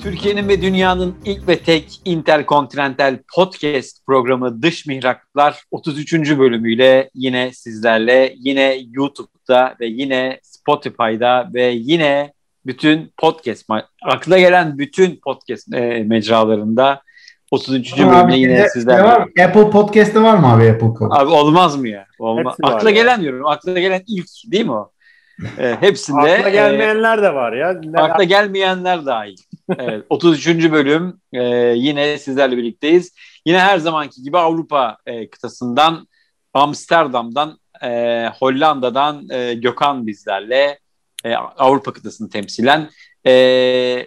Türkiye'nin ve dünyanın ilk ve tek interkontinental podcast programı Dış Mihraklar 33. bölümüyle yine sizlerle, yine YouTube'da ve yine Spotify'da ve yine bütün podcast, akla gelen bütün podcast e, mecralarında 33. bölümde yine sizlerle. Var, Apple Podcast'te var mı abi Apple Podcast? Abi olmaz mı ya? Olmaz. Akla gelen diyorum. Akla gelen ilk değil mi o? E, hepsinde. Akla gelmeyenler e, de var ya. Akla gelmeyenler dahil. Evet, 33. bölüm e, yine sizlerle birlikteyiz. Yine her zamanki gibi Avrupa e, kıtasından, Amsterdam'dan, e, Hollanda'dan e, Gökhan bizlerle. E, Avrupa kıtasını temsilen. E,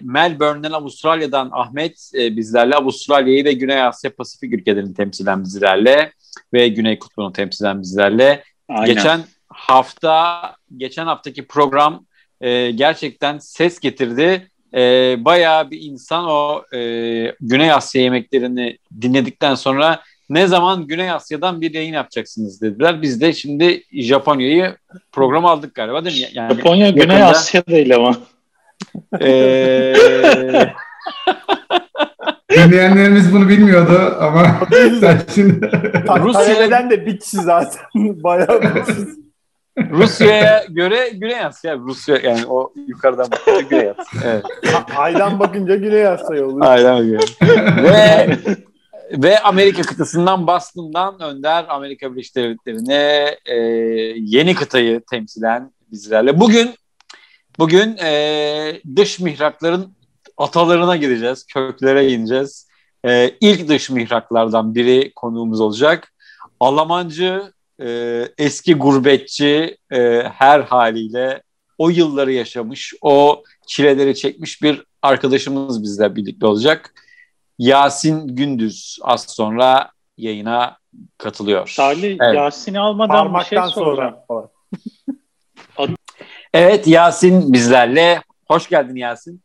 Melbourne'den, Avustralya'dan Ahmet e, bizlerle. Avustralya'yı ve Güney Asya Pasifik ülkelerini temsilen bizlerle. Ve Güney Kutbu'nu temsilen bizlerle. Aynen. Geçen hafta, geçen haftaki program e, gerçekten ses getirdi e, bayağı bir insan o e, Güney Asya yemeklerini dinledikten sonra ne zaman Güney Asya'dan bir yayın yapacaksınız dediler. Biz de şimdi Japonya'yı program aldık galiba değil mi? Yani Japonya yakında, Güney Asya değil ama. Ee, Dinleyenlerimiz bunu bilmiyordu ama sen şimdi... Rusya'dan de bitsi zaten. Bayağı. Rusya'ya göre Güney Asya. Rusya yani o yukarıdan bakınca Güney Asya. Evet. Aydan bakınca Güney Asya oluyor. Aydan bakınca. ve ve Amerika kıtasından Boston'dan Önder Amerika Birleşik Devletleri'ne e, yeni kıtayı temsilen bizlerle. Bugün bugün e, dış mihrakların atalarına gideceğiz. Köklere ineceğiz. E, ilk dış mihraklardan biri konuğumuz olacak. Almancı e, eski gurbetçi e, her haliyle o yılları yaşamış, o çileleri çekmiş bir arkadaşımız bizle birlikte olacak. Yasin Gündüz az sonra yayına katılıyor. Salih evet. Yasin'i almadan Parmaktan bir şey sonra. evet Yasin bizlerle. Hoş geldin Yasin.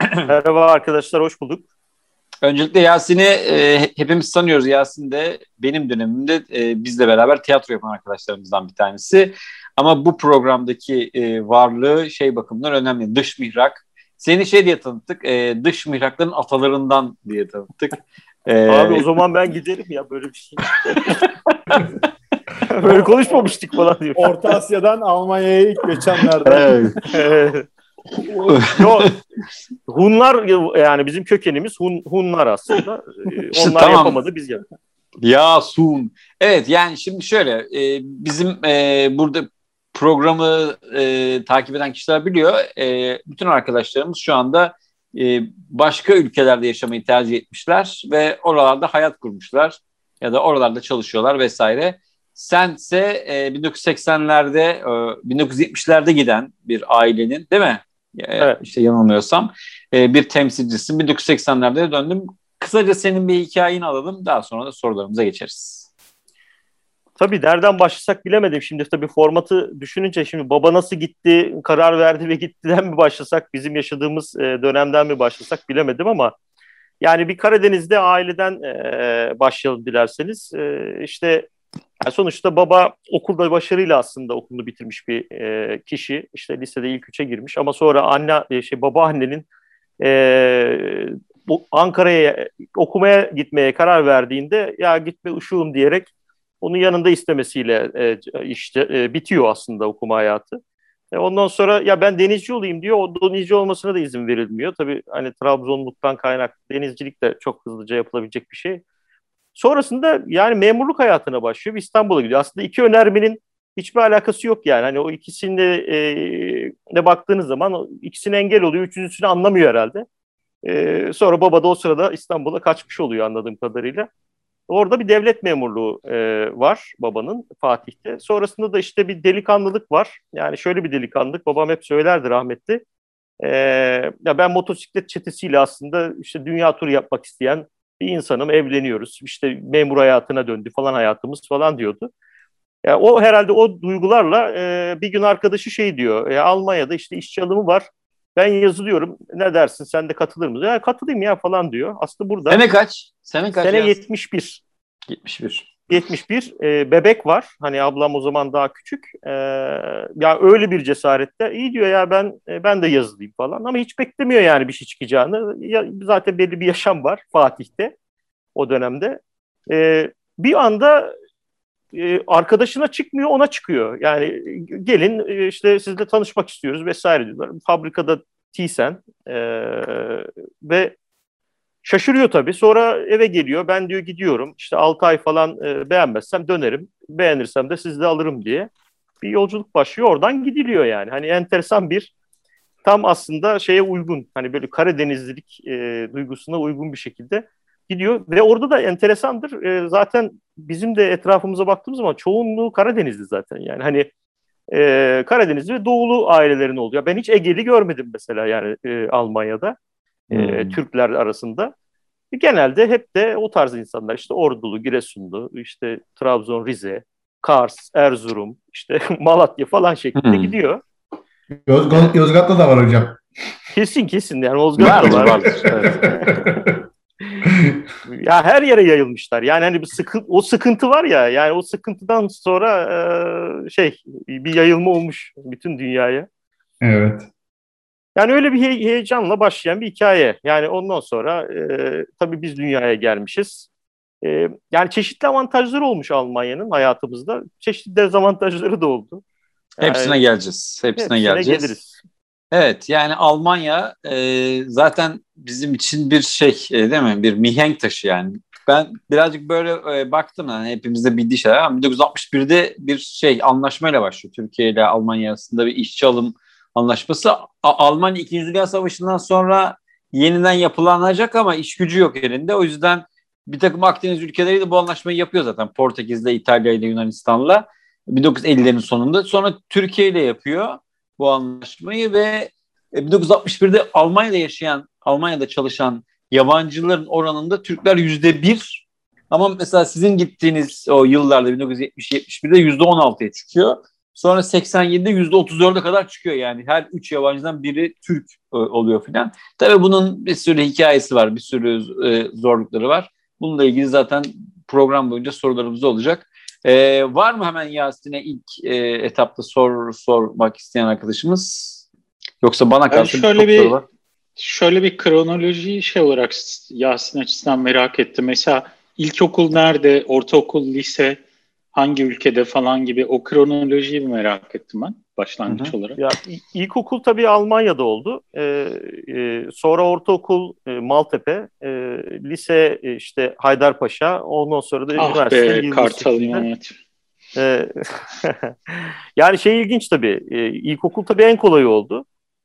Merhaba arkadaşlar, hoş bulduk. Öncelikle Yasin'i e, hepimiz sanıyoruz. Yasin de benim dönemimde e, bizle beraber tiyatro yapan arkadaşlarımızdan bir tanesi. Ama bu programdaki e, varlığı şey bakımından önemli. Dış mihrak. Seni şey diye tanıttık. E, dış mihrakların atalarından diye tanıttık. E, Abi o zaman ben giderim ya böyle bir şey. böyle konuşmamıştık falan diyor. Orta Asya'dan Almanya'ya ilk geçenlerden. evet. Yo, Hunlar yani bizim kökenimiz Hun, Hunlar aslında. Ee, onlar tamam. yapamadı biz yaptık. Ya Sun. Evet yani şimdi şöyle e, bizim e, burada programı e, takip eden kişiler biliyor. E, bütün arkadaşlarımız şu anda e, başka ülkelerde yaşamayı tercih etmişler ve oralarda hayat kurmuşlar ya da oralarda çalışıyorlar vesaire. Sense e, 1980'lerde, e, 1970'lerde giden bir ailenin değil mi? evet. işte yanılmıyorsam e, bir temsilcisin. 1980'lerde döndüm. Kısaca senin bir hikayeni alalım. Daha sonra da sorularımıza geçeriz. Tabii nereden başlasak bilemedim. Şimdi tabii formatı düşününce şimdi baba nasıl gitti, karar verdi ve gittiden mi başlasak, bizim yaşadığımız e, dönemden mi başlasak bilemedim ama yani bir Karadeniz'de aileden e, başlayalım dilerseniz. E, işte sonuçta baba okulda başarıyla aslında okulunu bitirmiş bir kişi. İşte lisede ilk üçe girmiş ama sonra anne şey baba annenin e, Ankara'ya okumaya gitmeye karar verdiğinde ya gitme uşuğum diyerek onun yanında istemesiyle e, işte e, bitiyor aslında okuma hayatı. E, ondan sonra ya ben denizci olayım diyor. O denizci olmasına da izin verilmiyor. Tabii hani Trabzonluktan kaynak denizcilik de çok hızlıca yapılabilecek bir şey. Sonrasında yani memurluk hayatına başlıyor. İstanbul'a gidiyor. Aslında iki önermenin hiçbir alakası yok yani. Hani o ikisinde e, de baktığınız zaman ikisine engel oluyor. Üçüncüsünü anlamıyor herhalde. E, sonra baba da o sırada İstanbul'a kaçmış oluyor anladığım kadarıyla. Orada bir devlet memurluğu e, var babanın Fatih'te. Sonrasında da işte bir delikanlılık var. Yani şöyle bir delikanlılık. Babam hep söylerdi rahmetli. E, ya ben motosiklet çetesiyle aslında işte dünya turu yapmak isteyen bir insanım, evleniyoruz, işte memur hayatına döndü falan hayatımız falan diyordu. Yani o herhalde o duygularla e, bir gün arkadaşı şey diyor, e, Almanya'da işte işçi alımı var, ben yazılıyorum. Ne dersin? Sen de katılır mısın? Ya katılayım ya falan diyor. Aslında burada. Sene kaç? Sene kaç? Sene yaz? 71. 71. 71 e, bebek var. Hani ablam o zaman daha küçük. E, ya öyle bir cesarette iyi diyor ya ben e, ben de yazılayım falan ama hiç beklemiyor yani bir şey çıkacağını. Ya, zaten belli bir yaşam var Fatih'te o dönemde. E, bir anda e, arkadaşına çıkmıyor ona çıkıyor. Yani gelin e, işte sizle tanışmak istiyoruz vesaire diyorlar. Fabrikada Tisen e, ve Şaşırıyor tabii. Sonra eve geliyor. Ben diyor gidiyorum. İşte 6 ay falan e, beğenmezsem dönerim. Beğenirsem de sizi de alırım diye. Bir yolculuk başlıyor. Oradan gidiliyor yani. Hani enteresan bir tam aslında şeye uygun. Hani böyle Karadenizlilik e, duygusuna uygun bir şekilde gidiyor. Ve orada da enteresandır. E, zaten bizim de etrafımıza baktığımız zaman çoğunluğu Karadenizli zaten. Yani hani e, Karadenizli ve Doğulu ailelerin oluyor. Ben hiç Egeli görmedim mesela yani e, Almanya'da e, hmm. Türkler arasında. Genelde hep de o tarz insanlar işte Ordulu, Giresunlu, işte Trabzon, Rize, Kars, Erzurum, işte Malatya falan şeklinde hmm. gidiyor. Yozgat, Yozgat'ta da var hocam. Kesin kesin yani Yozgat'ta var. ya her yere yayılmışlar. Yani hani bir sıkıntı, o sıkıntı var ya yani o sıkıntıdan sonra e, şey bir yayılma olmuş bütün dünyaya. Evet. Yani öyle bir he- heyecanla başlayan bir hikaye. Yani ondan sonra e, tabii biz dünyaya gelmişiz. E, yani çeşitli avantajları olmuş Almanya'nın hayatımızda. Çeşitli dezavantajları da oldu. Yani, hepsine geleceğiz. Hepsine, hepsine geleceğiz. Geliriz. Evet yani Almanya e, zaten bizim için bir şey e, değil mi? Bir mihenk taşı yani. Ben birazcık böyle e, baktım yani hepimizde bildiği şeyler ama 1961'de bir şey anlaşmayla başlıyor. Türkiye ile Almanya arasında bir işçi alım anlaşması. Almanya 2. Dünya Savaşı'ndan sonra yeniden yapılanacak ama iş gücü yok elinde. O yüzden bir takım Akdeniz ülkeleri de bu anlaşmayı yapıyor zaten. Portekiz'le, İtalya ile Yunanistan'la 1950'lerin sonunda. Sonra Türkiye ile yapıyor bu anlaşmayı ve 1961'de e, Almanya'da yaşayan, Almanya'da çalışan yabancıların oranında Türkler yüzde bir ama mesela sizin gittiğiniz o yıllarda 1970-71'de yüzde on altıya çıkıyor. Sonra 87'de %34'e kadar çıkıyor yani. Her üç yabancıdan biri Türk e, oluyor filan. Tabii bunun bir sürü hikayesi var, bir sürü e, zorlukları var. Bununla ilgili zaten program boyunca sorularımız olacak. Ee, var mı hemen Yasin'e ilk e, etapta sor sormak isteyen arkadaşımız? Yoksa bana karşı şöyle bir, bir şöyle bir kronoloji şey olarak Yasin açısından merak ettim. Mesela ilkokul nerede, ortaokul, lise hangi ülkede falan gibi o kronolojiyi merak ettim ben başlangıç Hı-hı. olarak. Ya ilkokul tabii Almanya'da oldu. Ee, e, sonra ortaokul e, Maltepe, e, lise e, işte Haydarpaşa, ondan sonra da ah üniversite. Be, Kartal İmam ee, yani şey ilginç tabii. E, ilkokul tabii en kolayı oldu.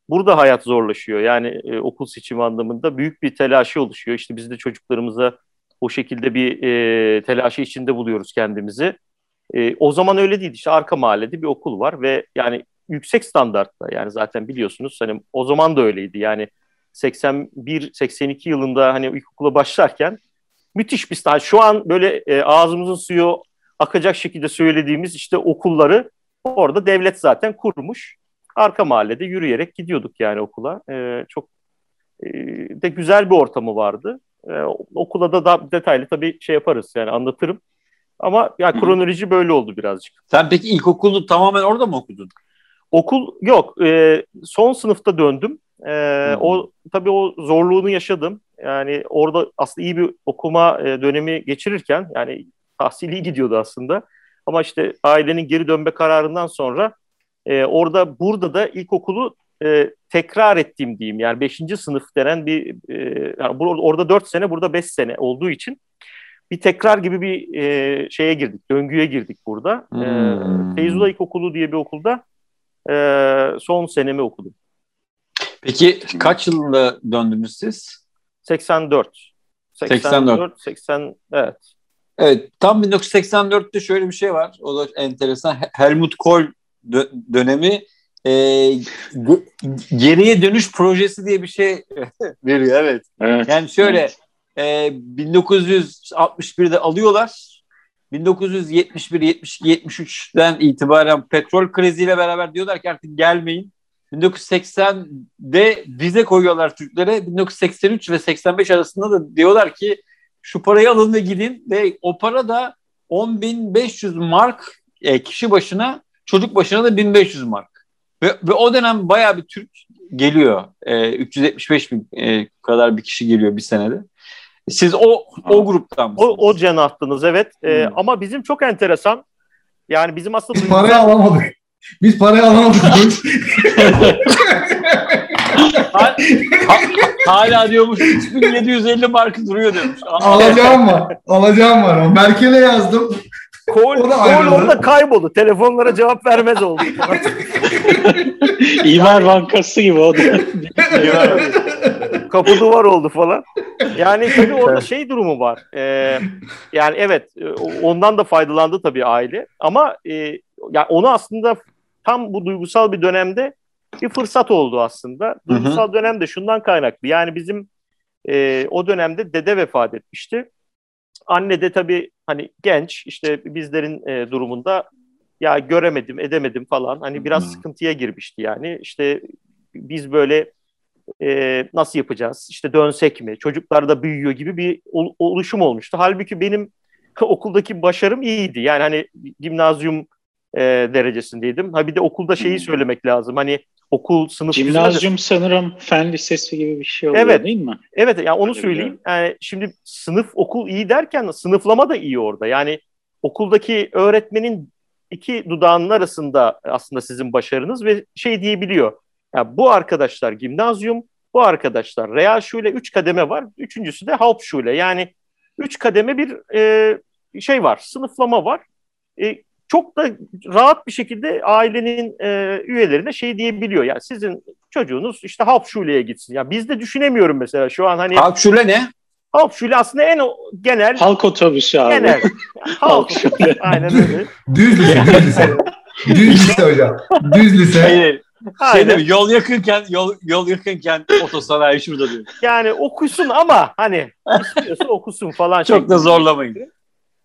Burada hayat zorlaşıyor. Yani e, okul seçimi anlamında büyük bir telaşı oluşuyor. İşte biz de çocuklarımıza o şekilde bir e, telaşı içinde buluyoruz kendimizi. E, o zaman öyle değil. İşte arka mahallede bir okul var ve yani yüksek standartta yani zaten biliyorsunuz hani o zaman da öyleydi. Yani 81-82 yılında hani ilkokula başlarken müthiş bir standart. Şu an böyle e, ağzımızın suyu akacak şekilde söylediğimiz işte okulları orada devlet zaten kurmuş. Arka mahallede yürüyerek gidiyorduk yani okula. E, çok e, de güzel bir ortamı vardı. E, okula da, da detaylı tabii şey yaparız yani anlatırım. Ama ya kronoloji böyle oldu birazcık. Sen peki ilkokulu tamamen orada mı okudun? Okul yok. E, son sınıfta döndüm. E, o tabii o zorluğunu yaşadım. Yani orada aslında iyi bir okuma e, dönemi geçirirken yani tahsili iyi gidiyordu aslında. Ama işte ailenin geri dönme kararından sonra e, orada burada da ilkokulu e, tekrar ettiğim diyeyim. Yani 5. sınıf denen bir e, yani orada 4 sene burada 5 sene olduğu için bir tekrar gibi bir e, şeye girdik, döngüye girdik burada. E, hmm. E, Feyzullah İlkokulu diye bir okulda e, son senemi okudum. Peki kaç yılında döndünüz siz? 84. 84. 80, evet. Evet, tam 1984'te şöyle bir şey var. O da enteresan. Helmut Kohl dö- dönemi e, geriye dönüş projesi diye bir şey veriyor. Evet. evet. Yani şöyle evet e, ee, 1961'de alıyorlar. 1971, 72, 73'ten itibaren petrol kriziyle beraber diyorlar ki artık gelmeyin. 1980'de vize koyuyorlar Türklere. 1983 ve 85 arasında da diyorlar ki şu parayı alın ve gidin ve o para da 10.500 mark e, kişi başına çocuk başına da 1500 mark. Ve, ve o dönem baya bir Türk geliyor. E, 375 bin e, kadar bir kişi geliyor bir senede. Siz o o gruptan mısınız? O, o cenahttınız evet. E, hmm. Ama bizim çok enteresan. Yani bizim aslında... Biz parayı alamadık. Biz parayı alamadık. Hala diyormuş 3750 mark duruyor demiş. Alacağım var. Alacağım var. Merkel'e yazdım. Kol, kol orada kayboldu. Telefonlara cevap vermez oldu. İmar Bankası gibi oldu. Kapı duvar oldu falan. Yani tabii orada şey durumu var. Ee, yani evet ondan da faydalandı tabii aile. Ama e, yani onu aslında tam bu duygusal bir dönemde bir fırsat oldu aslında. Duygusal dönem de şundan kaynaklı. Yani bizim e, o dönemde dede vefat etmişti. Anne de tabii hani genç işte bizlerin e, durumunda ya göremedim edemedim falan. Hani biraz hmm. sıkıntıya girmişti yani. İşte biz böyle e, nasıl yapacağız? İşte dönsek mi? Çocuklar da büyüyor gibi bir ol, oluşum olmuştu. Halbuki benim okuldaki başarım iyiydi. Yani hani gimnazyum e, derecesindeydim. Ha bir de okulda şeyi söylemek lazım. Hani okul sınıf Gimnazyum de... sanırım fen lisesi gibi bir şey oluyor evet, değil mi? Evet yani onu söyleyeyim. Yani şimdi sınıf okul iyi derken sınıflama da iyi orada. Yani okuldaki öğretmenin iki dudağının arasında aslında sizin başarınız ve şey diyebiliyor. Yani bu arkadaşlar gimnazyum, bu arkadaşlar real şule üç kademe var. Üçüncüsü de Hauptschule. Yani üç kademe bir e, şey var, sınıflama var. E, çok da rahat bir şekilde ailenin e, üyelerine şey diyebiliyor. Yani sizin çocuğunuz işte Hauptschule'ye gitsin. Ya biz de düşünemiyorum mesela şu an hani Hauptschule ne? Hauptschule aslında en genel halk otobüsü abi. Genel. halk otobüsü. Aynen öyle. Düz lise, düz lise. düz lise hocam. Düz lise. Hayır. Şey değil yol yakınken yol yol yakınken otosanayi şurada diyor. Yani okusun ama hani istiyorsa okusun falan. Çok da zorlamayın.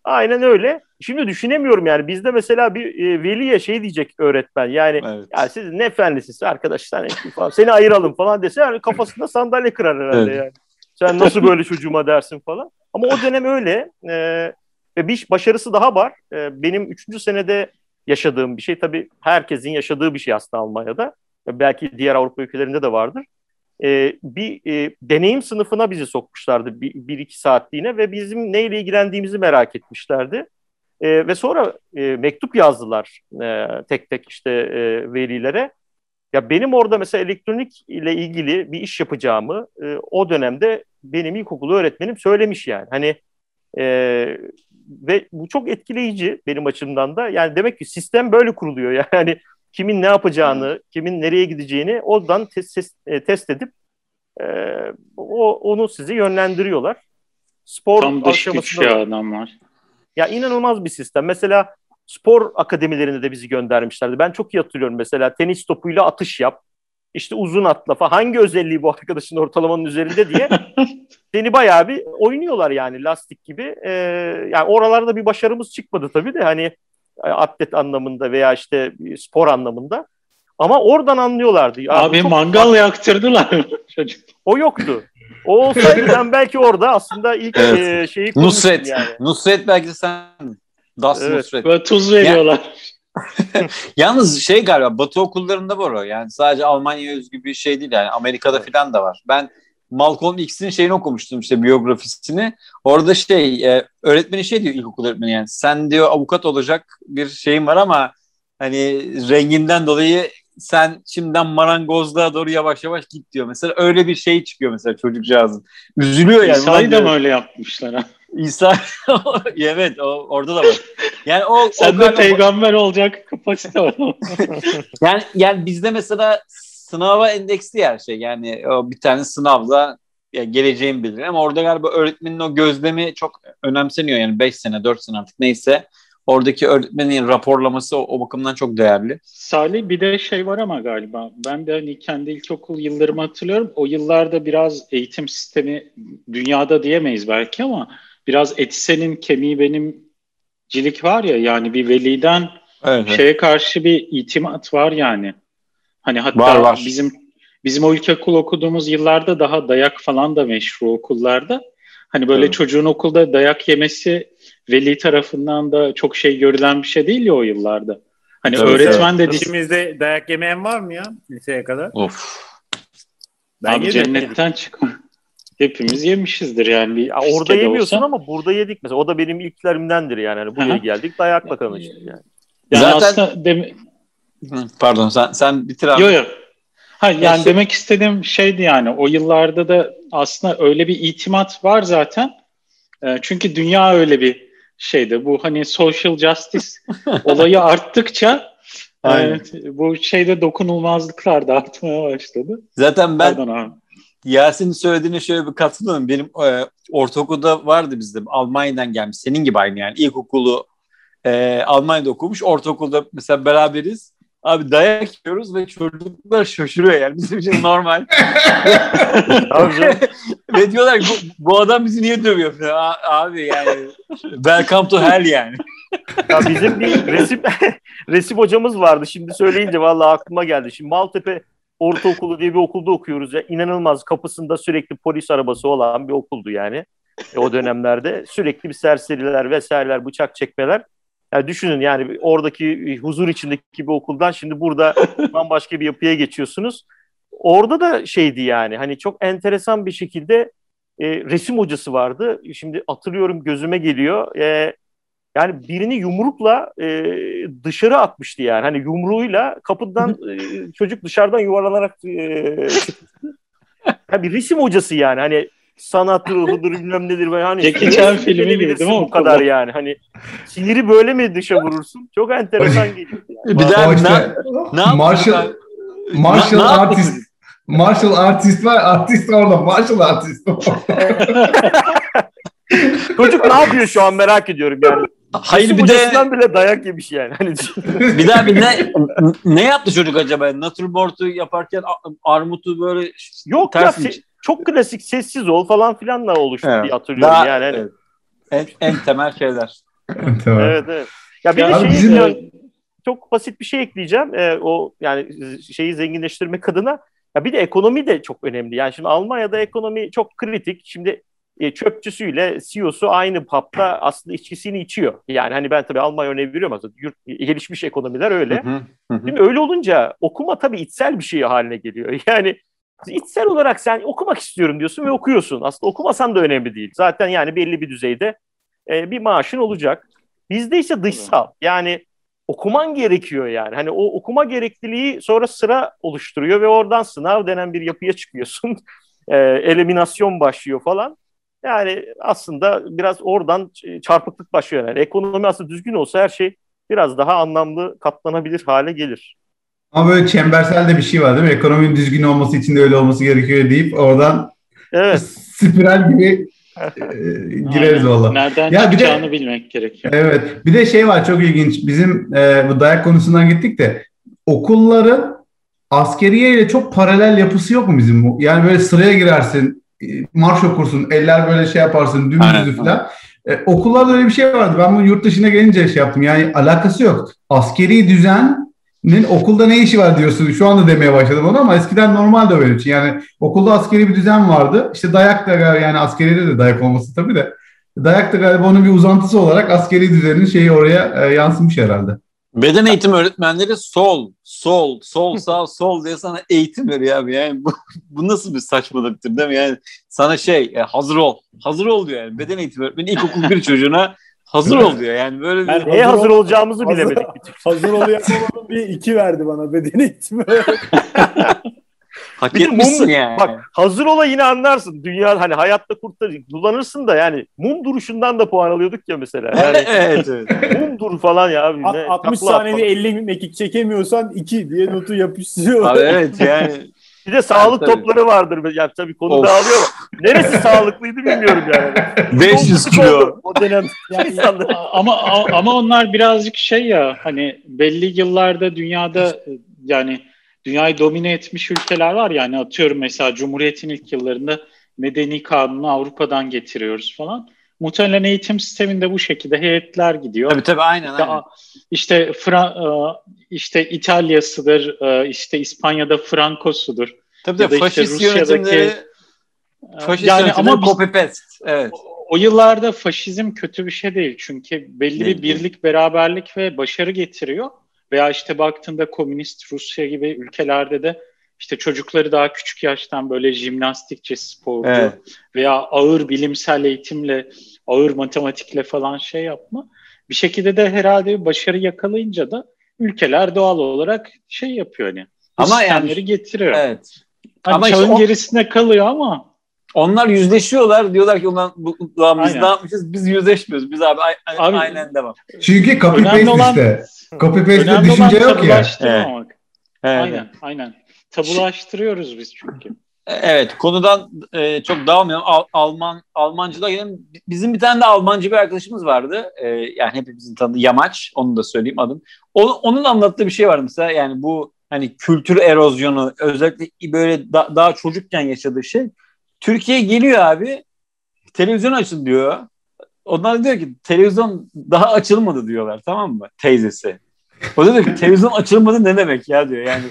Aynen öyle. Şimdi düşünemiyorum yani bizde mesela bir e, veliye şey diyecek öğretmen yani evet. ya siz ne fen lisesi arkadaşlar falan seni ayıralım falan dese yani kafasında sandalye kırar herhalde evet. yani. Sen nasıl böyle çocuğuma dersin falan. Ama o dönem öyle e, ve bir başarısı daha var. E, benim üçüncü senede yaşadığım bir şey tabii herkesin yaşadığı bir şey aslında Almanya'da. Belki diğer Avrupa ülkelerinde de vardır e, bir e, deneyim sınıfına bizi sokmuşlardı bir, bir iki saatliğine ve bizim neyle ilgilendiğimizi merak etmişlerdi. E, ve sonra e, mektup yazdılar e, tek tek işte e, velilere. Ya benim orada mesela elektronik ile ilgili bir iş yapacağımı e, o dönemde benim ilkokulu öğretmenim söylemiş yani. Hani e, ve bu çok etkileyici benim açımdan da. Yani demek ki sistem böyle kuruluyor. Yani kimin ne yapacağını, kimin nereye gideceğini oradan test, e, test edip e, o onu sizi yönlendiriyorlar. Spor Tam dış güç ya adamlar. Ya inanılmaz bir sistem. Mesela spor akademilerinde de bizi göndermişlerdi. Ben çok iyi hatırlıyorum mesela tenis topuyla atış yap. İşte uzun atla falan. Hangi özelliği bu arkadaşın ortalamanın üzerinde diye seni bayağı bir oynuyorlar yani lastik gibi. Ee, yani oralarda bir başarımız çıkmadı tabii de hani e, atlet anlamında veya işte spor anlamında. Ama oradan anlıyorlardı. Abi, Abi mangal yaktırdılar çocuk. O yoktu. O olsaydı ben belki orada aslında ilk evet. e, şeyi Nusret. Yani. Nusret belki de sen Das evet. Nusret. Böyle tuz veriyorlar. Yalnız şey galiba Batı okullarında var o. Yani sadece Almanya özgü bir şey değil yani. Amerika'da evet. filan da var. Ben Malcolm X'in şeyini okumuştum işte biyografisini. Orada şey e, öğretmeni şey diyor ilkokul öğretmeni yani sen diyor avukat olacak bir şeyin var ama hani renginden dolayı sen şimdiden marangozluğa doğru yavaş yavaş git diyor. Mesela öyle bir şey çıkıyor mesela çocukcağızın. Üzülüyor yani. İsa'yı da mı öyle yapmışlar ha? İsa evet o, orada da var. Yani o sen o de peygamber olacak kapasite var. yani yani bizde mesela sınava endeksli her şey. Yani o bir tane sınavda yani geleceğim bilir ama orada galiba öğretmenin o gözlemi çok önemseniyor. Yani 5 sene 4 sene artık neyse oradaki öğretmenin raporlaması o, o bakımdan çok değerli. Salih bir de şey var ama galiba ben de hani kendi ilkokul yıllarımı hatırlıyorum. O yıllarda biraz eğitim sistemi dünyada diyemeyiz belki ama biraz eti senin kemiği benim cilik var ya yani bir veliden evet, şeye karşı bir itimat var yani. Hani hatta Var, var. bizim bizim o ilkokul okuduğumuz yıllarda daha dayak falan da meşru okullarda. Hani böyle Evet. çocuğun okulda dayak yemesi veli tarafından da çok şey görülen bir şey değil ya o yıllarda. Hani Evet, öğretmen de dis- İçimizde dayak yemeyen var mı ya liseye kadar? Of. Ben abi yedim. cennetten çıkın. Hepimiz yemişizdir yani. Bir Ya orada yemiyorsun olsa. ama burada yedik mesela. O da benim ilklerimdendir yani. Hani buraya Aha. geldik dayakla tanıştık yani. Yani Zaten- aslında Hı, Pardon sen sen bitir abi. Yok yok. Ha, yani Ya şey- demek istediğim şeydi yani o yıllarda da aslında öyle bir itimat var zaten. E, çünkü dünya öyle bir şeydi. Bu hani social justice olayı arttıkça Aynen. e, bu şeyde dokunulmazlıklar da artmaya başladı. Zaten ben Pardon abi. Yasin'in söylediğine şöyle bir katılıyorum. Benim e, ortaokulda vardı bizde. Almanya'dan gelmiş. Senin gibi aynı yani. İlkokulu e, Almanya'da okumuş. Ortaokulda mesela beraberiz. Abi dayak yiyoruz ve çocuklar şaşırıyor yani. Bizim için normal. Ve diyorlar bu, bu adam bizi niye dövüyor? A- Abi yani welcome to hell yani. Ya bizim bir resim resim hocamız vardı. Şimdi söyleyince vallahi aklıma geldi. Şimdi Maltepe Ortaokulu diye bir okulda okuyoruz ya. İnanılmaz kapısında sürekli polis arabası olan bir okuldu yani. E, o dönemlerde sürekli bir serseriler vesaireler, bıçak çekmeler. Yani düşünün yani oradaki huzur içindeki bir okuldan şimdi burada bambaşka bir yapıya geçiyorsunuz. Orada da şeydi yani hani çok enteresan bir şekilde e, resim hocası vardı. Şimdi hatırlıyorum gözüme geliyor. E, yani birini yumrukla e, dışarı atmıştı yani. Hani yumruğuyla kapıdan e, çocuk dışarıdan yuvarlanarak e, çıkmıştı. Ya bir resim hocası yani. Hani sanat ruhudur bilmem nedir. Hani Jackie Chan filmi gibi değil mi o Bu kadar yani. Hani siniri böyle mi dışa vurursun? Çok enteresan geliyor. Yani. Bir daha ne, işte ne martial, abi? martial Ne- ne artist. çocuk? Martial artist var. Artist orada. Martial artist. Çocuk ne yapıyor şu an merak ediyorum yani. Hayır bir de bile dayak yemiş yani. Hani bir daha bir ne ne yaptı çocuk acaba? Natürmort'u yaparken armutu böyle Yok ya ters mi- se- çok klasik sessiz ol falan filanla oluştu Evet. diye hatırlıyorum Daha- yani. Hani- evet. en, en temel şeyler. Evet evet. Ya bir Ya de şey bizim- yani çok basit bir şey ekleyeceğim. Ee, o yani şeyi zenginleştirmek adına. Ya bir de ekonomi de çok önemli. Yani şimdi Almanya'da ekonomi çok kritik. Şimdi e, çöpçüsüyle CEO'su aynı pub'da aslında içkisini içiyor. Yani hani ben tabii Almanya örneği veriyorum aslında. Yurt, gelişmiş ekonomiler öyle. Hı hı, hı hı. Şimdi öyle olunca okuma tabii içsel bir şey haline geliyor. Yani içsel olarak sen okumak istiyorum diyorsun ve okuyorsun. Aslında okumasan da önemli değil. Zaten yani belli bir düzeyde e, bir maaşın olacak. Bizde ise dışsal. Yani okuman gerekiyor yani. Hani o okuma gerekliliği sonra sıra oluşturuyor ve oradan sınav denen bir yapıya çıkıyorsun. e, eliminasyon başlıyor falan. Yani aslında biraz oradan çarpıklık başlıyor. Yani ekonomi aslında düzgün olsa her şey biraz daha anlamlı katlanabilir hale gelir. Ama böyle çembersel de bir şey var değil mi? Ekonominin düzgün olması için de öyle olması gerekiyor deyip oradan Evet. spiral gibi e, gireriz valla. Nereden Ya bir de- bilmek gerekiyor. Evet. Bir de şey var çok ilginç. Bizim e, bu dayak konusundan gittik de okulların askeriye ile çok paralel yapısı yok mu bizim bu? Yani böyle sıraya girersin, e, marş okursun, eller böyle şey yaparsın, Aynen, dümdüzü falan. E, okullarda öyle bir şey vardı. Ben bunu yurt dışına gelince şey yaptım. Yani alakası yok. Askeri düzenin okulda ne işi var diyorsun. Şu anda demeye başladım onu ama eskiden normaldi öyle bir şey. Yani okulda askeri bir düzen vardı. İşte dayak da yani askeride de dayak olması tabii de. Dayak da galiba onun bir uzantısı olarak askeri düzenin şeyi oraya e, yansımış herhalde. Beden eğitim öğretmenleri sol, sol, sol, sağ, sol diye sana eğitim veriyor abi. Yani bu, bu nasıl bir saçmalıktır değil mi? Yani sana şey e, hazır ol, hazır ol diyor yani. Beden eğitim öğretmeni ilkokul bir çocuğuna hazır ol diyor. Yani böyle bir... Ben- Neye Hazır hazır ol- olacağımızı hazır- bilemedik. Hazır ol yapamadım bir iki verdi bana beden eğitimi. hak Bir etmişsin mum, yani. bak hazır ola yine anlarsın. Dünya hani hayatta kurtarır. Kullanırsın da yani mum duruşundan da puan alıyorduk ya mesela. Yani evet, evet. mum dur falan ya abi. ne, 60 takla at saniyede falan. 50 mekik çekemiyorsan 2 diye notu yapıştırıyor. Abi evet yani. Bir de sağlık Tabii. topları vardır. Ya tabii konu Of. dağılıyor ama neresi sağlıklıydı bilmiyorum yani. 500 Çok kilo. O dönem Yani, insanlar. ama ama onlar birazcık şey ya hani belli yıllarda dünyada yani dünyayı domine etmiş ülkeler var yani atıyorum mesela Cumhuriyet'in ilk yıllarında medeni kanunu Avrupa'dan getiriyoruz falan. Muhtemelen eğitim sisteminde bu şekilde heyetler gidiyor. Tabii tabii aynen. İşte, aynen. işte, Fra- e, işte İtalya'sıdır, e, işte İspanya'da Franco'sudur. Tabii tabii işte faşist Rusya'daki- yönetimleri faşist yani yönetimleri ama copy paste. Evet. o yıllarda faşizm kötü bir şey değil. Çünkü belli Değil, bir birlik, beraberlik ve başarı getiriyor. Veya işte baktığında komünist Rusya gibi ülkelerde de işte çocukları daha küçük yaştan böyle jimnastikçe sporcu Evet. veya ağır bilimsel eğitimle, ağır matematikle falan şey yapma. Bir şekilde de herhalde bir başarı yakalayınca da ülkeler doğal olarak şey yapıyor hani. Ama yani- getiriyor. Evet. Hani Ama işte çağın o- gerisinde kalıyor ama Onlar yüzleşiyorlar. Diyorlar ki ulan bu, ulan biz Aynen. ne yapmışız? Biz yüzleşmiyoruz. Biz abi, a- a- Abi- aynen devam. Çünkü copy paste olan işte. Copy olan düşünce yok ya. Evet. Aynen, aynen. Tabulaştırıyoruz biz çünkü. Evet, konudan e, çok dağılmayalım. Al- Alman Almancıda gelelim. Bizim bir tane de Almancı bir arkadaşımız vardı. E, yani hepimizin tanıdığı Yamaç. Onu da söyleyeyim adım. O, onun anlattığı bir şey var mesela. Yani bu hani kültür erozyonu özellikle böyle da- daha çocukken yaşadığı şey. Türkiye geliyor abi. Televizyon açın diyor. Onlar diyor ki televizyon daha açılmadı diyorlar tamam mı? Teyzesi. O da diyor ki televizyon açılmadı ne demek ya diyor. Yani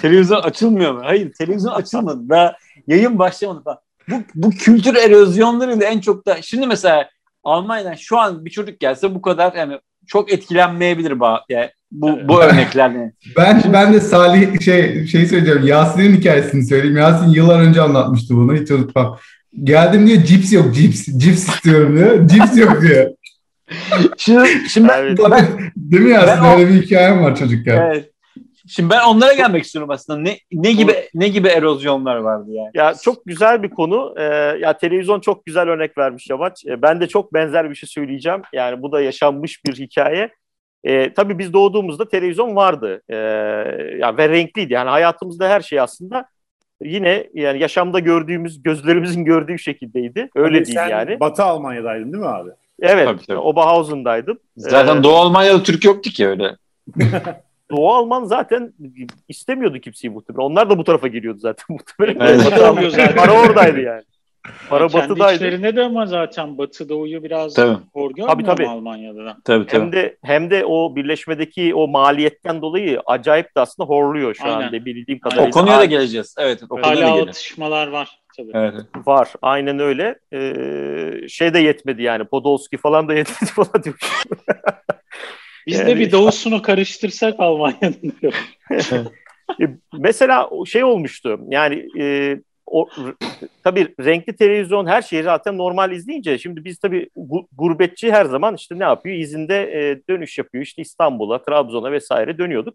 televizyon açılmıyor mu? Hayır televizyon açılmadı. Daha yayın başlamadı falan. Bu, bu kültür erozyonlarıyla en çok da şimdi mesela Almanya'dan şu an bir çocuk gelse bu kadar yani çok etkilenmeyebilir ba- yani bu, bu örneklerle. Ben ben de Salih şey şey söyleyeceğim. Yasin'in hikayesini söyleyeyim. Yasin yıllar önce anlatmıştı bunu. Hiç unutmam. Geldim diyor cips yok cips. Cips istiyorum diyor. Cips yok diyor. Şimdi, şimdi ben, Evet. ben, Değil mi Yasin? Ben o- Öyle bir hikayem var çocukken. evet. Şimdi ben onlara gelmek istiyorum aslında. Ne, ne gibi ne gibi erozyonlar vardı yani? Ya çok güzel bir konu. Ee, ya televizyon çok güzel örnek vermiş Yamaç. Ee, ben de çok benzer bir şey söyleyeceğim. Yani bu da yaşanmış bir hikaye. Ee, tabii biz doğduğumuzda televizyon vardı. Ee, ya ve renkliydi. Yani hayatımızda her şey aslında yine yani yaşamda gördüğümüz, gözlerimizin gördüğü şekildeydi. Öyle Hani değil sen yani. Batı Almanya'daydın değil mi abi? Evet, Tabii, tabii. Oberhausen'daydım. Zaten Ee, Doğu Almanya'da Türk yoktu ki öyle. Doğu Alman zaten istemiyordu kimseyi muhtemelen. Onlar da bu tarafa geliyordu zaten muhtemelen. Evet. Zaten. Para oradaydı yani. Para Kendi batıdaydı. içlerinde de ama zaten Batı Doğu'yu biraz Tabii. hor görmüyor Tabii, tabii. Almanya'da da? Tabii tabii. Hem de hem de o birleşmedeki o maliyetten dolayı acayip de aslında horluyor şu Aynen. anda bildiğim kadarıyla. O konuya da geleceğiz. Evet, o konuya da Hala geleceğiz. atışmalar var tabii. Evet. Var. Aynen öyle. Ee, şey de yetmedi yani. Podolski falan da yetmedi falan diyor. Biz Yani- de bir doğusunu karıştırsak Almanya'nın diyor. E, Mesela şey olmuştu. Yani e, o tabii renkli televizyon her şeyi zaten normal izleyince şimdi biz tabii gu- gurbetçi her zaman işte ne yapıyor? İzinde e, dönüş yapıyor. İşte İstanbul'a, Trabzon'a vesaire dönüyorduk.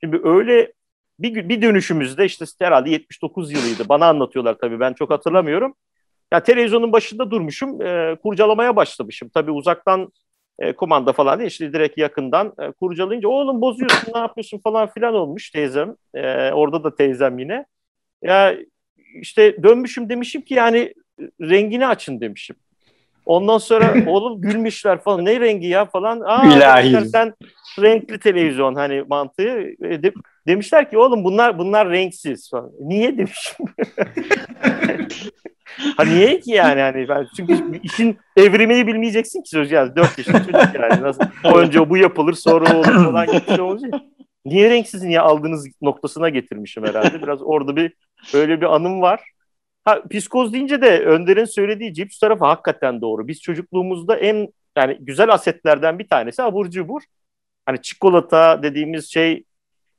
Şimdi öyle bir, bir dönüşümüzde işte herhalde 79 yılıydı. Bana anlatıyorlar tabii ben çok hatırlamıyorum. Ya televizyonun başında durmuşum, e, kurcalamaya başlamışım. Tabii uzaktan e, kumanda falan değil, işte direkt yakından e, kurcalayınca oğlum bozuyorsun, ne yapıyorsun falan filan olmuş teyzem. E, orada da teyzem yine. Ya işte dönmüşüm demişim ki yani rengini açın demişim. Ondan sonra oğlum gülmüşler falan. Ne rengi ya falan. Aa, İlahi. sen renkli televizyon hani mantığı. E, de- demişler ki oğlum bunlar bunlar renksiz falan. Niye demişim. ha niye ki yani hani ben çünkü işin evrimeyi bilmeyeceksin ki söz yani 4 yaşında çocuk yani nasıl önce bu yapılır sonra olur falan gibi şey olacak. Niye renksiz niye aldığınız noktasına getirmişim herhalde. Biraz orada bir öyle bir anım var. Ha, psikoz deyince de Önder'in söylediği cips tarafı hakikaten doğru. Biz çocukluğumuzda en yani güzel asetlerden bir tanesi abur cubur. Hani çikolata dediğimiz şey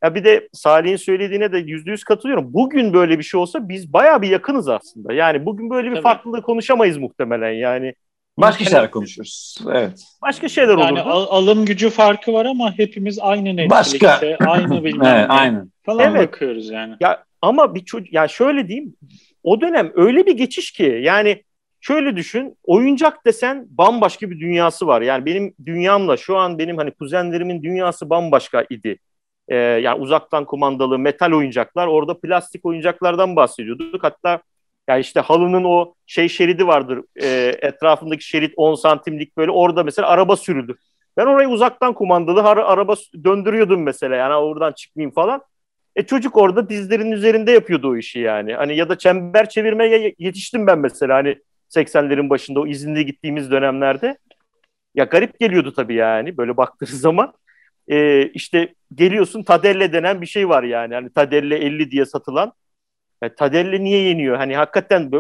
ya bir de Salih'in söylediğine de yüzde yüz katılıyorum. Bugün böyle bir şey olsa biz bayağı bir yakınız aslında. Yani bugün böyle bir Tabii. farklılığı konuşamayız muhtemelen yani. Başka şeyler konuşuruz. Evet. Başka şeyler Yani olurdu. al- alım gücü farkı var ama hepimiz aynı Netflix'e, Başka. aynı bilmem Evet, ne aynen. falan Evet. bakıyoruz yani. Ya ama bir çocuk ya şöyle diyeyim o dönem öyle bir geçiş ki yani şöyle düşün oyuncak desen bambaşka bir dünyası var. Yani benim dünyamla şu an benim hani kuzenlerimin dünyası bambaşka idi. Ee, yani uzaktan kumandalı metal oyuncaklar orada plastik oyuncaklardan bahsediyorduk. Hatta yani işte halının o şey şeridi vardır e, etrafındaki şerit 10 santimlik böyle orada mesela araba sürüldü. Ben orayı uzaktan kumandalı ara- araba döndürüyordum mesela yani oradan çıkmayayım falan. E çocuk orada dizlerinin üzerinde yapıyordu o işi yani. Hani ya da çember çevirmeye yetiştim ben mesela. Hani 80'lerin başında o izinli gittiğimiz dönemlerde. Ya garip geliyordu tabii yani böyle baktığı zaman. E, işte geliyorsun Tadelle denen bir şey var yani. Hani Tadelle 50 diye satılan. Ya, Tadelle niye yeniyor? Hani hakikaten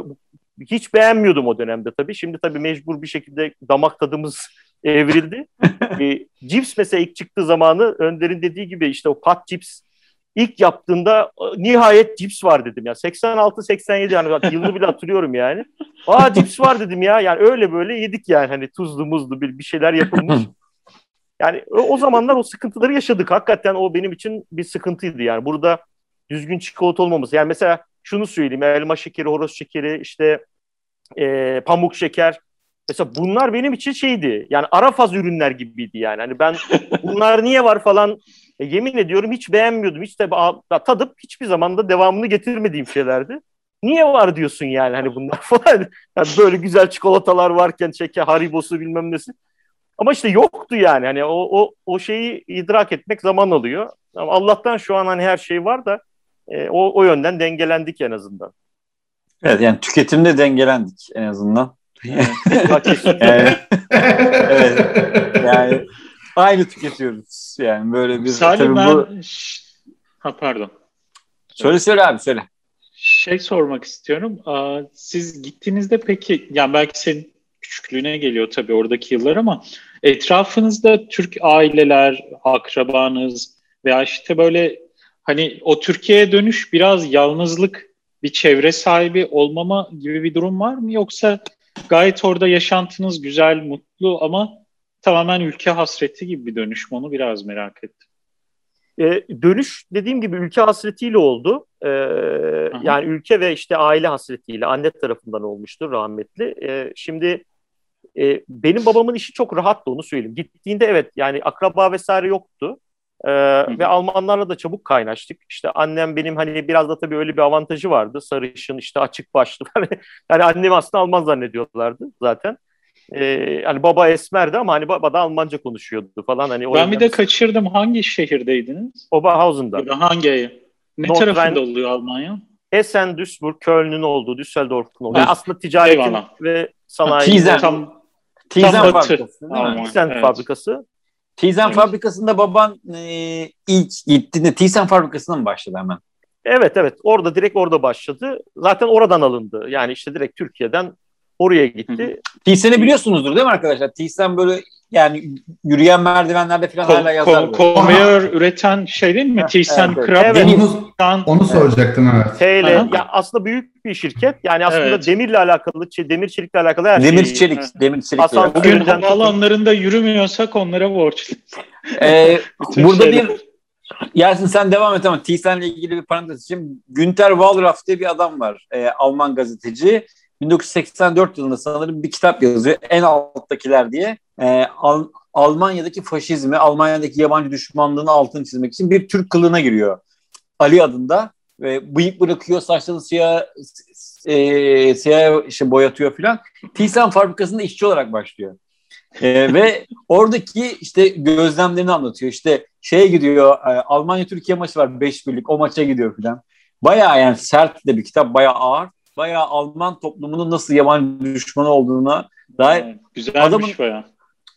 hiç beğenmiyordum o dönemde tabii. Şimdi tabii mecbur bir şekilde damak tadımız evrildi. e, cips mesela ilk çıktığı zamanı Önder'in dediği gibi işte o pat cips ilk yaptığında nihayet cips var dedim ya. 86-87 yani yılını bile hatırlıyorum yani. Aa cips var dedim ya. Yani öyle böyle yedik yani hani tuzlu muzlu bir, bir şeyler yapılmış. Yani o, o zamanlar o sıkıntıları yaşadık. Hakikaten o benim için bir sıkıntıydı yani. Burada düzgün çikolata olmaması. Yani mesela şunu söyleyeyim. Elma şekeri, horoz şekeri, işte e, pamuk şeker. Mesela bunlar benim için şeydi. Yani ara faz ürünler gibiydi yani. Hani ben bunlar niye var falan e, yemin ediyorum hiç beğenmiyordum. Hiç de tadıp hiçbir zaman da devamını getirmediğim şeylerdi. Niye var diyorsun yani hani bunlar falan. Yani böyle güzel çikolatalar varken şeker, haribosu bilmem nesi. Ama işte yoktu yani. Hani o, o, o şeyi idrak etmek zaman alıyor. Ama Allah'tan şu an hani her şey var da e, o, o yönden dengelendik en azından. Evet yani tüketimde dengelendik en azından. yani, evet. Yani aynı tüketiyoruz. Yani böyle bir Salim ben bu... ha pardon. Söyle söyle abi söyle. Şey sormak istiyorum. Siz gittiğinizde peki yani belki senin küçüklüğüne geliyor tabii oradaki yıllar ama etrafınızda Türk aileler, akrabanız veya işte böyle hani o Türkiye'ye dönüş biraz yalnızlık bir çevre sahibi olmama gibi bir durum var mı? Yoksa gayet orada yaşantınız güzel, mutlu ama tamamen ülke hasreti gibi bir dönüş mü? Onu biraz merak ettim. Ee, dönüş dediğim gibi ülke hasretiyle oldu. Ee, yani ülke ve işte aile hasretiyle anne tarafından olmuştur rahmetli. Ee, şimdi e, benim babamın işi çok rahattı onu söyleyeyim. Gittiğinde evet yani akraba vesaire yoktu. Ee, ve Almanlarla da çabuk kaynaştık. İşte annem benim hani biraz da tabii öyle bir avantajı vardı. Sarışın işte açık başlı. yani annem aslında Alman zannediyorlardı zaten. Ee, hani baba esmerdi ama hani baba da Almanca konuşuyordu falan. Hani ben bir de kaçırdım. Hangi şehirdeydiniz? Oberhausen'da. Ya hangi? Ne North tarafında Rhein, oluyor Almanya? Essen, Duisburg, Köln'ün olduğu, Düsseldorf'un olduğu. Yani aslında ticaretin Eyvallah. ve sanayi. Tizen. Tam, Tizen tam fabrikası. Tizen evet. fabrikası. Tizen fabrikasında baban e, ilk gittiğinde Tizen fabrikasına mı başladı hemen? Evet evet orada direkt orada başladı. Zaten oradan alındı. Yani işte direkt Türkiye'den oraya gitti. Tizen'i biliyorsunuzdur değil mi arkadaşlar? Tizen böyle yani yürüyen merdivenlerde falan hala yazar. Konveyör üreten şey değil mi? Thyssen evet. Evet. Onu, onu soracaktım evet. TL, ya aslında büyük bir şirket. Yani aslında evet. demirle alakalı, demir çelikle alakalı her demir şey. Çelik, evet. Demir çelik. Aslında bugün havaalanlarında yürümüyorsak onlara borçluyuz. ee, burada şeyler. bir Yasin sen devam et ama Thyssen ile ilgili bir parantez için Günter Wallraff diye bir adam var. E, Alman gazeteci. 1984 yılında sanırım bir kitap yazıyor. En alttakiler diye. E, Al- Almanya'daki faşizmi, Almanya'daki yabancı düşmanlığını altını çizmek için bir Türk kılığına giriyor. Ali adında. Ve bıyık bırakıyor, saçlarını siyah, e, siyah işte boyatıyor filan. Thyssen fabrikasında işçi olarak başlıyor. E, ve oradaki işte gözlemlerini anlatıyor. İşte şeye gidiyor, e, Almanya-Türkiye maçı var 5 birlik, o maça gidiyor filan. Bayağı yani sert de bir kitap, bayağı ağır bayağı Alman toplumunun nasıl yabancı düşmanı olduğuna dair Güzelmiş adamın, bayağı.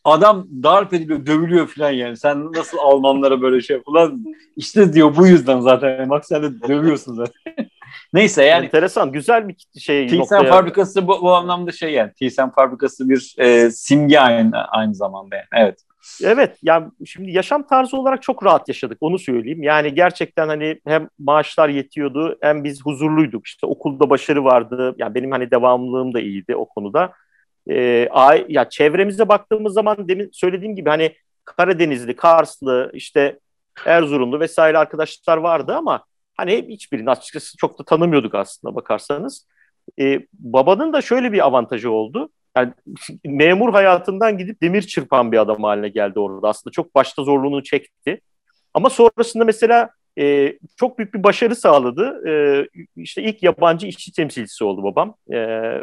Adam darp ediliyor, dövülüyor falan yani. Sen nasıl Almanlara böyle şey falan işte diyor bu yüzden zaten. Bak sen de dövüyorsun zaten. Neyse yani. Enteresan, güzel bir şey. Thyssen fabrikası bu, bu anlamda şey yani. Thyssen fabrikası bir e, simge aynı, aynı zamanda yani. Evet. Evet yani şimdi yaşam tarzı olarak çok rahat yaşadık onu söyleyeyim. Yani gerçekten hani hem maaşlar yetiyordu hem biz huzurluyduk. İşte okulda başarı vardı. Yani benim hani devamlılığım da iyiydi o konuda. Ee, ya çevremize baktığımız zaman demin söylediğim gibi hani Karadenizli, Karslı, işte Erzurumlu vesaire arkadaşlar vardı ama hani hiçbirini açıkçası çok da tanımıyorduk aslında bakarsanız. Ee, babanın da şöyle bir avantajı oldu yani memur hayatından gidip demir çırpan bir adam haline geldi orada. Aslında çok başta zorluğunu çekti. Ama sonrasında mesela e, çok büyük bir başarı sağladı. E, işte ilk yabancı işçi temsilcisi oldu babam. E,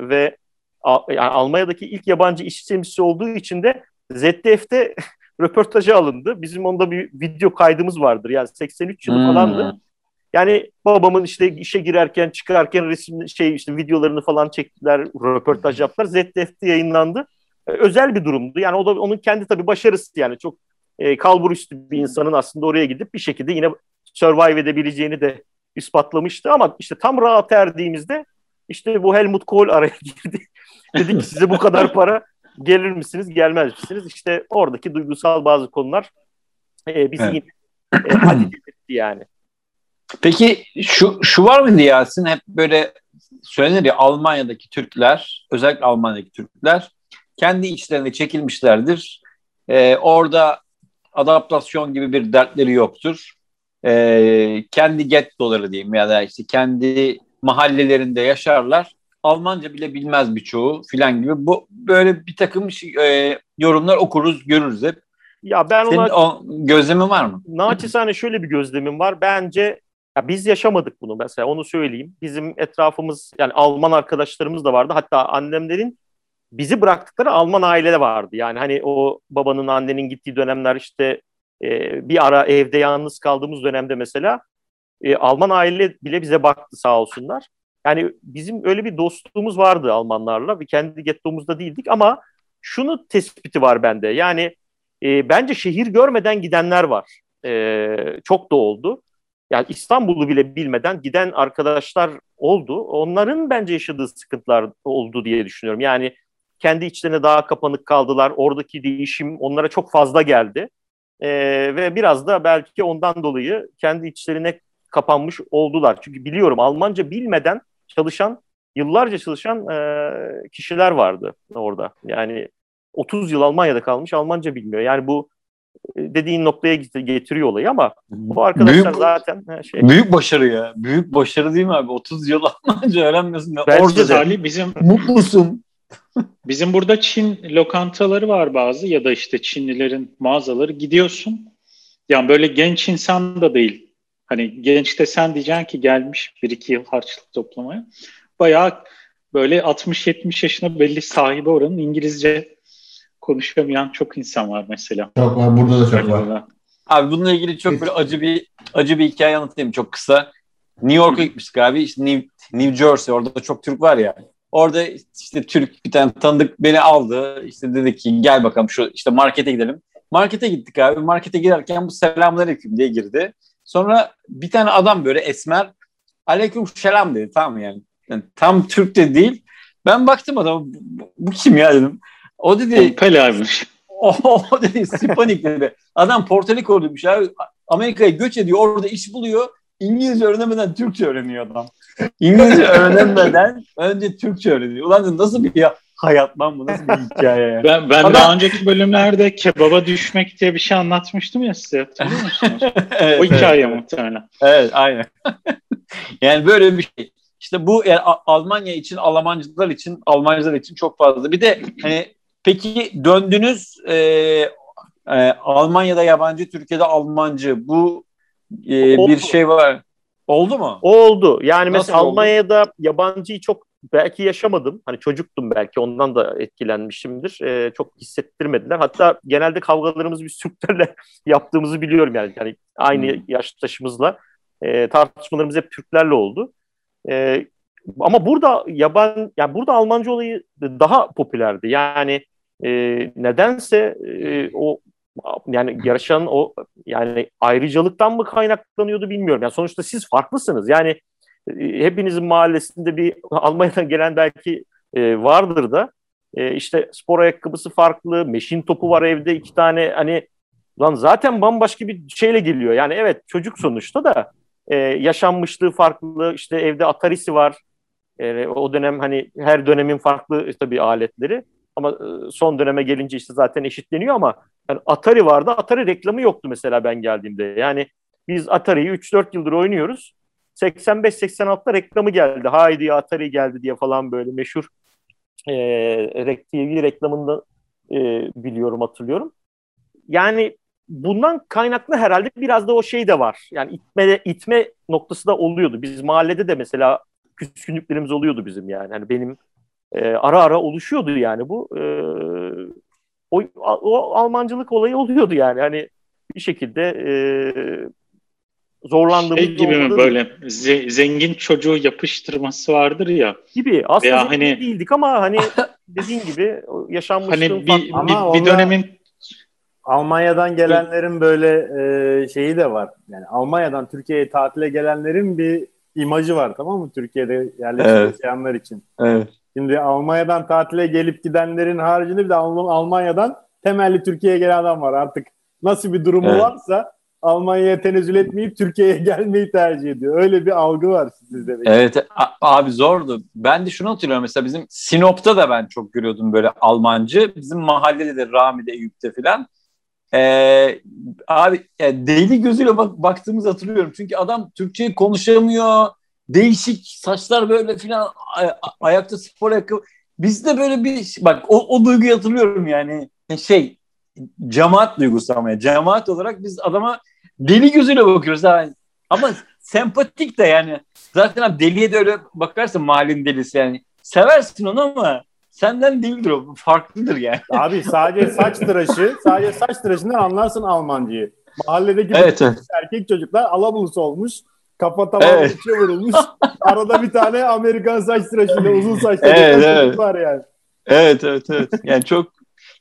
ve a, yani Almanya'daki ilk yabancı işçi temsilcisi olduğu için de ZDF'de röportajı alındı. Bizim onda bir video kaydımız vardır. Yani 83 yılı hmm. falandı. Yani babamın işte işe girerken çıkarken resim şey işte videolarını falan çektiler, röportaj yaptılar. ZDF'de yayınlandı. E, özel bir durumdu. Yani o da onun kendi tabii başarısı yani çok e, kalbur üstü bir insanın aslında oraya gidip bir şekilde yine survive edebileceğini de ispatlamıştı ama işte tam rahat erdiğimizde işte bu Helmut Kohl araya girdi. Dedi ki size bu kadar para gelir misiniz gelmez misiniz? İşte oradaki duygusal bazı konular e, bizi evet. yine e, yani. Peki şu şu var mıydı Yasin? Hep böyle söylenir ya Almanya'daki Türkler, özellikle Almanya'daki Türkler kendi içlerine çekilmişlerdir. Ee, orada adaptasyon gibi bir dertleri yoktur. Ee, kendi gettoları diyeyim ya da işte kendi mahallelerinde yaşarlar. Almanca bile bilmez birçoğu filan gibi. Bu böyle bir takım e, yorumlar okuruz, görürüz hep. Ya ben Senin ona o gözlemin var mı? Naçizane şöyle bir gözlemim var. Bence ya biz yaşamadık bunu mesela onu söyleyeyim. Bizim etrafımız yani Alman arkadaşlarımız da vardı. Hatta annemlerin bizi bıraktıkları Alman aile vardı. Yani hani o babanın annenin gittiği dönemler işte e, bir ara evde yalnız kaldığımız dönemde mesela e, Alman aile bile bize baktı sağ olsunlar. Yani bizim öyle bir dostluğumuz vardı Almanlarla. Bir kendi gettomuzda değildik ama şunu tespiti var bende. Yani e, bence şehir görmeden gidenler var. E, çok da oldu. Yani İstanbul'u bile bilmeden giden arkadaşlar oldu. Onların bence yaşadığı sıkıntılar oldu diye düşünüyorum. Yani kendi içlerine daha kapanık kaldılar. Oradaki değişim onlara çok fazla geldi. E, ve biraz da belki ondan dolayı kendi içlerine kapanmış oldular. Çünkü biliyorum Almanca bilmeden çalışan, yıllarca çalışan e, kişiler vardı orada. Yani 30 yıl Almanya'da kalmış Almanca bilmiyor. Yani bu dediğin noktaya getiriyor olayı ama bu arkadaşlar büyük, zaten şey. Büyük başarı ya. Büyük başarı değil mi abi? 30 yıl Almanca öğrenmiyorsun. Bence Orada Salih bizim mutlusun. bizim burada Çin lokantaları var bazı ya da işte Çinlilerin mağazaları gidiyorsun. Yani böyle genç insan da değil. Hani genç de sen diyeceksin ki gelmiş bir iki yıl harçlık toplamaya. Bayağı böyle 60-70 yaşına belli sahibi oranın İngilizce konuşamayan çok insan var mesela. Çok var. Burada da çok var. Abi bununla ilgili çok böyle acı bir acı bir hikaye anlatayım çok kısa. New York'a gitmiştik abi. İşte New, New Jersey orada da çok Türk var ya. Orada işte Türk bir tane tanıdık beni aldı. İşte dedi ki gel bakalım şu işte markete gidelim. Markete gittik abi. Markete girerken bu selamünaleyküm diye girdi. Sonra bir tane adam böyle esmer aleyküm selam dedi tamam yani. yani tam Türk de değil. Ben baktım adama bu, bu kim ya dedim. O dedi Pelaymış. O, o dedi Spanik dedi. Adam Porto Rico'luymuş abi. Amerika'ya göç ediyor. Orada iş buluyor. İngilizce öğrenemeden Türkçe öğreniyor adam. İngilizce öğrenemeden önce Türkçe öğreniyor. Ulan nasıl bir ya, hayat lan bu nasıl bir hikaye ya. Ben, ben daha önceki bölümlerde kebaba düşmek diye bir şey anlatmıştım ya size hatırlıyor musunuz? evet, o hikaye evet. muhtemelen. Evet aynen. yani böyle bir şey. İşte bu yani Almanya için, Almancılar için, Almancılar için çok fazla. Bir de hani Peki döndünüz e, e, Almanya'da yabancı, Türkiye'de Almancı. Bu e, bir şey var. Oldu mu? Oldu. Yani Nasıl mesela oldu? Almanya'da yabancıyı çok belki yaşamadım. Hani çocuktum belki ondan da etkilenmişimdir. Ee, çok hissettirmediler. Hatta genelde kavgalarımızı biz Türklerle yaptığımızı biliyorum yani. yani aynı hmm. yaştaşımızla e, tartışmalarımız hep Türklerle oldu. E, ama burada yaban yani burada Almanca olayı daha popülerdi. Yani e, nedense e, o yani yarışan o yani ayrıcalıktan mı kaynaklanıyordu bilmiyorum. Yani sonuçta siz farklısınız. Yani e, hepinizin mahallesinde bir Almanya'dan gelen belki e, vardır da e, işte spor ayakkabısı farklı, meşin topu var evde iki tane hani lan zaten bambaşka bir şeyle geliyor. Yani evet çocuk sonuçta da e, yaşanmışlığı farklı. işte evde Atari'si var. E, o dönem hani her dönemin farklı tabii aletleri. Ama e, son döneme gelince işte zaten eşitleniyor ama yani Atari vardı. Atari reklamı yoktu mesela ben geldiğimde. Yani biz Atari'yi 3-4 yıldır oynuyoruz. 85-86'da reklamı geldi. Haydi Atari geldi diye falan böyle meşhur e, TV reklamında e, biliyorum hatırlıyorum. Yani bundan kaynaklı herhalde biraz da o şey de var. Yani itme itme noktası da oluyordu. Biz mahallede de mesela küskünlüklerimiz oluyordu bizim yani. Hani benim e, ara ara oluşuyordu yani bu. E, o, o Almancılık olayı oluyordu yani. Hani bir şekilde e, zorlandığımız Şey gibi mi böyle ze- zengin çocuğu yapıştırması vardır ya. gibi. Aslında Veya hani- değildik ama hani dediğin gibi yaşanmışlığın Hani bir, farklı- Ama bir, bir dönemin Almanya'dan gelenlerin böyle e, şeyi de var. Yani Almanya'dan Türkiye'ye tatile gelenlerin bir imajı var tamam mı? Türkiye'de yerleşik Evet. yaşayanlar için. Evet. Şimdi Almanya'dan tatile gelip gidenlerin haricinde bir de Alm- Almanya'dan temelli Türkiye'ye gelen adam var. Artık nasıl bir durumu Evet. varsa Almanya'ya tenezzül etmeyip Türkiye'ye gelmeyi tercih ediyor. Öyle bir algı var sizde. Evet abi zordu. Ben de şunu hatırlıyorum mesela bizim Sinop'ta da ben çok görüyordum böyle Almancı. Bizim mahallede de Rami'de Eyüp'te filan. Ee, abi ya deli gözüyle bak, baktığımızı hatırlıyorum. Çünkü adam Türkçe konuşamıyor. Değişik saçlar böyle filan ayakta spor ayakkabı. Bizde böyle bir bak o, o duyguyu hatırlıyorum yani şey cemaat duygusu ama ya. cemaat olarak biz adama deli gözüyle bakıyoruz ha. Ama sempatik de yani. Zaten abi deliye de öyle bakarsın mahallenin delisi yani. Seversin onu ama senden değildir o. Farklıdır yani. Abi sadece saç tıraşı, sadece saç tıraşından anlarsın Almancıyı. Mahalledeki Evet, evet. erkek çocuklar alabulusu olmuş. Kafa tamamen Evet. içe vurulmuş. Arada bir tane Amerikan saç tıraşıyla uzun saçlı Evet, bir evet. var yani. Evet evet evet. Yani çok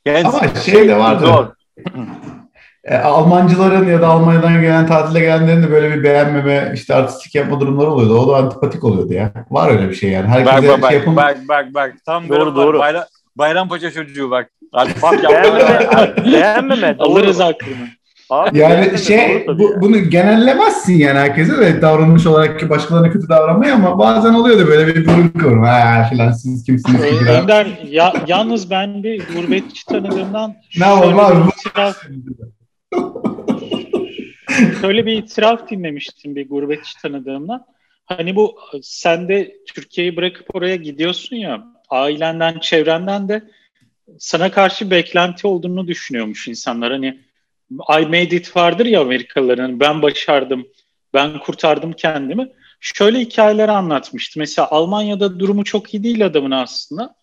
yani Ama şey de vardı. Zor. E, Almancıların ya da Almanya'dan gelen tatile gelenlerin de böyle bir beğenmeme, işte artistik yapma durumları oluyordu. O da antipatik oluyordu ya. Var öyle bir şey yani. Herkese bak bak, şey yapın. bak bak bak tam Doğru, böyle doğru. Bayram, Bayrampaşa çocuğu bak. Hadi bak Beğenmeme, beğenmeme. alırız aklını. Abi, Yani şey bu, ya. bunu genellemezsin yani herkese de davranış olarak ki başkalarına kötü davranmayı ama bazen oluyordu böyle bir burun kıvırma. Ha filan siz kimsiniz ki Ee. Ender ya, yalnız ben bir gurbetçi tanıdığımdan Ne yapalım abi? bir itiraf, şöyle bir itiraf dinlemiştim bir gurbetçi tanıdığımdan. Hani bu sen de Türkiye'yi bırakıp oraya gidiyorsun ya ailenden, çevrenden de sana karşı beklenti olduğunu düşünüyormuş insanlar. Hani I made it vardır ya Amerikalıların ben başardım, ben kurtardım kendimi. Şöyle hikayeler anlatmıştı. Mesela Almanya'da durumu çok iyi değil adamın aslında.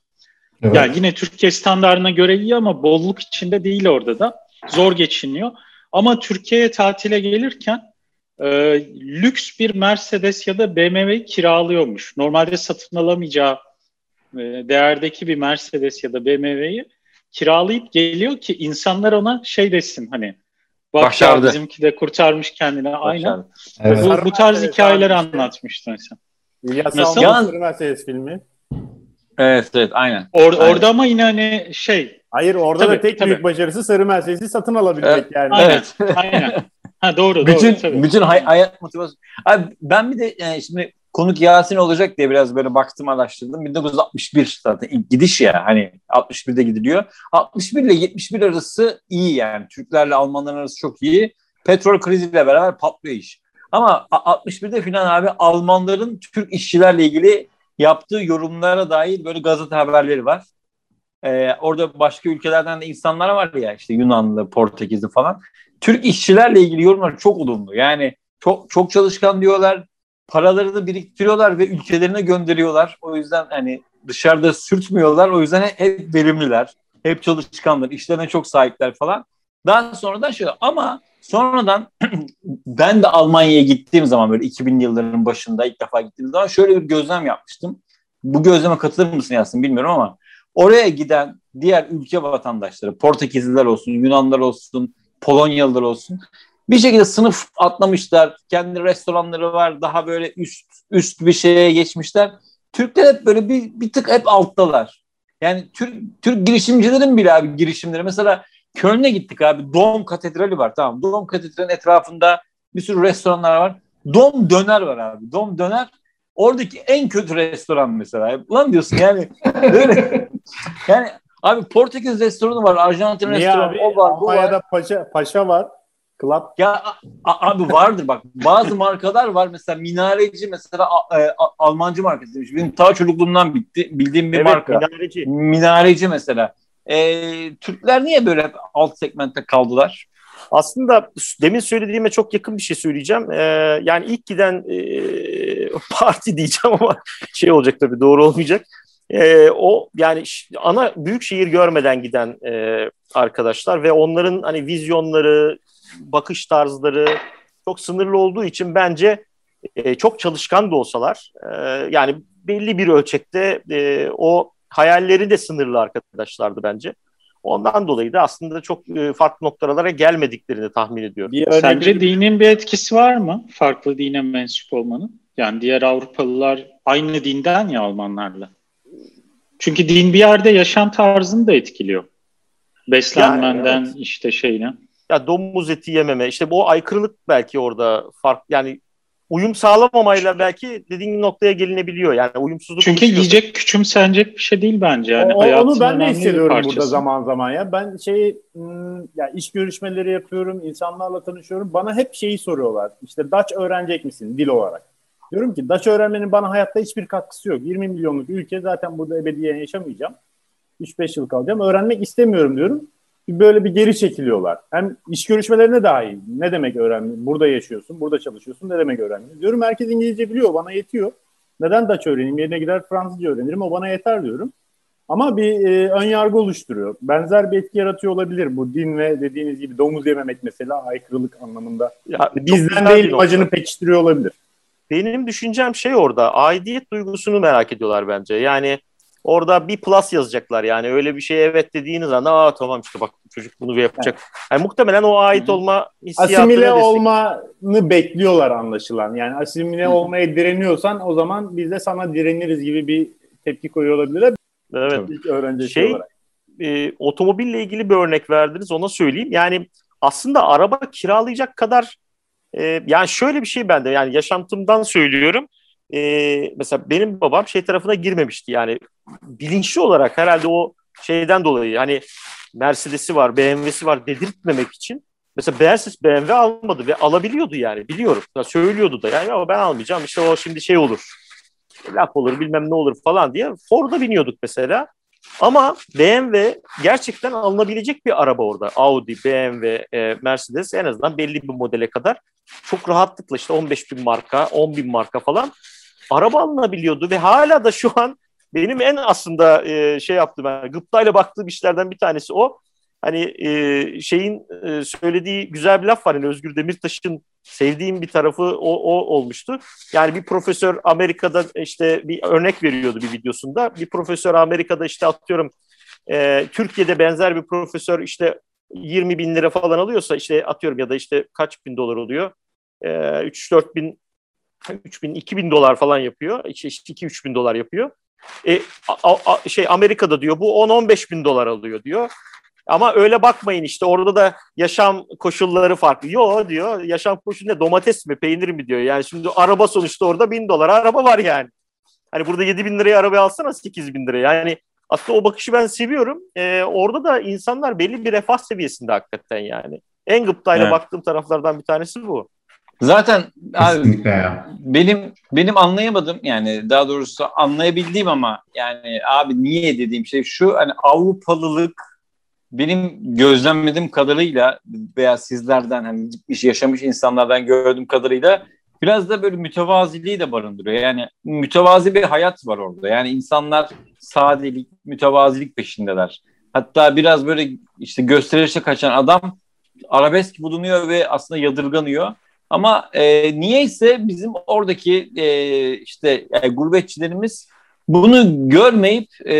Evet. Yani yine Türkiye standartına göre iyi ama bolluk içinde değil orada da. Zor geçiniyor. Ama Türkiye'ye tatile gelirken e, lüks bir Mercedes ya da BMW kiralıyormuş. Normalde satın alamayacağı e, değerdeki bir Mercedes ya da BMW'yi kiralayıp geliyor ki insanlar ona şey desin hani bak ya Başardı. bizimki de kurtarmış kendini aynen. Evet. Bu, bu tarz Evet, hikayeler abi işte. anlatmıştı mesela. İlyas Nasıl? Sırrı Mercedes filmi. Evet evet aynen. Or- Aynen. orada ama yine hani şey Hayır orada Tabii, da tek tabii. büyük başarısı Sarı Mercedes'i satın alabilmek Evet. yani. Evet. aynen. Ha doğru bütün doğru tabii. bütün hay- hayat motivasyonu. Abi ben bir de yani şimdi konuk Yasin olacak diye biraz böyle baktım araştırdım. 1961 zaten ilk gidiş ya hani 61'de gidiliyor. 61 ile 71 arası iyi yani. Türklerle Almanların arası çok iyi. Petrol kriziyle beraber patlıyor iş. Ama a- 61'de filan abi Almanların Türk işçilerle ilgili yaptığı yorumlara dair böyle gazete haberleri var. Ee, orada başka ülkelerden de insanlar var ya işte Yunanlı, Portekizli falan. Türk işçilerle ilgili yorumlar çok olumlu. Yani çok çok çalışkan diyorlar. Paralarını biriktiriyorlar ve ülkelerine gönderiyorlar. O yüzden hani dışarıda sürtmüyorlar. O yüzden hep verimliler. Hep çalışkanlar. işlerine çok sahipler falan. Daha sonradan şöyle ama sonradan ben de Almanya'ya gittiğim zaman böyle 2000'li yılların başında ilk defa gittiğim zaman şöyle bir gözlem yapmıştım. Bu gözleme katılır mısın Yasin bilmiyorum ama oraya giden diğer ülke vatandaşları, Portekizliler olsun, Yunanlar olsun, Polonyalılar olsun bir şekilde sınıf atlamışlar. Kendi restoranları var. Daha böyle üst üst bir şeye geçmişler. Türkler hep böyle bir, bir tık hep alttalar. Yani Türk, Türk girişimcilerin bile abi girişimleri. Mesela Köln'e gittik abi. Dom Katedrali var. Tamam. Dom Katedrali'nin etrafında bir sürü restoranlar var. Dom Döner var abi. Dom Döner oradaki en kötü restoran mesela. Ulan diyorsun yani böyle yani abi Portekiz restoranı var. Arjantin Niye restoranı abi? o var bu var. Almanya'da paşa, paşa var. Club. Ya a- abi vardır bak bazı markalar var mesela minareci mesela a- e, a- Almancı markası demiş. Benim ta çocukluğumdan bitti, bildiğim bir Evet, marka. minareci. Minareci mesela. E, Türkler niye böyle alt segmentte kaldılar? Aslında demin söylediğime çok yakın bir şey söyleyeceğim. Ee, yani ilk giden e, parti diyeceğim ama şey olacak tabii doğru olmayacak. Ee, o yani ana büyük şehir görmeden giden e, arkadaşlar ve onların hani vizyonları, bakış tarzları çok sınırlı olduğu için bence e, çok çalışkan da olsalar e, yani belli bir ölçekte e, o hayalleri de sınırlı arkadaşlardı bence. Ondan dolayı da aslında çok e, farklı noktalara gelmediklerini tahmin ediyorum. Bir Sence dinin bir etkisi var mı? Farklı dine mensup olmanın? Yani diğer Avrupalılar aynı dinden ya Almanlarla. Çünkü din bir yerde yaşam tarzını da etkiliyor. Beslenmenden yani, evet. işte şeyle. Ya domuz eti yememe işte bu aykırılık belki orada fark yani uyum sağlamamayla belki dediğin noktaya gelinebiliyor. Yani uyumsuzluk Çünkü oluşuyor. yiyecek küçümsenecek bir şey değil bence. Yani o, onu ben de hissediyorum burada zaman zaman ya. Ben şey ya iş görüşmeleri yapıyorum, insanlarla tanışıyorum. Bana hep şeyi soruyorlar. İşte Dutch öğrenecek misin dil olarak? Diyorum ki Dutch öğrenmenin bana hayatta hiçbir katkısı yok. 20 milyonluk ülke zaten burada ebediyen yaşamayacağım. 3-5 yıl kalacağım. Öğrenmek istemiyorum diyorum. Böyle bir geri çekiliyorlar. Hem iş görüşmelerine dahil. Ne demek öğrenme? Burada yaşıyorsun, burada çalışıyorsun. Ne demek öğrenme? Diyorum herkes İngilizce biliyor, bana yetiyor. Neden Dutch öğreneyim? Yerine gider Fransızca öğrenirim, o bana yeter diyorum. Ama bir e, ön yargı oluşturuyor. Benzer bir etki yaratıyor olabilir bu din ve dediğiniz gibi domuz yememek mesela aykırılık anlamında. Ya, Bizden değil imajını pekiştiriyor olabilir. Benim düşüncem şey orada aidiyet duygusunu merak ediyorlar bence. Yani orada bir plus yazacaklar yani öyle bir şey evet dediğiniz anda aa tamam işte bak çocuk bunu yapacak. Yani muhtemelen o ait olma hissiyatını asimile destek... olmanı bekliyorlar anlaşılan. Yani asimile Hı-hı. olmaya direniyorsan o zaman biz de sana direniriz gibi bir tepki koyuyor olabilirler. Evet. İlk öğrenci şey olarak. E, otomobille ilgili bir örnek verdiniz ona söyleyeyim. Yani aslında araba kiralayacak kadar e, yani şöyle bir şey bende yani yaşantımdan söylüyorum. E, mesela benim babam şey tarafına girmemişti yani bilinçli olarak herhalde o şeyden dolayı hani Mercedes'i var, BMW'si var dedirtmemek için mesela Mercedes BMW almadı ve alabiliyordu yani biliyorum. Ya söylüyordu da yani ama ben almayacağım işte o şimdi şey olur. Laf olur bilmem ne olur falan diye Ford'a biniyorduk mesela. Ama BMW gerçekten alınabilecek bir araba orada. Audi, BMW, e, Mercedes en azından belli bir modele kadar çok rahatlıkla işte 15 bin marka, 10 bin marka falan araba alınabiliyordu ve hala da şu an benim en aslında e, şey yaptığım, yani gıptayla baktığım işlerden bir tanesi o. Hani e, şeyin e, söylediği güzel bir laf var. Yani Özgür Demirtaş'ın sevdiğim bir tarafı o, o olmuştu. Yani bir profesör Amerika'da işte bir örnek veriyordu bir videosunda. Bir profesör Amerika'da işte atıyorum e, Türkiye'de benzer bir profesör işte 20 bin lira falan alıyorsa işte atıyorum ya da işte kaç bin dolar oluyor? E, 3-4 bin 3 bin, 2 bin dolar falan yapıyor. İşte 2-3 bin dolar yapıyor. E, a, a, şey Amerika'da diyor bu 10-15 bin dolar alıyor diyor. Ama öyle bakmayın işte orada da yaşam koşulları farklı. Yo diyor yaşam koşulu ne domates mi peynir mi diyor. Yani şimdi araba sonuçta orada bin dolar araba var yani. Hani burada 7 bin liraya araba alsana 8 bin liraya. Yani aslında o bakışı ben seviyorum. Ee, orada da insanlar belli bir refah seviyesinde hakikaten yani. En gıptayla evet. baktığım taraflardan bir tanesi bu. Zaten abi, benim benim anlayamadığım yani daha doğrusu anlayabildiğim ama yani abi niye dediğim şey şu hani Avrupalılık benim gözlemlediğim kadarıyla veya sizlerden hani gitmiş yaşamış insanlardan gördüğüm kadarıyla biraz da böyle mütevaziliği de barındırıyor. Yani mütevazi bir hayat var orada. Yani insanlar sadelik, mütevazilik peşindeler. Hatta biraz böyle işte gösterişe kaçan adam arabesk bulunuyor ve aslında yadırganıyor. Ama e, niyeyse bizim oradaki e, işte yani gurbetçilerimiz bunu görmeyip e,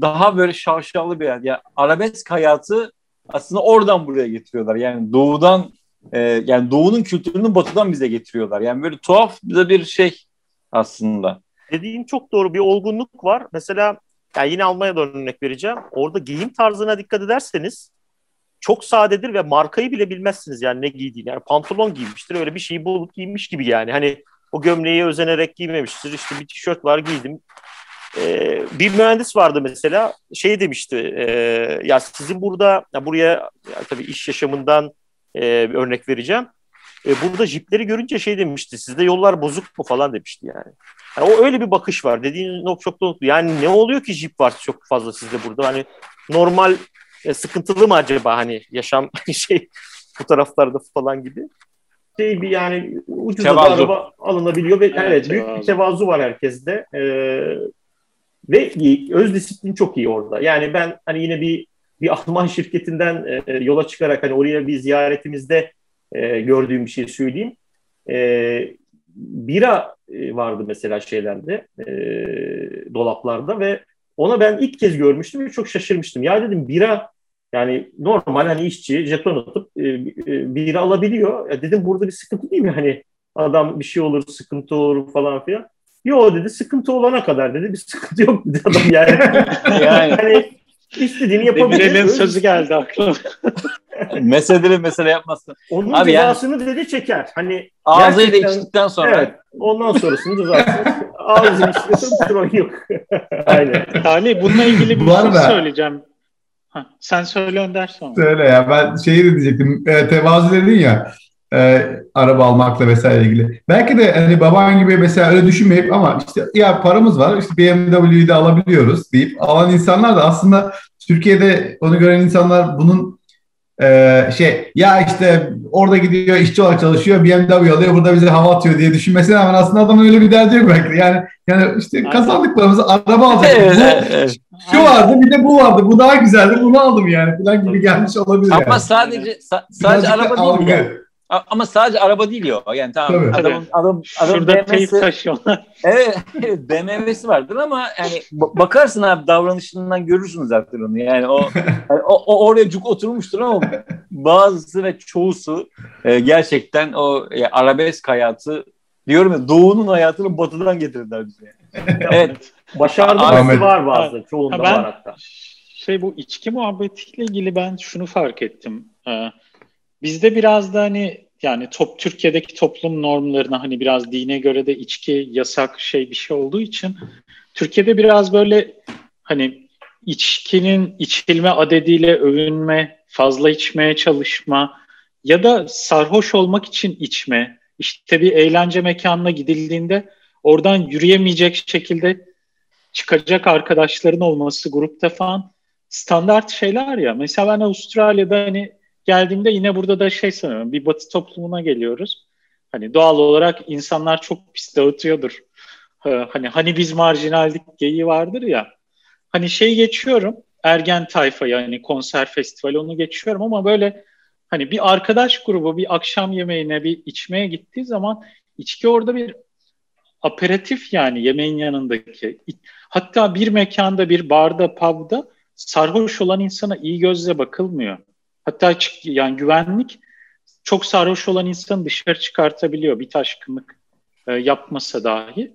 daha böyle şaşalı bir hayat. Yani arabesk hayatı aslında oradan buraya getiriyorlar. Yani doğudan e, yani doğunun kültürünü batıdan bize getiriyorlar. Yani böyle tuhaf da bir şey aslında. Dediğin çok doğru bir olgunluk var. Mesela yani yine Almanya'dan örnek vereceğim. Orada giyim tarzına dikkat ederseniz çok sadedir ve markayı bile bilmezsiniz yani ne giydiğini. Yani pantolon giymiştir öyle bir şeyi bulup giymiş gibi yani. Hani o gömleği özenerek giymemiştir. İşte bir tişört var giydim. Ee, bir mühendis vardı mesela şey demişti e, ya sizin burada ya buraya ya tabii iş yaşamından e, örnek vereceğim. E, burada jipleri görünce şey demişti sizde yollar bozuk mu falan demişti yani. yani o öyle bir bakış var dediğin çok da Yani ne oluyor ki jip var çok fazla sizde burada hani normal e, sıkıntılı mı acaba hani yaşam şey bu taraflarda falan gibi. Şey bir yani ucuz araba alınabiliyor ve evet, evet büyük bir tevazu var herkeste. Ee, ve öz disiplin çok iyi orada. Yani ben hani yine bir bir Alman şirketinden e, yola çıkarak hani oraya bir ziyaretimizde e, gördüğüm bir şey söyleyeyim. e, bira e, vardı mesela şeylerde e, dolaplarda ve ona ben ilk kez görmüştüm ve çok şaşırmıştım. Ya dedim bira yani normal hani işçi jeton atıp e, e, alabiliyor. Ya dedim burada bir sıkıntı değil mi? Hani adam bir şey olur, sıkıntı olur falan filan. Yo dedi sıkıntı olana kadar dedi bir sıkıntı yok dedi adam yani. yani hani istediğini yapabilir. Demirel'in sözü geldi aklıma. Meseleleri mesele yapmazsın. Onun Abi cezasını yani, dedi çeker. Hani ağzıyla içtikten sonra. Evet. Ondan sonrasını cezasını ağzını içtikten sonra yok. Aynen. Ali bununla ilgili bir şey söyleyeceğim. Sen söyle Önder sonra. Söyle ya ben şeyi de diyecektim. E, tevazu dedin ya e, araba almakla vesaire ilgili. Belki de hani baban gibi mesela öyle düşünmeyip ama işte ya paramız var işte BMW'yi de alabiliyoruz deyip alan insanlar da aslında Türkiye'de onu gören insanlar bunun e, şey ya işte orada gidiyor işçi olarak çalışıyor BMW alıyor burada bize hava atıyor diye düşünmesine rağmen aslında adamın öyle bir derdi yok belki. Yani yani işte kazandıklarımızı araba alacak. bu, şu vardı bir de bu vardı. Bu daha güzeldi. Bunu aldım yani falan gibi gelmiş olabilir. Ama yani. sadece sa- sadece araba değil. Ama sadece araba değil ya. Yani tamam Tabii. adamın adam adam Şurada teyip taşıyorlar. Evet, evet BMW'si vardır ama yani bakarsın abi davranışından görürsün zaten onu. Yani o yani o, o oraya cuk oturmuştur ama bazısı ve çoğusu e, gerçekten o e, arabesk hayatı diyorum ya doğunun hayatını batıdan getirdiler bize. evet. Başardığı var bazı. Çoğunda ben, var hatta. Şey bu içki muhabbetiyle ilgili ben şunu fark ettim. Ee, Bizde biraz da hani yani top Türkiye'deki toplum normlarına hani biraz dine göre de içki yasak şey bir şey olduğu için Türkiye'de biraz böyle hani içkinin içilme adediyle övünme, fazla içmeye çalışma ya da sarhoş olmak için içme. İşte bir eğlence mekanına gidildiğinde oradan yürüyemeyecek şekilde çıkacak arkadaşların olması grupta falan standart şeyler ya. Mesela ben Avustralya'da hani geldiğimde yine burada da şey sanıyorum bir batı toplumuna geliyoruz. Hani doğal olarak insanlar çok pis dağıtıyordur. Hani hani biz marjinaldik geyiği vardır ya. Hani şey geçiyorum ergen tayfa yani konser festivali onu geçiyorum ama böyle hani bir arkadaş grubu bir akşam yemeğine bir içmeye gittiği zaman içki orada bir aperatif yani yemeğin yanındaki. Hatta bir mekanda bir barda pub'da sarhoş olan insana iyi gözle bakılmıyor. Hatta yani güvenlik çok sarhoş olan insanı dışarı çıkartabiliyor bir taşkınlık e, yapmasa dahi.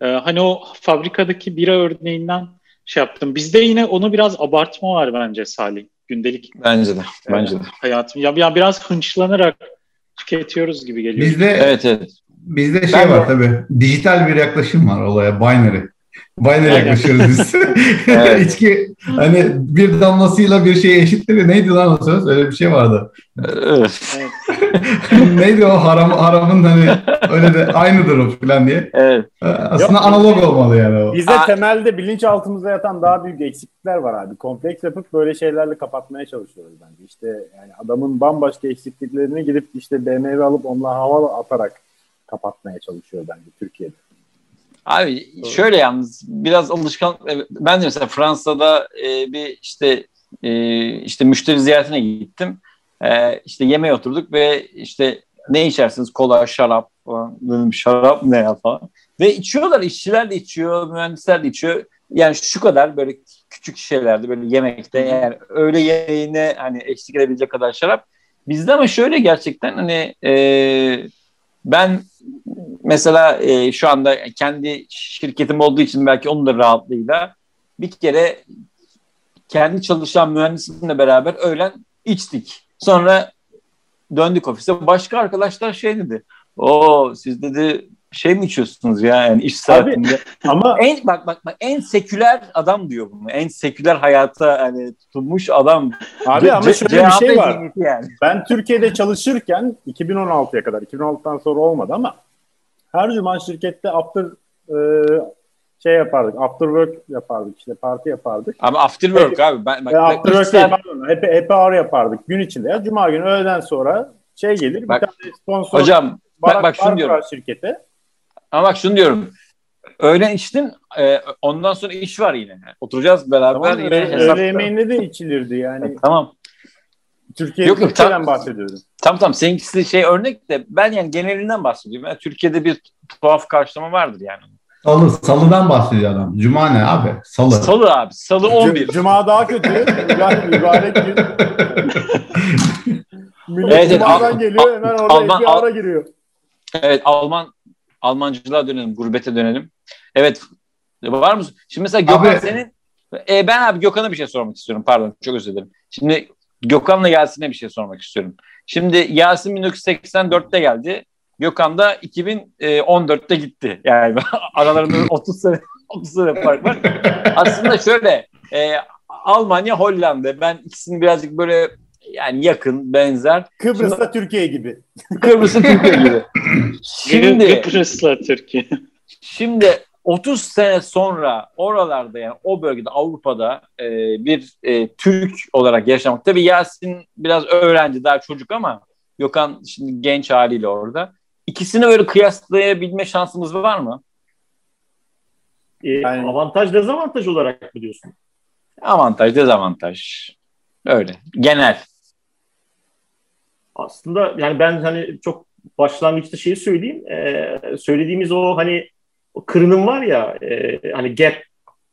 E, hani o fabrikadaki bira örneğinden şey yaptım. Bizde yine onu biraz abartma var bence Salih. Gündelik. Bence de. E, bence de. Hayatım. Ya, ya biraz hınçlanarak tüketiyoruz gibi geliyor. Bizde evet evet. Bizde şey ben var tabii. Dijital bir yaklaşım var olaya. Binary. Binary yaklaşıyoruz biz. evet. İçki hani bir damlasıyla bir şey eşittir. Neydi lan o söz? Öyle bir şey vardı. Evet. Neydi o haram haramın hani öyle de aynıdır o falan diye. Evet. Aslında Yok, analog olmalı yani o. Bizde A- temelde bilinçaltımızda yatan daha büyük eksiklikler var abi. Kompleks yapıp böyle şeylerle kapatmaya çalışıyoruz bence. İşte yani adamın bambaşka eksikliklerini gidip işte BMW alıp onunla hava atarak kapatmaya çalışıyor bence Türkiye'de. Abi Doğru. şöyle yalnız biraz alışkan ben de mesela Fransa'da e, bir işte e, işte müşteri ziyaretine gittim. E, işte yemeğe oturduk ve işte ne içersiniz? Kola, şarap falan. Dedim şarap ne ya falan. Ve içiyorlar. işçiler de içiyor, mühendisler de içiyor. Yani şu kadar böyle küçük şeylerde böyle yemekte yani öyle yemeğine hani eşlik edebilecek kadar şarap. Bizde ama şöyle gerçekten hani e, ben mesela e, şu anda kendi şirketim olduğu için belki onun da rahatlığıyla bir kere kendi çalışan mühendisimle beraber öğlen içtik. Sonra döndük ofise. Başka arkadaşlar şey dedi. O siz dedi şey mi içiyorsunuz ya yani iş saatinde? Abi, ama en bak bak bak en seküler adam diyor bunu. En seküler hayata hani tutulmuş adam. Abi ama şöyle bir şey var. Yani. Ben Türkiye'de çalışırken 2016'ya kadar 2016'dan sonra olmadı ama her cuma şirkette after e, şey yapardık. After work yapardık işte parti yapardık. Ama after work hep, abi. Ben, bak, e, after work saat... pardon. Hep, hep hour yapardık gün içinde. Ya. Cuma günü öğleden sonra şey gelir bak, bir tane sponsor hocam, bak, bak şunu diyorum. şirkete. Ama bak şunu diyorum. Öğlen içtin e, ondan sonra iş var yine. Oturacağız beraber. Tamam, yine öğle, öğle yemeğinde de içilirdi yani. E, tamam. Türkiye yok, yok, tam, bahsediyorum. Tamam tamam seninkisi şey örnek de ben yani genelinden bahsediyorum. Yani Türkiye'de bir tuhaf karşılama vardır yani. Salı, salıdan bahsediyor adam. Cuma ne abi? Salı. Salı abi. Salı 11. Cuma daha kötü. Yani mübarek gün. Millet evet, Cuma'dan Al- geliyor hemen orada Alman, ara giriyor. Evet Alman Almancılığa dönelim, gurbete dönelim. Evet var mı? Şimdi mesela Gökhan abi, senin e, ben abi Gökhan'a bir şey sormak istiyorum. Pardon çok özür dilerim. Şimdi Gökhan'la Yasin'e bir şey sormak istiyorum. Şimdi Yasin 1984'te geldi. Gökhan da 2014'te gitti. Yani aralarında 30 sene 30 sene fark var. Aslında şöyle e, Almanya, Hollanda. Ben ikisini birazcık böyle yani yakın, benzer. Kıbrıs'ta Şimdi, Türkiye gibi. Kıbrıs'ta Türkiye gibi. Şimdi Kıbrıs'la Türkiye. Şimdi 30 sene sonra oralarda yani o bölgede Avrupa'da e, bir e, Türk olarak yaşamak. Tabii Yasin biraz öğrenci daha çocuk ama Gökhan şimdi genç haliyle orada. İkisini öyle kıyaslayabilme şansımız var mı? E, yani, avantaj dezavantaj olarak mı diyorsun? Avantaj dezavantaj. Öyle. Genel. Aslında yani ben hani çok başlangıçta şeyi söyleyeyim. E, söylediğimiz o hani o kırınım var ya e, hani gap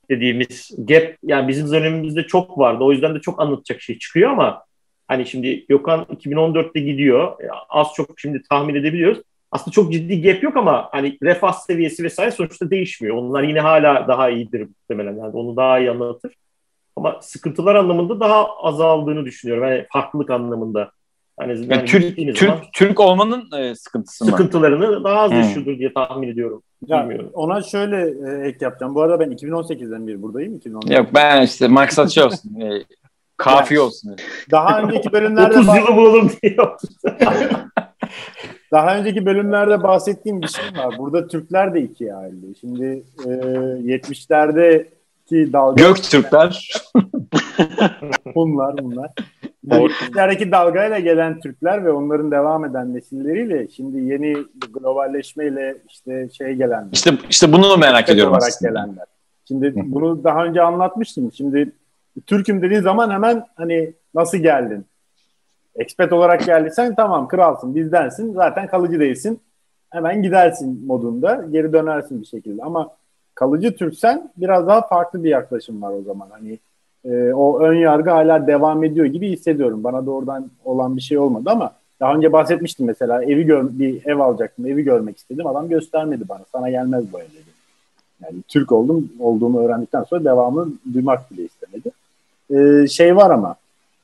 dediğimiz gap yani bizim dönemimizde çok vardı. O yüzden de çok anlatacak şey çıkıyor ama hani şimdi Gökhan 2014'te gidiyor. E, az çok şimdi tahmin edebiliyoruz. Aslında çok ciddi gap yok ama hani refah seviyesi vesaire sonuçta değişmiyor. Onlar yine hala daha iyidir muhtemelen. Yani onu daha iyi anlatır. Ama sıkıntılar anlamında daha azaldığını düşünüyorum. Yani farklılık anlamında. Yani, yani Türk, Türk, zaman, Türk olmanın e, sıkıntısı Sıkıntılarını daha az hmm. yaşıyordur diye tahmin ediyorum. Ya, Bilmiyorum. Ona şöyle e, ek yapacağım. Bu arada ben 2018'den beri buradayım. 2018'den. Yok ben işte maksat şey olsun. e, kafi yani, olsun. Daha önceki bölümlerde... 30 yılı bulalım diyor. daha önceki bölümlerde bahsettiğim bir şey var. Burada Türkler de ikiye ayrıldı. Şimdi e, 70'lerde ki dalga... Göktürkler. bunlar bunlar. 70'lerdeki dalgayla gelen Türkler ve onların devam eden nesilleriyle şimdi yeni globalleşmeyle işte şey gelenler. İşte işte bunu merak ediyorum olarak aslında. gelenler. Şimdi bunu daha önce anlatmıştım. Şimdi Türk'üm dediğin zaman hemen hani nasıl geldin? Expat olarak geldiysen tamam kralsın bizdensin zaten kalıcı değilsin. Hemen gidersin modunda geri dönersin bir şekilde ama kalıcı Türksen biraz daha farklı bir yaklaşım var o zaman. Hani e, o ön yargı hala devam ediyor gibi hissediyorum. Bana doğrudan olan bir şey olmadı ama daha önce bahsetmiştim mesela evi gör bir ev alacaktım, evi görmek istedim. Adam göstermedi bana. Sana gelmez bu ev dedi. Yani Türk oldum, olduğumu öğrendikten sonra devamını duymak bile istemedi. Ee, şey var ama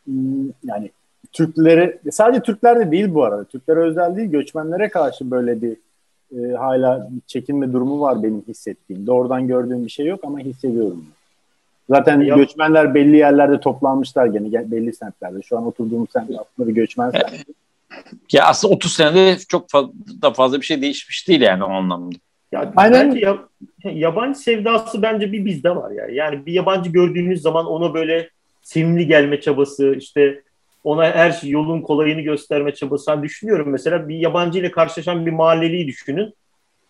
hmm, yani Türklere sadece Türklerde değil bu arada. Türklere özel değil göçmenlere karşı böyle bir e, hala bir çekinme durumu var benim hissettiğim. Doğrudan gördüğüm bir şey yok ama hissediyorum. Zaten Yok. göçmenler belli yerlerde toplanmışlar gene belli semtlerde. Şu an oturduğum semt aslında bir göçmen semti. Ya aslında 30 senede çok fazla, da fazla bir şey değişmiş değil yani o anlamda. Ya Aynen. Bence ya, yabancı sevdası bence bir bizde var ya. Yani bir yabancı gördüğünüz zaman ona böyle sevimli gelme çabası, işte ona her şey yolun kolayını gösterme çabası. Ben düşünüyorum mesela bir yabancı ile karşılaşan bir mahalleliyi düşünün.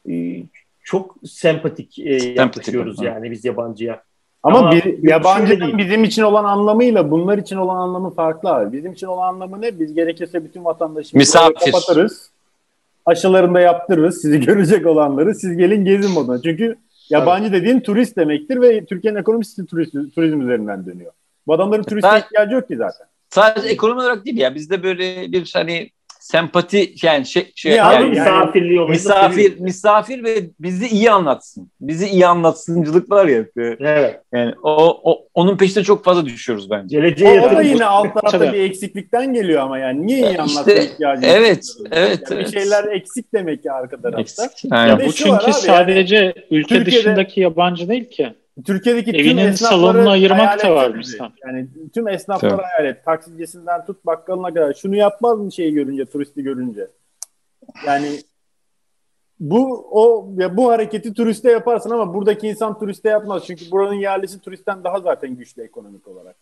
Ee, çok sempatik e, yaklaşıyoruz yani biz yabancıya. Ama, Ama bir, yabancının bizim için olan anlamıyla bunlar için olan anlamı farklı abi. Bizim için olan anlamı ne? Biz gerekirse bütün vatandaşımızı kapatırız. Aşılarında yaptırırız sizi görecek olanları. Siz gelin gezin moduna. Çünkü yabancı evet. dediğin turist demektir ve Türkiye'nin ekonomisi turizm, turizm üzerinden dönüyor. Bu adamların turiste ihtiyacı yok ki zaten. Sadece ekonomi olarak değil ya. Bizde böyle bir hani sempati yani şey, şey ya, yani, misafirliği yani, misafir misafir ve bizi iyi anlatsın. Bizi iyi anlatsıncılık var ya. Evet. Yani o, o onun peşinde çok fazla düşüyoruz bence. Geleceğe o, o da yine alt tarafta bir eksiklikten geliyor ama yani niye iyi anlatma işte, ihtiyacı Evet, evet, yani evet. Bir şeyler eksik demek ki arka tarafta. Eksik. Ya bu çünkü sadece yani, ülke Türkiye'de, dışındaki yabancı değil ki. Türkiye'deki Evinin tüm salonunu ayırmak da var mesela. Yani tüm esnafları evet. hayal et. Taksicisinden tut bakkalına kadar. Şunu yapmaz mı şeyi görünce, turisti görünce? Yani bu o ya bu hareketi turiste yaparsın ama buradaki insan turiste yapmaz. Çünkü buranın yerlisi turistten daha zaten güçlü ekonomik olarak.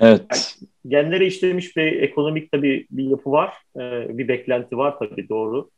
Evet. Yani genlere işlemiş bir ekonomik tabii bir yapı var. Ee, bir beklenti var tabii doğru.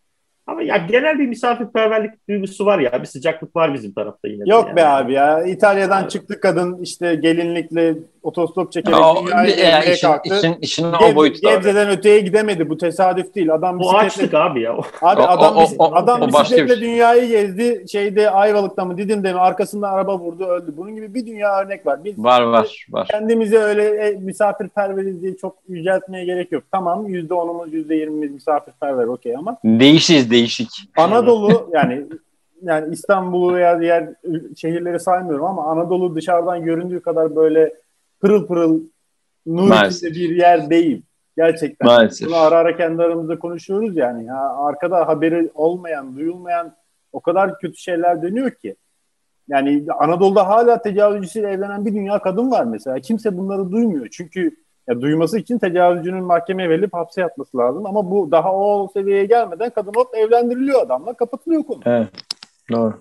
Ama ya genel bir misafirperverlik duygusu var ya. Bir sıcaklık var bizim tarafta yine. Yok yani. be abi ya. İtalya'dan yani. çıktı kadın işte gelinlikle otostop çekerek o, dünyayı gezmeye işin, kalktı. Işin, işin Geb, o boyutu Gebze'den öteye gidemedi. Bu tesadüf değil. Adam Bu açtık abi ya. Abi adam, o, o, o, adam o bisikletle şey. dünyayı gezdi. Şeyde Ayvalık'ta mı Didim'de mi arkasında araba vurdu öldü. Bunun gibi bir dünya örnek var. Biz var var var. Kendimizi öyle e, misafirperveriz diye çok yüceltmeye gerek yok. Tamam %10'umuz %20'miz misafirperver okey ama. Değişiz değişik. Anadolu yani yani İstanbul'u veya diğer şehirleri saymıyorum ama Anadolu dışarıdan göründüğü kadar böyle pırıl pırıl nur içinde bir yer değil. Gerçekten. Maalesef. Bunu ara ara kendi aramızda konuşuyoruz yani. Ya arkada haberi olmayan, duyulmayan o kadar kötü şeyler dönüyor ki. Yani Anadolu'da hala tecavüzcüsüyle evlenen bir dünya kadın var mesela. Kimse bunları duymuyor. Çünkü ya duyması için tecavüzcünün mahkemeye verilip hapse yatması lazım. Ama bu daha o seviyeye gelmeden kadın hop evlendiriliyor adamla kapatılıyor konu. Evet. Doğru.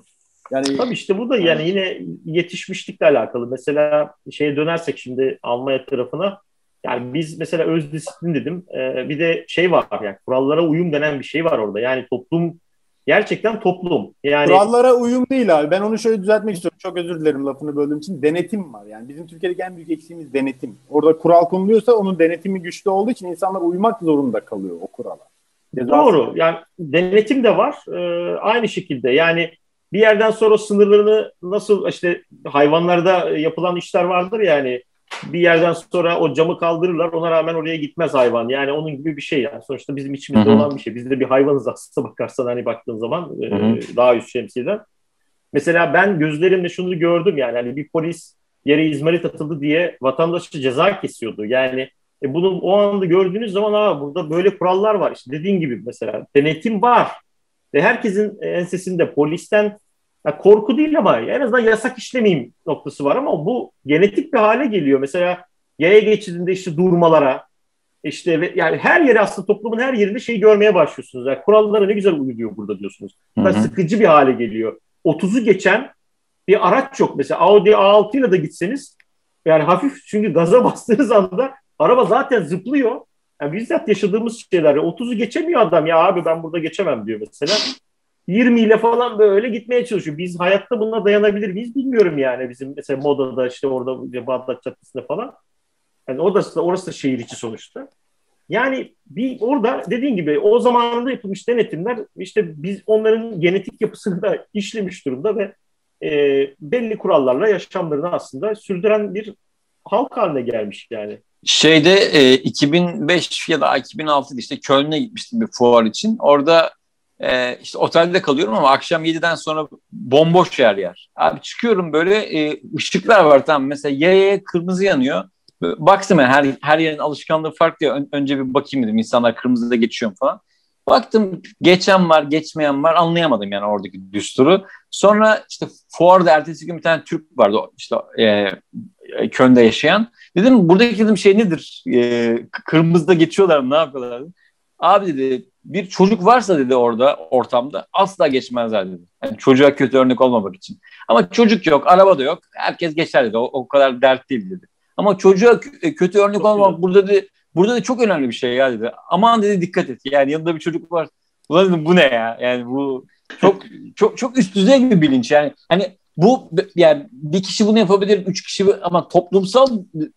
Yani Tabii işte bu da yani yine yetişmişlikle alakalı. Mesela şeye dönersek şimdi Almanya tarafına yani biz mesela öz disiplin dedim. Ee, bir de şey var yani kurallara uyum denen bir şey var orada. Yani toplum gerçekten toplum. Yani kurallara uyum değil abi. Ben onu şöyle düzeltmek istiyorum. Çok özür dilerim lafını böldüğüm için. Denetim var. Yani bizim Türkiye'deki en büyük eksiğimiz denetim. Orada kural konuluyorsa onun denetimi güçlü olduğu için insanlar uymak zorunda kalıyor o kurala. Doğru. Yani denetim de var. Ee, aynı şekilde. Yani bir yerden sonra sınırlarını nasıl işte hayvanlarda yapılan işler vardır yani bir yerden sonra o camı kaldırırlar ona rağmen oraya gitmez hayvan. Yani onun gibi bir şey yani. Sonuçta bizim içimizde Hı-hı. olan bir şey. Biz de bir hayvanız aslında bakarsan hani baktığın zaman e, daha üst şemsiyeden. Mesela ben gözlerimle şunu gördüm yani hani bir polis yere izmarit atıldı diye vatandaşı ceza kesiyordu. Yani e bunu o anda gördüğünüz zaman Aa, burada böyle kurallar var. İşte dediğin gibi mesela denetim var. Ve herkesin ensesinde polisten ya korku değil ama en azından yasak işlemeyeyim noktası var ama bu genetik bir hale geliyor. Mesela yaya geçidinde işte durmalara işte yani her yere aslında toplumun her yerinde şey görmeye başlıyorsunuz. Yani kurallara ne güzel uyuluyor burada diyorsunuz. Hı sıkıcı bir hale geliyor. 30'u geçen bir araç yok. Mesela Audi A6 ile de gitseniz yani hafif çünkü gaza bastığınız anda araba zaten zıplıyor. Yani bizzat yaşadığımız şeyler. 30'u geçemiyor adam ya abi ben burada geçemem diyor mesela. 20 ile falan böyle gitmeye çalışıyor. Biz hayatta buna dayanabilir miyiz bilmiyorum yani. Bizim mesela modada işte orada Bağdat Caddesi'nde falan. Yani orası da, orası da şehir içi sonuçta. Yani bir orada dediğin gibi o zamanında yapılmış denetimler işte biz onların genetik yapısını da işlemiş durumda ve e, belli kurallarla yaşamlarını aslında sürdüren bir halk haline gelmiş yani. Şeyde e, 2005 ya da 2006 işte Köln'e gitmiştim bir fuar için. Orada e, işte otelde kalıyorum ama akşam 7'den sonra bomboş yer yer. Abi çıkıyorum böyle e, ışıklar var tamam mesela yaya kırmızı yanıyor. Baktım yani her, her yerin alışkanlığı farklı ya. önce bir bakayım dedim insanlar kırmızıda geçiyor falan. Baktım geçen var geçmeyen var anlayamadım yani oradaki düsturu. Sonra işte fuarda ertesi gün bir tane Türk vardı işte e, Köln'de yaşayan. Dedim buradaki dedim şey nedir? E, kırmızıda geçiyorlar ne yapıyorlar dedim. Abi dedi bir çocuk varsa dedi orada ortamda asla geçmezler dedi. Yani çocuğa kötü örnek olmamak için. Ama çocuk yok, araba da yok. Herkes geçer dedi. O, o kadar dert değil dedi. Ama çocuğa e, kötü örnek çok olmamak burada dedi burada da çok önemli bir şey ya dedi. Aman dedi dikkat et. Yani yanında bir çocuk var. Ulan dedim bu ne ya? Yani bu çok çok çok üst düzey bir bilinç. Yani hani bu yani bir kişi bunu yapabilir, üç kişi ama toplumsal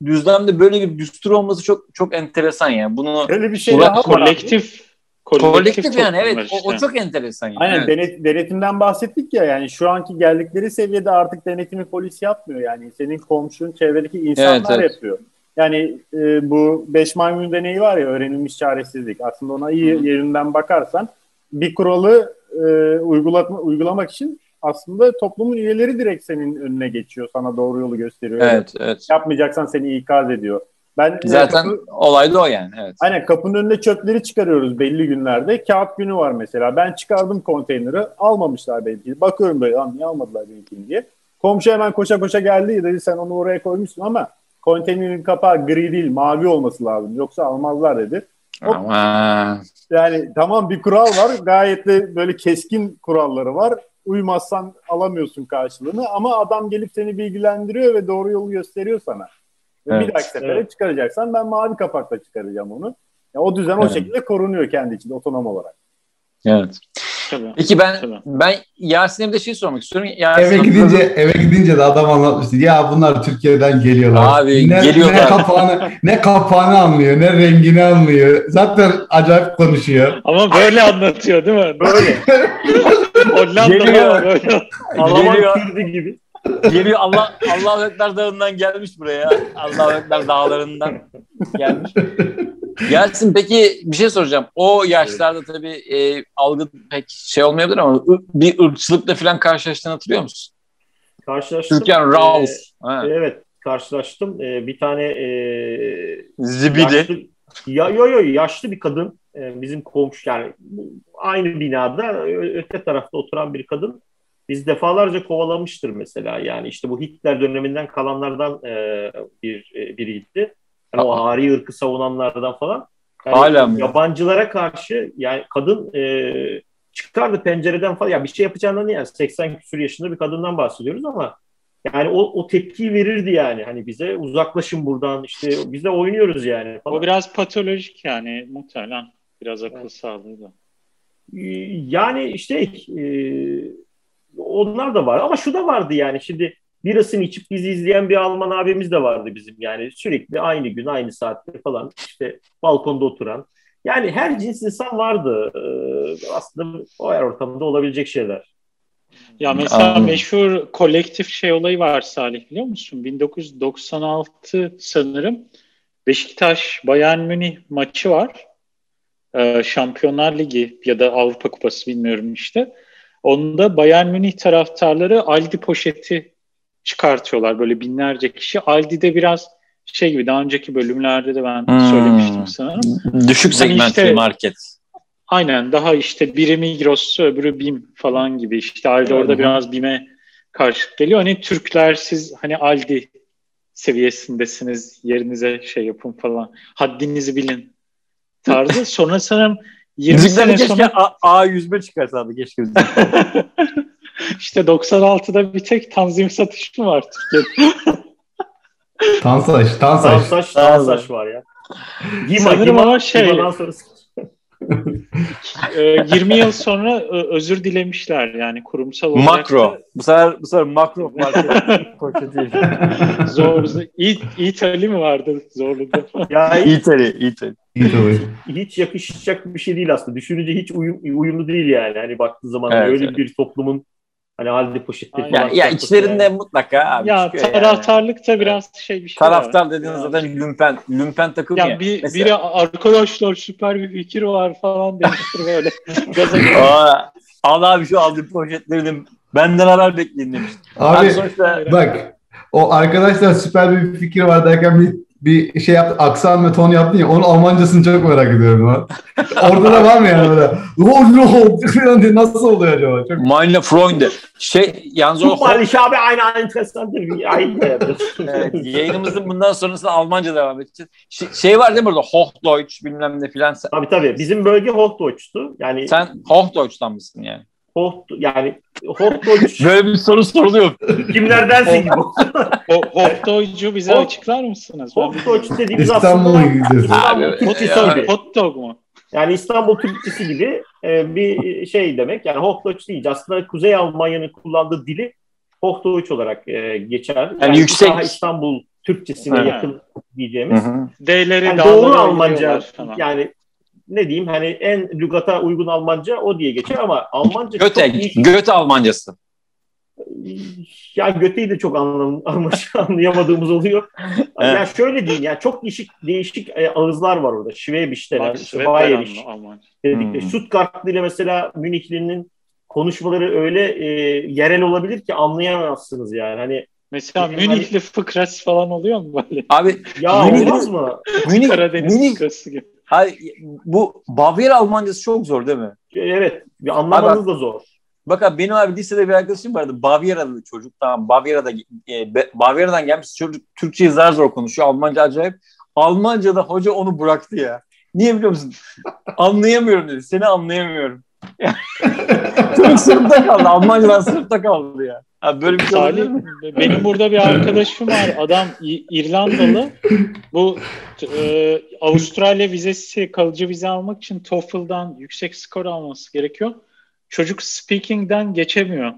düzlemde böyle bir düstur olması çok çok enteresan yani. Bunu öyle bir şey daha kolektif kolektif, kolektif yani evet işte. o, o çok enteresan. Yani. Aynen evet. denet, denetimden bahsettik ya yani şu anki geldikleri seviyede artık denetimi polis yapmıyor yani senin komşun çevredeki insanlar evet, evet. yapıyor. Yani e, bu beş maymun deneyi var ya öğrenilmiş çaresizlik aslında ona iyi Hı. yerinden bakarsan bir kuralı e, uygulatma, uygulamak için aslında toplumun üyeleri direkt senin önüne geçiyor. Sana doğru yolu gösteriyor. Evet, evet. Yapmayacaksan seni ikaz ediyor. Ben Zaten kapı, olay da o yani. Evet. Aynen kapının önüne çöpleri çıkarıyoruz belli günlerde. Kağıt günü var mesela. Ben çıkardım konteyneri. Almamışlar benimkini. Bakıyorum böyle niye almadılar benimkini diye. Komşu hemen koşa koşa geldi. Dedi sen onu oraya koymuşsun ama konteynerin kapağı gri değil mavi olması lazım. Yoksa almazlar dedi. Ama... Yani tamam bir kural var. Gayet de böyle keskin kuralları var. Uymazsan alamıyorsun karşılığını ama adam gelip seni bilgilendiriyor ve doğru yolu gösteriyor sana. Evet, bir dahaki sefere evet. çıkaracaksan ben mavi kapakla çıkaracağım onu. Yani o düzen evet. o şekilde korunuyor kendi içinde otonom olarak. Evet. Tabii. Peki ben Tabii. ben Yasin'e bir de şey sormak istiyorum. Yasin eve gidince eve gidince de adam anlatmıştı. Ya bunlar Türkiye'den geliyorlar. Abi ne, geliyorlar. Ne kapağını ne kapağını anlıyor, ne rengini anlıyor. Zaten acayip konuşuyor. Ama böyle anlatıyor değil mi? Böyle. Hollanda'da böyle. Alman Kürdü gibi. Geliyor Allah Allah Ekber Dağı'ndan gelmiş buraya. Allah Ekber Dağları'ndan gelmiş. Gelsin peki bir şey soracağım. O yaşlarda tabii e, algı pek şey olmayabilir ama bir ırkçılıkla falan karşılaştığını hatırlıyor musun? Karşılaştım. Türkan Raus. Ee, evet karşılaştım. Ee, bir tane e, Zibidi. Yaşlı, ya, yo, yo, yaşlı bir kadın e, bizim komşu yani aynı binada öte tarafta oturan bir kadın biz defalarca kovalamıştır mesela yani işte bu Hitler döneminden kalanlardan e, bir e, biriydi. Yani o ari ırkı savunanlardan falan. Yani Hala mı? Yabancılara karşı yani kadın e, çıkardı pencereden falan. Ya bir şey yapacağından yani 80 küsur yaşında bir kadından bahsediyoruz ama yani o, o tepkiyi verirdi yani. Hani bize uzaklaşın buradan işte biz de oynuyoruz yani. Falan. O biraz patolojik yani muhtemelen. Biraz akıl evet. sağlığı da. Yani işte e, onlar da var ama şu da vardı yani şimdi birasını içip bizi izleyen bir Alman abimiz de vardı bizim yani sürekli aynı gün aynı saatte falan işte balkonda oturan. Yani her cins insan vardı. Ee, aslında o her ortamda olabilecek şeyler. Ya mesela Anladım. meşhur kolektif şey olayı var Salih biliyor musun? 1996 sanırım Beşiktaş Bayern Münih maçı var. Ee, Şampiyonlar Ligi ya da Avrupa Kupası bilmiyorum işte. Onda Bayern Münih taraftarları Aldi poşeti çıkartıyorlar böyle binlerce kişi. Aldi'de biraz şey gibi daha önceki bölümlerde de ben hmm. söylemiştim sanırım. Düşük hani segmentli işte, market. Aynen daha işte biri Migros öbürü BİM falan gibi işte Aldi orada hmm. biraz BİM'e karşılık geliyor. Hani Türkler siz hani Aldi seviyesindesiniz yerinize şey yapın falan haddinizi bilin tarzı. Sonra sanırım 20 sene sonra A, A101 çıkarsa keşke. İşte 96'da bir tek tanzim satış mı var Türkiye'de? Tansaş, Tansaş. Tansaş, Tansaş var ya. Gima, Sanırım Gima, ama şey... 20 yıl sonra özür dilemişler yani kurumsal olarak. Makro. Da... Bu sefer bu sefer makro poşeti. Zor. İyi, iyi tali mi vardı zorluda? ya iyi tali, iyi tali. Hiç yakışacak bir şey değil aslında. Düşününce hiç uyum, uyumlu değil yani. Hani baktığı zaman evet, öyle evet. bir toplumun Hani halde poşetleri ya, ya içlerinde yani. mutlaka abi Ya taraftarlık yani. da biraz şey bir şey Taraftar var. dediğiniz zaten lümpen. Lümpen takım ya. ya. Bir, biri arkadaşlar süper bir fikir var falan demiştir böyle. Aa, al abi şu aldığı poşetlerini benden haber bekleyin demiş. Abi, abi sonuçta... bak o arkadaşlar süper bir fikir var derken bir bir şey yaptı, aksan ve ton yaptın ya onun Almancasını çok merak ediyorum. Orada da var mı yani böyle? Oh, nasıl oluyor acaba? Çok... Meine Freunde. Şey, yalnız o... Mal ich habe eine interessante evet, yayınımızın bundan sonrasında Almanca devam edeceğiz. Şey, şey var değil mi burada? Hochdeutsch bilmem ne filan. Tabii tabii. Bizim bölge Hochdeutsch'tu. Yani... Sen Hochdeutsch'tan mısın yani? Hoht, yani Hochdeutsch. Böyle bir soru soruluyor. Kimlerdensin gibi. Hochdeutsch'u bize Hoch, açıklar mısınız? Hochdeutsch dediğimiz İstanbul'a aslında İstanbul Türkçesi gibi. Hot dog mu? Yani İstanbul Türkçesi gibi e, bir şey demek. Yani Hochdeutsch değil. Aslında Kuzey Almanya'nın kullandığı dili Hochdeutsch olarak e, geçer. Yani, yani yüksek İstanbul Türkçesine yakın diyeceğimiz. D'leri yani doğru Almanca yani ne diyeyim hani en lügata uygun Almanca o diye geçer ama Almanca Göte, iyi... Göte Almancası. Ya Göte'yi de çok anlam anlayamadığımız oluyor. evet. Yani şöyle diyeyim yani çok değişik değişik e, ağızlar var orada. Schwäbisch denen, işte Bayerisch dedikleri. Hmm. Stuttgartlı ile mesela Münihli'nin konuşmaları öyle e, yerel olabilir ki anlayamazsınız yani. Hani Mesela yani, Münihli fıkrası falan oluyor mu böyle? Abi ya Münih, olmaz mı? Münih, Karadeniz Münih, fıkrası gibi. Hayır, bu Bavyera Almancası çok zor değil mi? Evet. Bir anlamanız da zor. Bak abi benim abi lisede bir arkadaşım vardı. Bavyeralı çocuk. Tamam Bavyera'da e, Bavyera'dan gelmiş çocuk Türkçeyi zar zor konuşuyor. Almanca acayip. Almanca'da hoca onu bıraktı ya. Niye biliyor musun? Anlayamıyorum dedi. Seni anlayamıyorum. Çocuk sınıfta kaldı. Almancadan sınıfta kaldı ya. Abi böyle bir şey Salih, benim burada bir arkadaşım var. Adam İrlandalı. Bu e, Avustralya vizesi, kalıcı vize almak için TOEFL'dan yüksek skor alması gerekiyor. çocuk speaking'den geçemiyor.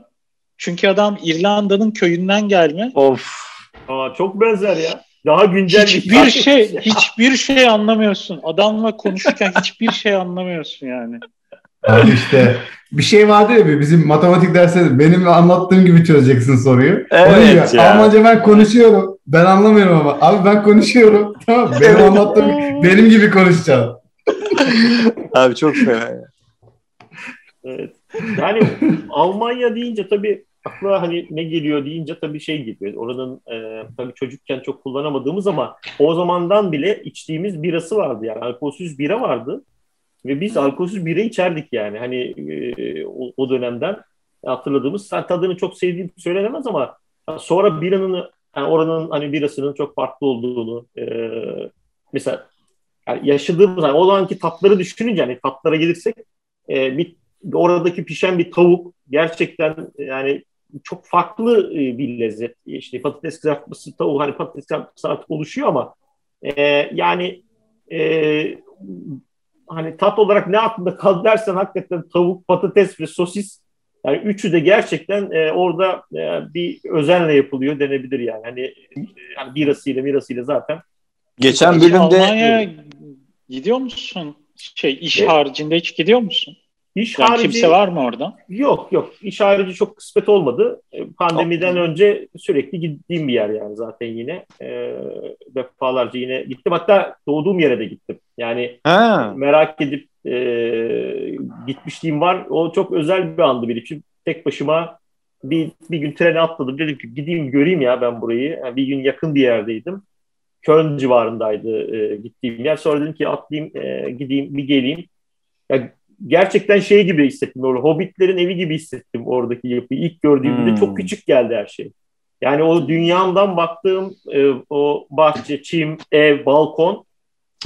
Çünkü adam İrlanda'nın köyünden gelme. Of. Aa, çok benzer ya. Daha güncel hiçbir bir şey hiçbir şey anlamıyorsun. Adamla konuşurken hiçbir şey anlamıyorsun yani. Abi işte bir şey vardı ya bizim matematik dersinde benim anlattığım gibi çözeceksin soruyu. Evet ya. Almanca ben konuşuyorum. Ben anlamıyorum ama. Abi ben konuşuyorum. Tamam Benim anlattığım benim gibi konuşacağım. Abi çok fena. Evet. Yani Almanya deyince tabii akla hani ne geliyor deyince tabii şey gibi. Oranın e, tabii çocukken çok kullanamadığımız ama o zamandan bile içtiğimiz birası vardı yani. Alkolsüz bira vardı. Ve biz alkolsüz bira içerdik yani. Hani e, o, o dönemden hatırladığımız. Sen tadını çok sevdiğim söylenemez ama sonra biranın yani oranın hani birasının çok farklı olduğunu e, mesela yani yaşadığımız hani o zamanki tatları düşününce hani tatlara gelirsek e, bir oradaki pişen bir tavuk gerçekten yani çok farklı e, bir lezzet. İşte patates kızartması, tavuk hani patates kızartması artık oluşuyor ama e, yani e, hani tat olarak ne aklında kaldı dersen hakikaten tavuk, patates ve sosis yani üçü de gerçekten e, orada e, bir özenle yapılıyor denebilir yani. Hani e, yani birasıyla mirasıyla zaten. Geçen bölümde Almanya'ya gidiyor musun? Şey iş evet. haricinde hiç gidiyor musun? İş yani harici, kimse var mı orada? Yok yok. İş harici çok kısmet olmadı. E, pandemiden okay. önce sürekli gittiğim bir yer yani zaten yine. E, defalarca yine gittim. Hatta doğduğum yere de gittim. Yani ha. merak edip e, gitmişliğim var. O çok özel bir andı benim için. Tek başıma bir, bir gün trene atladım. Dedim ki gideyim göreyim ya ben burayı. Yani bir gün yakın bir yerdeydim. Köln civarındaydı e, gittiğim yer. Sonra dedim ki atlayayım e, gideyim bir geleyim. Ya, gerçekten şey gibi hissettim. Orada. Hobbitlerin evi gibi hissettim oradaki yapıyı. İlk gördüğümde hmm. çok küçük geldi her şey. Yani o dünyamdan baktığım e, o bahçe, çim, ev, balkon.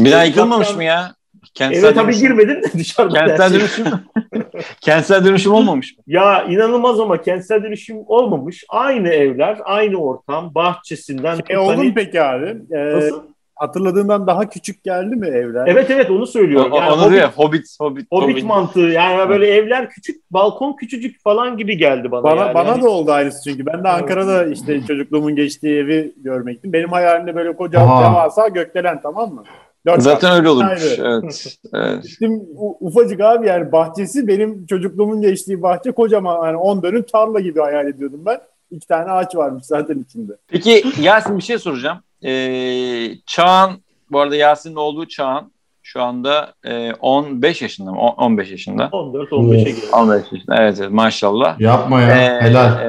Bir daha yıkılmamış mı ya? Kentsel evet tabii girmedim de dışarıda. Kentsel dönüşüm. kentsel dönüşüm olmamış mı? Ya inanılmaz ama kentsel dönüşüm olmamış. Aynı evler, aynı ortam, bahçesinden. Şey oldu mu peki abi? Ee, Nasıl? Hatırladığından daha küçük geldi mi evler? Evet evet onu söylüyor. Yani onu Hobbit, diyor Hobbit, Hobbit, Hobbit, Hobbit mantığı. Yani böyle evler küçük, balkon küçücük falan gibi geldi bana. Bana yani. bana yani. da oldu aynısı çünkü. Ben de Ankara'da işte çocukluğumun geçtiği evi görmektim. Benim hayalimde böyle koca devasa gökdelen tamam mı? Dört Zaten öyle olurmuş. Evet. evet. Şimdi ufacık abi yani bahçesi benim çocukluğumun geçtiği bahçe kocaman yani 10 dönüm tarla gibi hayal ediyordum ben. İki tane ağaç varmış zaten içinde. Peki Yasin bir şey soracağım. Ee, Çağan bu arada Yasin'in olduğu Çağan şu anda e, 15 yaşında mı? 15 yaşında. 14-15'e geliyor. 15 yaşında evet, evet maşallah. Yapma ya ee, helal.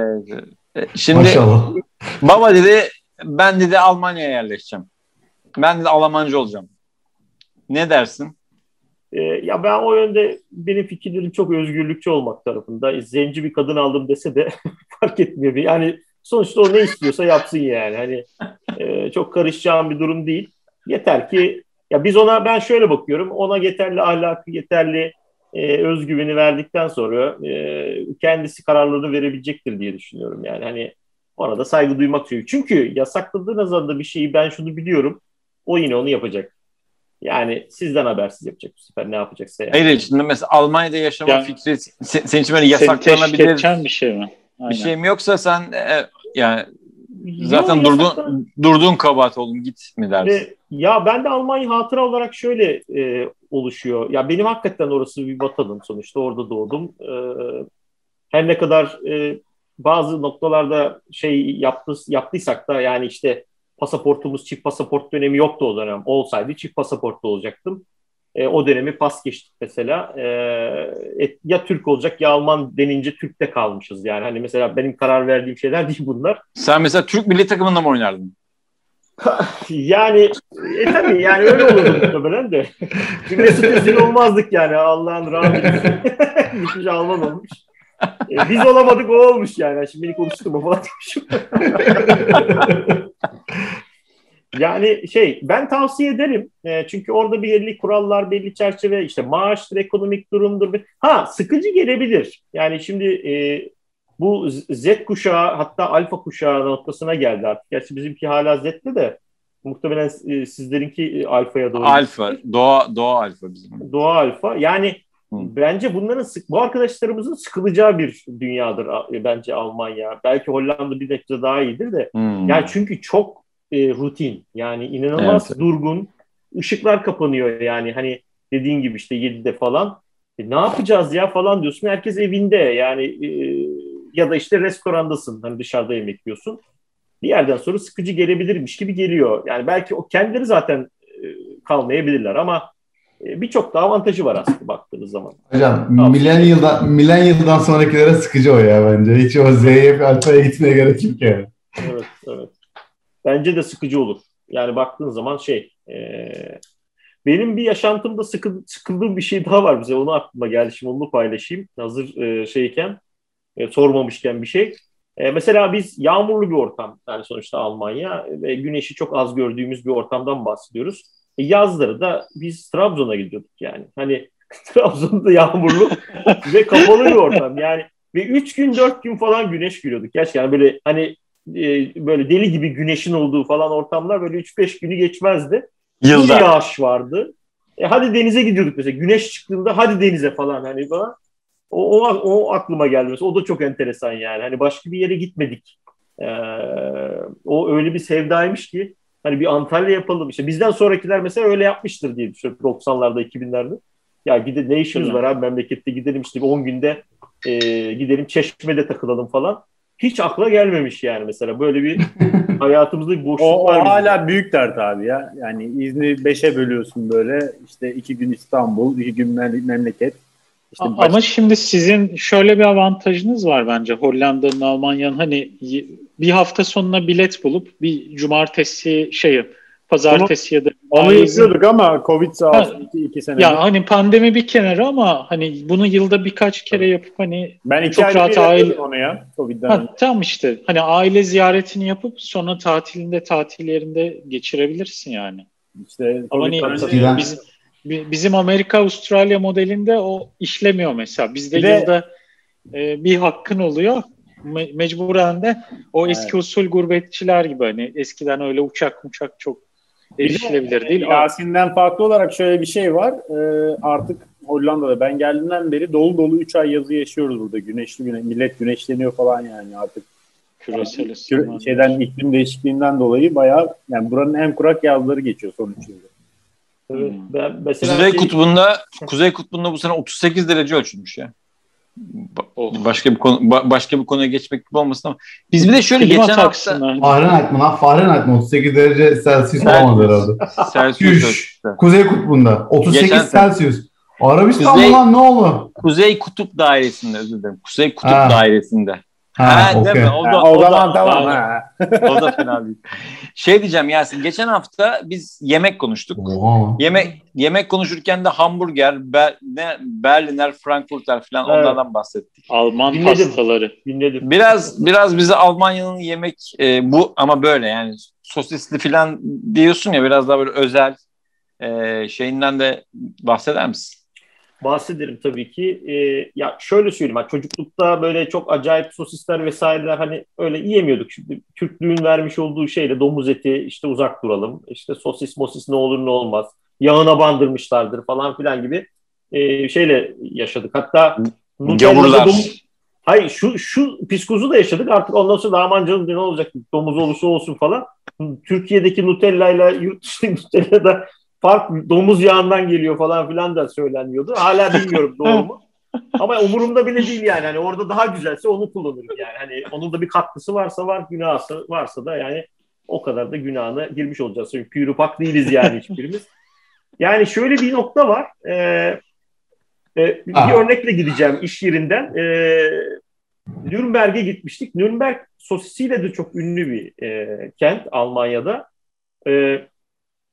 Evet. Şimdi maşallah. baba dedi ben dedi Almanya'ya yerleşeceğim. Ben de Almancı olacağım. Ne dersin? Ee, ya ben o yönde benim fikirlerim çok özgürlükçü olmak tarafında. Zenci bir kadın aldım dese de fark etmiyor. Yani sonuçta o ne istiyorsa yapsın yani. Hani e, çok karışacağım bir durum değil. Yeter ki ya biz ona ben şöyle bakıyorum. Ona yeterli ahlakı, yeterli e, özgüveni verdikten sonra e, kendisi kararlarını verebilecektir diye düşünüyorum. Yani hani ona da saygı duymak gerekiyor. Çünkü yasakladığı nazarında bir şeyi ben şunu biliyorum. O yine onu yapacak. Yani sizden habersiz yapacak bu sefer ne yapacaksa. Yani. Hayır şimdi mesela Almanya'da yaşama yani, fikri sen, senin için böyle yasaklanabilir bir şey mi? Aynen. Bir şey mi yoksa sen e, yani zaten Yok, durduğun, durduğun kabahat oğlum git mi dersin? Ve, ya ben de Almanya hatıra olarak şöyle e, oluşuyor. Ya benim hakikaten orası bir vatanım sonuçta orada doğdum. E, her ne kadar e, bazı noktalarda şey yaptı, yaptıysak da yani işte pasaportumuz çift pasaport dönemi yoktu o dönem. Olsaydı çift pasaportlu olacaktım. E, o dönemi pas geçtik mesela. E, et, ya Türk olacak ya Alman denince Türk'te kalmışız. Yani hani mesela benim karar verdiğim şeyler değil bunlar. Sen mesela Türk milli takımında mı oynardın? yani e, tabii yani öyle olurdu muhtemelen de. Mesut Özil olmazdık yani Allah'ın rahmeti. Şey Alman olmuş. E, biz olamadık o olmuş yani. Şimdi beni konuştum falan demişim. Yani şey ben tavsiye ederim. E, çünkü orada belli kurallar, belli çerçeve işte maaştır, ekonomik durumdur. Ha sıkıcı gelebilir. Yani şimdi e, bu Z kuşağı hatta alfa kuşağı noktasına geldi artık. Gerçi bizimki hala Z'de de muhtemelen e, sizlerinki alfaya doğru. Alfa, doğa, doğa alfa bizim. Doğa alfa. Yani bence bunların sık, bu arkadaşlarımızın sıkılacağı bir dünyadır bence Almanya. Belki Hollanda bir nebze daha iyidir de. Hmm. Yani çünkü çok e, rutin. Yani inanılmaz evet. durgun. Işıklar kapanıyor yani hani dediğin gibi işte 7'de falan. E, ne yapacağız ya falan diyorsun. Herkes evinde yani e, ya da işte restorandasın. Hani dışarıda yemek yiyorsun. Bir yerden sonra sıkıcı gelebilirmiş gibi geliyor. Yani belki o kendileri zaten e, kalmayabilirler ama e, birçok da avantajı var aslında baktığınız zaman. Hocam milenyıldan, milenyıldan sonrakilere sıkıcı o ya bence. Hiç o Z'ye alfaya gitmeye gerek yok yani. Evet, evet. Bence de sıkıcı olur. Yani baktığın zaman şey e, benim bir yaşantımda sıkı, sıkıldığım bir şey daha var bize. Onu aklıma geldi. Şimdi onu paylaşayım. Hazır e, şeyken e, sormamışken bir şey. E, mesela biz yağmurlu bir ortam. Yani sonuçta Almanya ve güneşi çok az gördüğümüz bir ortamdan bahsediyoruz. E, yazları da biz Trabzon'a gidiyorduk yani. Hani Trabzon'da yağmurlu ve kapalı bir ortam. Yani ve 3 gün 4 gün falan güneş görüyorduk. Gerçekten böyle hani e, böyle deli gibi güneşin olduğu falan ortamlar böyle 3-5 günü geçmezdi. Yılda. Bir yağış vardı. E, hadi denize gidiyorduk mesela. Güneş çıktığında hadi denize falan hani falan. O, o, o aklıma geldi mesela. O da çok enteresan yani. Hani başka bir yere gitmedik. Ee, o öyle bir sevdaymış ki hani bir Antalya yapalım işte. Bizden sonrakiler mesela öyle yapmıştır diye düşünüyorum 90'larda 2000'lerde. Ya gide ne işimiz var abi memlekette gidelim işte 10 günde e, gidelim Çeşme'de takılalım falan hiç akla gelmemiş yani mesela böyle bir hayatımızda bir boşluk o, var. O hala büyük dert abi ya. Yani izni beşe bölüyorsun böyle işte iki gün İstanbul, iki gün memleket. İşte Ama baş... şimdi sizin şöyle bir avantajınız var bence Hollanda'nın, Almanya'nın hani bir hafta sonuna bilet bulup bir cumartesi şeyi pazartesi ya da onu yapıyorduk ama Covid sağ iki, iki sene. Ya hani pandemi bir kenara ama hani bunu yılda birkaç kere yapıp hani ben iki çok rahat aile onu ya Covid'den. Ha, tamam işte hani aile ziyaretini yapıp sonra tatilinde tatil yerinde geçirebilirsin yani. İşte ama hani biz, bizim Amerika Avustralya modelinde o işlemiyor mesela. Bizde bir yılda e, bir hakkın oluyor me- mecburen de o eski evet. usul gurbetçiler gibi hani eskiden öyle uçak uçak çok erişilebilir değil. Yasin'den farklı olarak şöyle bir şey var. Ee, artık Hollanda'da ben geldiğimden beri dolu dolu 3 ay yazı yaşıyoruz burada. Güneşli güne millet güneşleniyor falan yani artık. Küresel ısınma. Şeyden iklim değişikliğinden dolayı bayağı yani buranın en kurak yazları geçiyor son 3 yılda. Hmm. Ben mesela Kuzey şey... kutbunda Kuzey kutbunda bu sene 38 derece ölçülmüş ya. Başka bir konu başka bir konuya geçmek gibi olmasın ama biz bir de şöyle Klima geçen hafta Fahrenheit mi lan? Fahrenheit mi? 38 derece Celsius olmadı herhalde. Celsius. Kuzey kutbunda 38 geçen Celsius. Arabistan Kuzey, mı lan ne oldu? Kuzey Kutup Dairesi'nde özür dilerim. Kuzey Kutup ha. Dairesinde. Ha, ha okay. değil mi? O da, ha, o, o zaman da, tamam. Ha. o da fena değil. Şey diyeceğim Yasin, geçen hafta biz yemek konuştuk. Oha. Yemek yemek konuşurken de hamburger, Ber, ne, Berliner, Frankfurter falan evet. onlardan bahsettik. Alman Dinledim. pastaları. Dinledim. Biraz biraz bize Almanya'nın yemek e, bu ama böyle yani sosisli falan diyorsun ya biraz daha böyle özel e, şeyinden de bahseder misin? Bahsederim tabii ki. E, ya şöyle söyleyeyim, yani çocuklukta böyle çok acayip sosisler vesaireler hani öyle yiyemiyorduk. Şimdi Türklüğün vermiş olduğu şeyle domuz eti işte uzak duralım. İşte sosis mosis ne olur ne olmaz. Yağına bandırmışlardır falan filan gibi e, şeyle yaşadık. Hatta Gavurlar. Dom- Hayır şu şu psikozu da yaşadık. Artık ondan sonra aman canım ne olacak domuz olursa olsun falan. Türkiye'deki Nutella ile yurt dışındaki Nutella'da fark domuz yağından geliyor falan filan da söyleniyordu. Hala bilmiyorum doğru mu? Ama umurumda bile değil yani. Hani orada daha güzelse onu kullanırım yani. Hani onun da bir katkısı varsa var, günahı varsa da yani o kadar da günahına girmiş olacağız. Çünkü pürüpak değiliz yani hiçbirimiz. Yani şöyle bir nokta var. Ee, e, bir Aha. örnekle gideceğim iş yerinden. Ee, Nürnberg'e gitmiştik. Nürnberg sosisiyle de çok ünlü bir e, kent Almanya'da. E,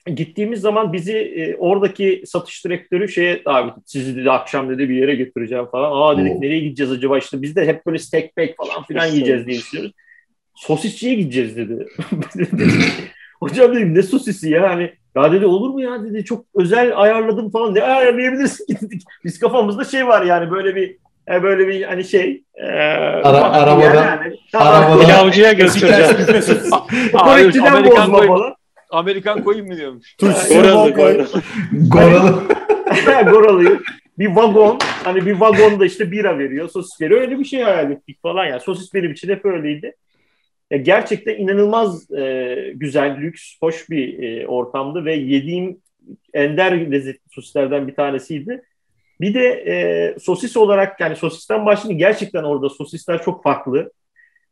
gittiğimiz zaman bizi e, oradaki satış direktörü şeye davet etti. Sizi dedi akşam dedi bir yere götüreceğim falan. Aa dedik nereye gideceğiz acaba işte biz de hep böyle steak bake falan filan yiyeceğiz diye düşünüyoruz. Sosisçiye gideceğiz dedi. Hocam dedim ne sosisi ya hani ya dedi olur mu ya dedi çok özel ayarladım falan. Ne ayarlayabilirsin ki dedik. Biz kafamızda şey var yani böyle bir e, böyle bir hani şey e, Ara, arabada yani. arabada pilavcıya götüreceğiz. Korektiden bozma falan. Amerikan koyun mu diyormuş? Goralı. Goralı. Goralı'yı bir vagon Hani bir vagonda işte bira veriyor, sosis veriyor. Öyle bir şey hayal ettik falan. Yani sosis benim için hep öyleydi. Ya gerçekten inanılmaz e, güzel, lüks, hoş bir e, ortamdı ve yediğim ender lezzetli sosislerden bir tanesiydi. Bir de e, sosis olarak yani sosisten başlayınca gerçekten orada sosisler çok farklı.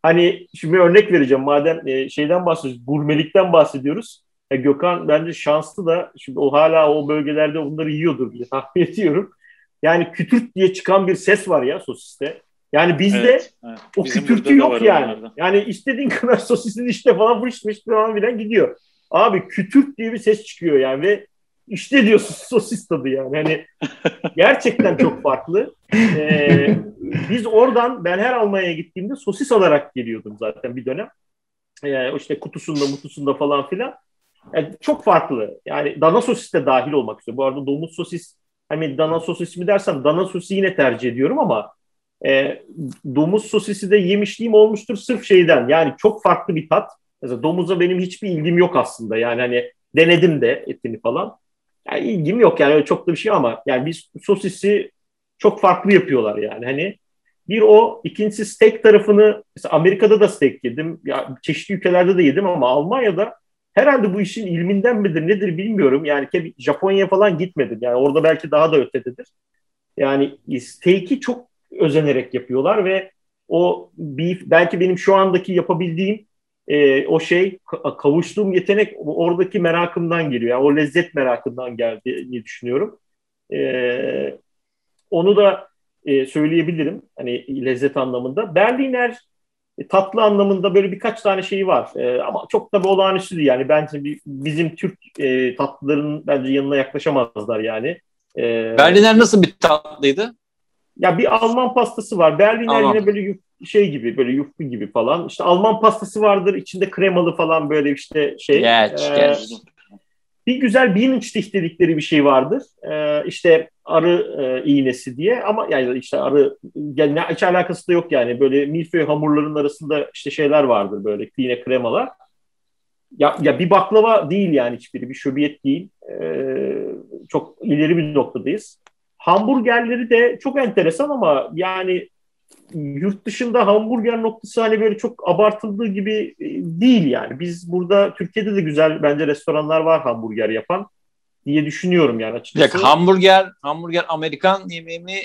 Hani şimdi örnek vereceğim madem e, şeyden bahsediyoruz, gurmelikten bahsediyoruz. E, Gökhan bence şanslı da şimdi o hala o bölgelerde onları yiyordur diye tahmin ediyorum. Yani kütürt diye çıkan bir ses var ya sosiste. Yani bizde evet, evet. o Bizim kütürtü yok yani. Onlarda. Yani istediğin kadar sosisin işte falan fış fış falan filan gidiyor. Abi kütürt diye bir ses çıkıyor yani ve işte diyorsun sosis tadı yani. Hani gerçekten çok farklı. Ee, biz oradan ben her Almanya'ya gittiğimde sosis alarak geliyordum zaten bir dönem. Ee, işte kutusunda mutusunda falan filan. Yani çok farklı. Yani dana sosis de dahil olmak üzere. Bu arada domuz sosis hani dana sosis mi dersen dana sosisi yine tercih ediyorum ama e, domuz sosisi de yemişliğim olmuştur sırf şeyden. Yani çok farklı bir tat. Mesela domuza benim hiçbir ilgim yok aslında. Yani hani denedim de etini falan. Yani ilgim yok yani öyle çok da bir şey ama yani biz sosisi çok farklı yapıyorlar yani. Hani bir o, ikincisi steak tarafını mesela Amerika'da da steak yedim. Ya çeşitli ülkelerde de yedim ama Almanya'da herhalde bu işin ilminden midir nedir bilmiyorum. Yani Japonya falan gitmedim. Yani orada belki daha da ötededir. Yani steak'i çok özenerek yapıyorlar ve o beef belki benim şu andaki yapabildiğim e, o şey kavuştuğum yetenek oradaki merakımdan geliyor. Yani o lezzet merakından geldiğini düşünüyorum. E, onu da e, söyleyebilirim. Hani lezzet anlamında. Berliner e, tatlı anlamında böyle birkaç tane şeyi var. E, ama çok da bir olağanüstü değil. Yani bence bizim Türk e, tatlıların bence yanına yaklaşamazlar yani. E, Berliner nasıl bir tatlıydı? Ya bir Alman pastası var. Berliner yine böyle yuf, şey gibi böyle yufka gibi falan. İşte Alman pastası vardır içinde kremalı falan böyle işte şey. Geç, ee, geç. Bir güzel Bienenstich dedikleri bir şey vardır. Ee, işte arı e, iğnesi diye ama yani işte arı yani ne hiç alakası da yok yani. Böyle milföy hamurların arasında işte şeyler vardır böyle yine kremalar. Ya, ya bir baklava değil yani hiçbiri bir şöbiyet değil. Ee, çok ileri bir noktadayız. Hamburgerleri de çok enteresan ama yani yurt dışında hamburger noktası hani böyle çok abartıldığı gibi e, değil yani. Biz burada Türkiye'de de güzel bence restoranlar var hamburger yapan diye düşünüyorum yani açıkçası. Bir hamburger, hamburger Amerikan yemeği mi,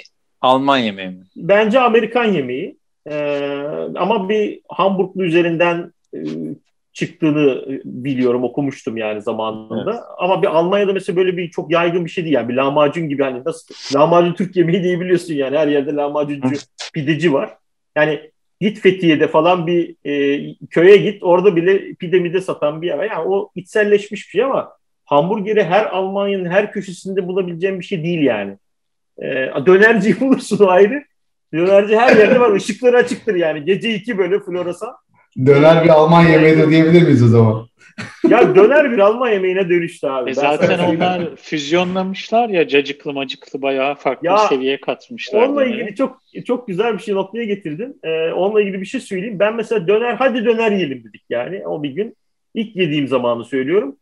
Alman yemeği mi? Bence Amerikan yemeği. Ee, ama bir Hamburglu üzerinden e, çıktığını biliyorum okumuştum yani zamanında. Evet. Ama bir Almanya'da mesela böyle bir çok yaygın bir şey değil yani bir lahmacun gibi hani nasıl lahmacun Türk yemeği diye biliyorsun yani her yerde lahmacuncu pideci var. Yani git Fethiye'de falan bir e, köye git orada bile pide mide satan bir yer. Yani o içselleşmiş bir şey ama hamburgeri her Almanya'nın her köşesinde bulabileceğim bir şey değil yani. E, dönerci bulursun ayrı. Dönerci her yerde var. Işıkları açıktır yani. Gece iki böyle floresan. Döner bir Alman yemeği de diyebilir miyiz o zaman? ya döner bir Alman yemeğine dönüştü abi. E zaten onlar füzyonlamışlar ya cacıklı macıklı bayağı farklı ya, seviyeye katmışlar. Onunla döneri. ilgili çok çok güzel bir şey noktaya getirdin. Ee, onunla ilgili bir şey söyleyeyim. Ben mesela döner hadi döner yiyelim dedik yani o bir gün. ilk yediğim zamanı söylüyorum.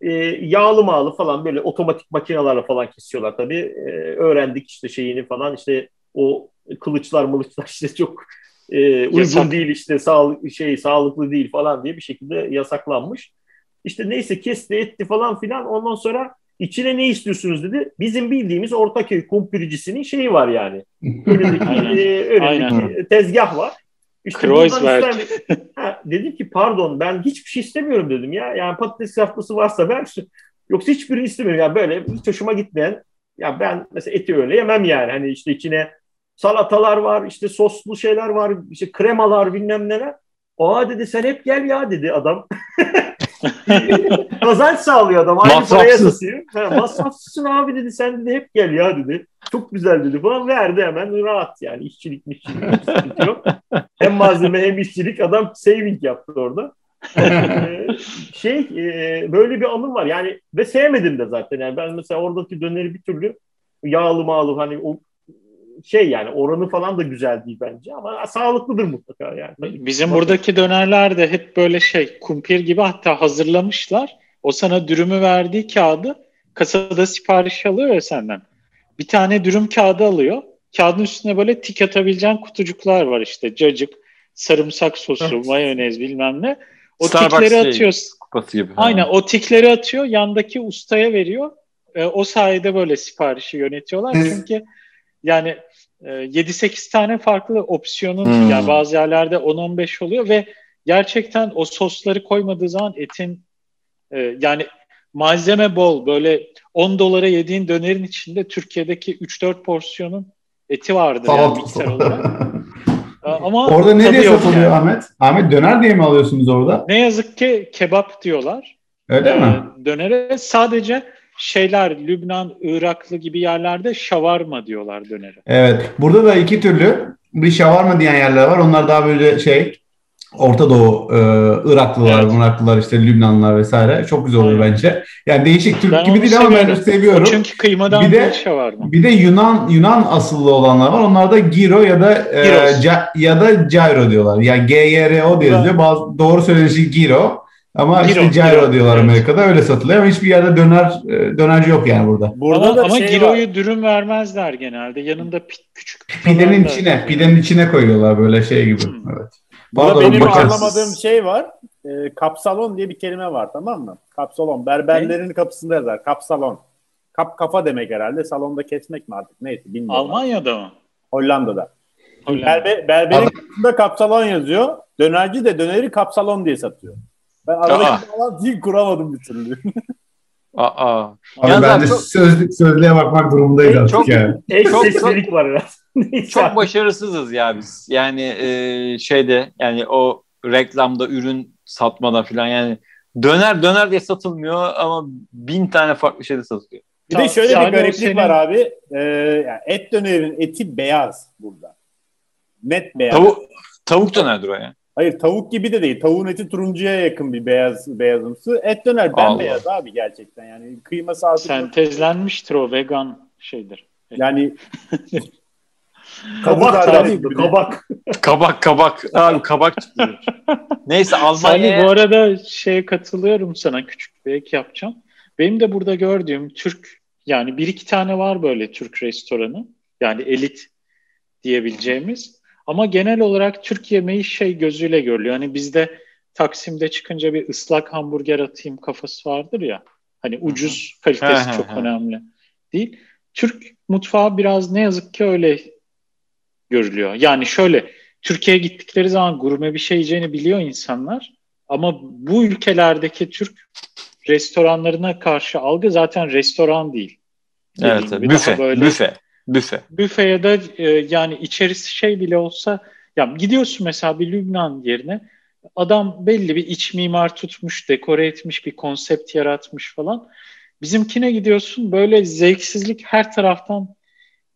Ee, yağlı mağlı falan böyle otomatik makinelerle falan kesiyorlar tabii. Ee, öğrendik işte şeyini falan işte o kılıçlar mılıçlar işte çok e, uygun Yasak. değil işte sağlık şey sağlıklı değil falan diye bir şekilde yasaklanmış. İşte neyse kesti etti falan filan ondan sonra içine ne istiyorsunuz dedi. Bizim bildiğimiz Ortaköy kumpiricisinin şeyi var yani. Önündeki, e, önündeki tezgah var. İşte Kreuzberg. ha, dedim ki pardon ben hiçbir şey istemiyorum dedim ya. Yani patates salatası varsa ver. Yoksa hiçbirini istemiyorum. Yani böyle hiç hoşuma gitmeyen. Ya ben mesela eti öyle yemem yani. Hani işte içine salatalar var, işte soslu şeyler var, işte kremalar bilmem neler. Aa dedi sen hep gel ya dedi adam. Kazanç sağlıyor adam. Aynı paraya satıyor. masrafsızsın abi dedi sen dedi hep gel ya dedi. Çok güzel dedi falan verdi hemen rahat yani işçilik işçilik yok. hem malzeme hem işçilik adam saving yaptı orada. Ee, şey e, böyle bir anım var yani ve sevmedim de zaten yani ben mesela oradaki döneri bir türlü yağlı mağlı hani o şey yani oranı falan da güzel değil bence ama sağlıklıdır mutlaka yani. Bizim buradaki dönerler de hep böyle şey kumpir gibi hatta hazırlamışlar. O sana dürümü verdiği kağıdı kasada sipariş alıyor ya senden. bir tane dürüm kağıdı alıyor. Kağıdın üstüne böyle tik atabileceğin kutucuklar var işte. Cacık, sarımsak sosu, mayonez bilmem ne. O Starbucks tikleri şey, atıyor. Kupası gibi. Aynen ha. o tikleri atıyor. Yandaki ustaya veriyor. E, o sayede böyle siparişi yönetiyorlar. Çünkü yani e, 7-8 tane farklı opsiyonun hmm. yani bazı yerlerde 10-15 oluyor ve gerçekten o sosları koymadığı zaman etin e, yani malzeme bol böyle 10 dolara yediğin dönerin içinde Türkiye'deki 3-4 porsiyonun eti vardır yani miktar olarak. Ama orada ne diye satılıyor yani. Ahmet? Ahmet döner diye mi alıyorsunuz orada? Ne yazık ki kebap diyorlar. Öyle ee, mi? Dönere sadece şeyler Lübnan, Iraklı gibi yerlerde şavarma diyorlar dönere. Evet. Burada da iki türlü bir şavarma diyen yerler var. Onlar daha böyle şey Orta Doğu, e, Iraklılar, evet. Iraklılar işte Lübnanlılar vesaire çok güzel oluyor bence. Yani değişik Türk ben gibi değil ama ben seviyorum. Çünkü kıymadan bir de, şey var mı? Bir de Yunan Yunan asıllı olanlar var. Onlar da Giro ya da e, ca, ya da Gyro diyorlar. Yani G Y R O diye yazıyor. Bazı doğru söylenişi Giro. Ama Giro, işte gyro, gyro diyorlar evet. Amerika'da öyle satılıyor ama hiçbir yerde döner e, dönerci yok yani burada. Burada ama, ama şey gyro'yu var. dürüm vermezler genelde. Yanında pi, küçük pidenin içine, pidenin içine koyuyorlar böyle şey gibi. Hmm. Evet. Burada benim bakarsız. anlamadığım şey var. E, kapsalon diye bir kelime var tamam mı? Kapsalon. Berberlerin ne? kapısında yazar. Kapsalon. Kap kafa demek herhalde. Salonda kesmek mi artık? Neyse bilmiyorum. Almanya'da mı? Hollanda'da. Hollanda. Berber, berberin kapısında kapsalon yazıyor. Dönerci de döneri kapsalon diye satıyor. Ben aradaki bağlantıyı kuramadım bir türlü. Aa. Abi ben de çok... sözlük, sözlüğe bakmak durumundayız artık çok, yani. Ek seslilik var biraz. çok başarısızız ya biz. Yani e, şeyde yani o reklamda ürün satmada falan yani döner döner diye satılmıyor ama bin tane farklı şeyde satılıyor. Bir de şöyle yani bir gariplik senin... var abi. Ee, yani et dönerin eti beyaz burada. Net beyaz. Tavuk, tavuk dönerdir o ya. Hayır tavuk gibi de değil. Tavuğun eti turuncuya yakın bir beyaz beyazımsı. Et döner bembeyaz abi gerçekten. Yani kıyması artık... Sentezlenmiştir o vegan şeydir. Yani kabak tabii, kabak. kabak kabak. Abi kabak çıkıyor. Neyse Almanya... bu arada şeye katılıyorum sana küçük bir ek yapacağım. Benim de burada gördüğüm Türk yani bir iki tane var böyle Türk restoranı. Yani elit diyebileceğimiz. Ama genel olarak Türk yemeği şey gözüyle görülüyor. Hani bizde Taksim'de çıkınca bir ıslak hamburger atayım kafası vardır ya. Hani ucuz kalitesi çok önemli değil. Türk mutfağı biraz ne yazık ki öyle görülüyor. Yani şöyle Türkiye'ye gittikleri zaman gurme bir şey yiyeceğini biliyor insanlar. Ama bu ülkelerdeki Türk restoranlarına karşı algı zaten restoran değil. Evet, büfe, böyle büfe. Büfe. Büfeye de e, yani içerisi şey bile olsa ya gidiyorsun mesela bir Lübnan yerine adam belli bir iç mimar tutmuş, dekore etmiş, bir konsept yaratmış falan. Bizimkine gidiyorsun böyle zevksizlik her taraftan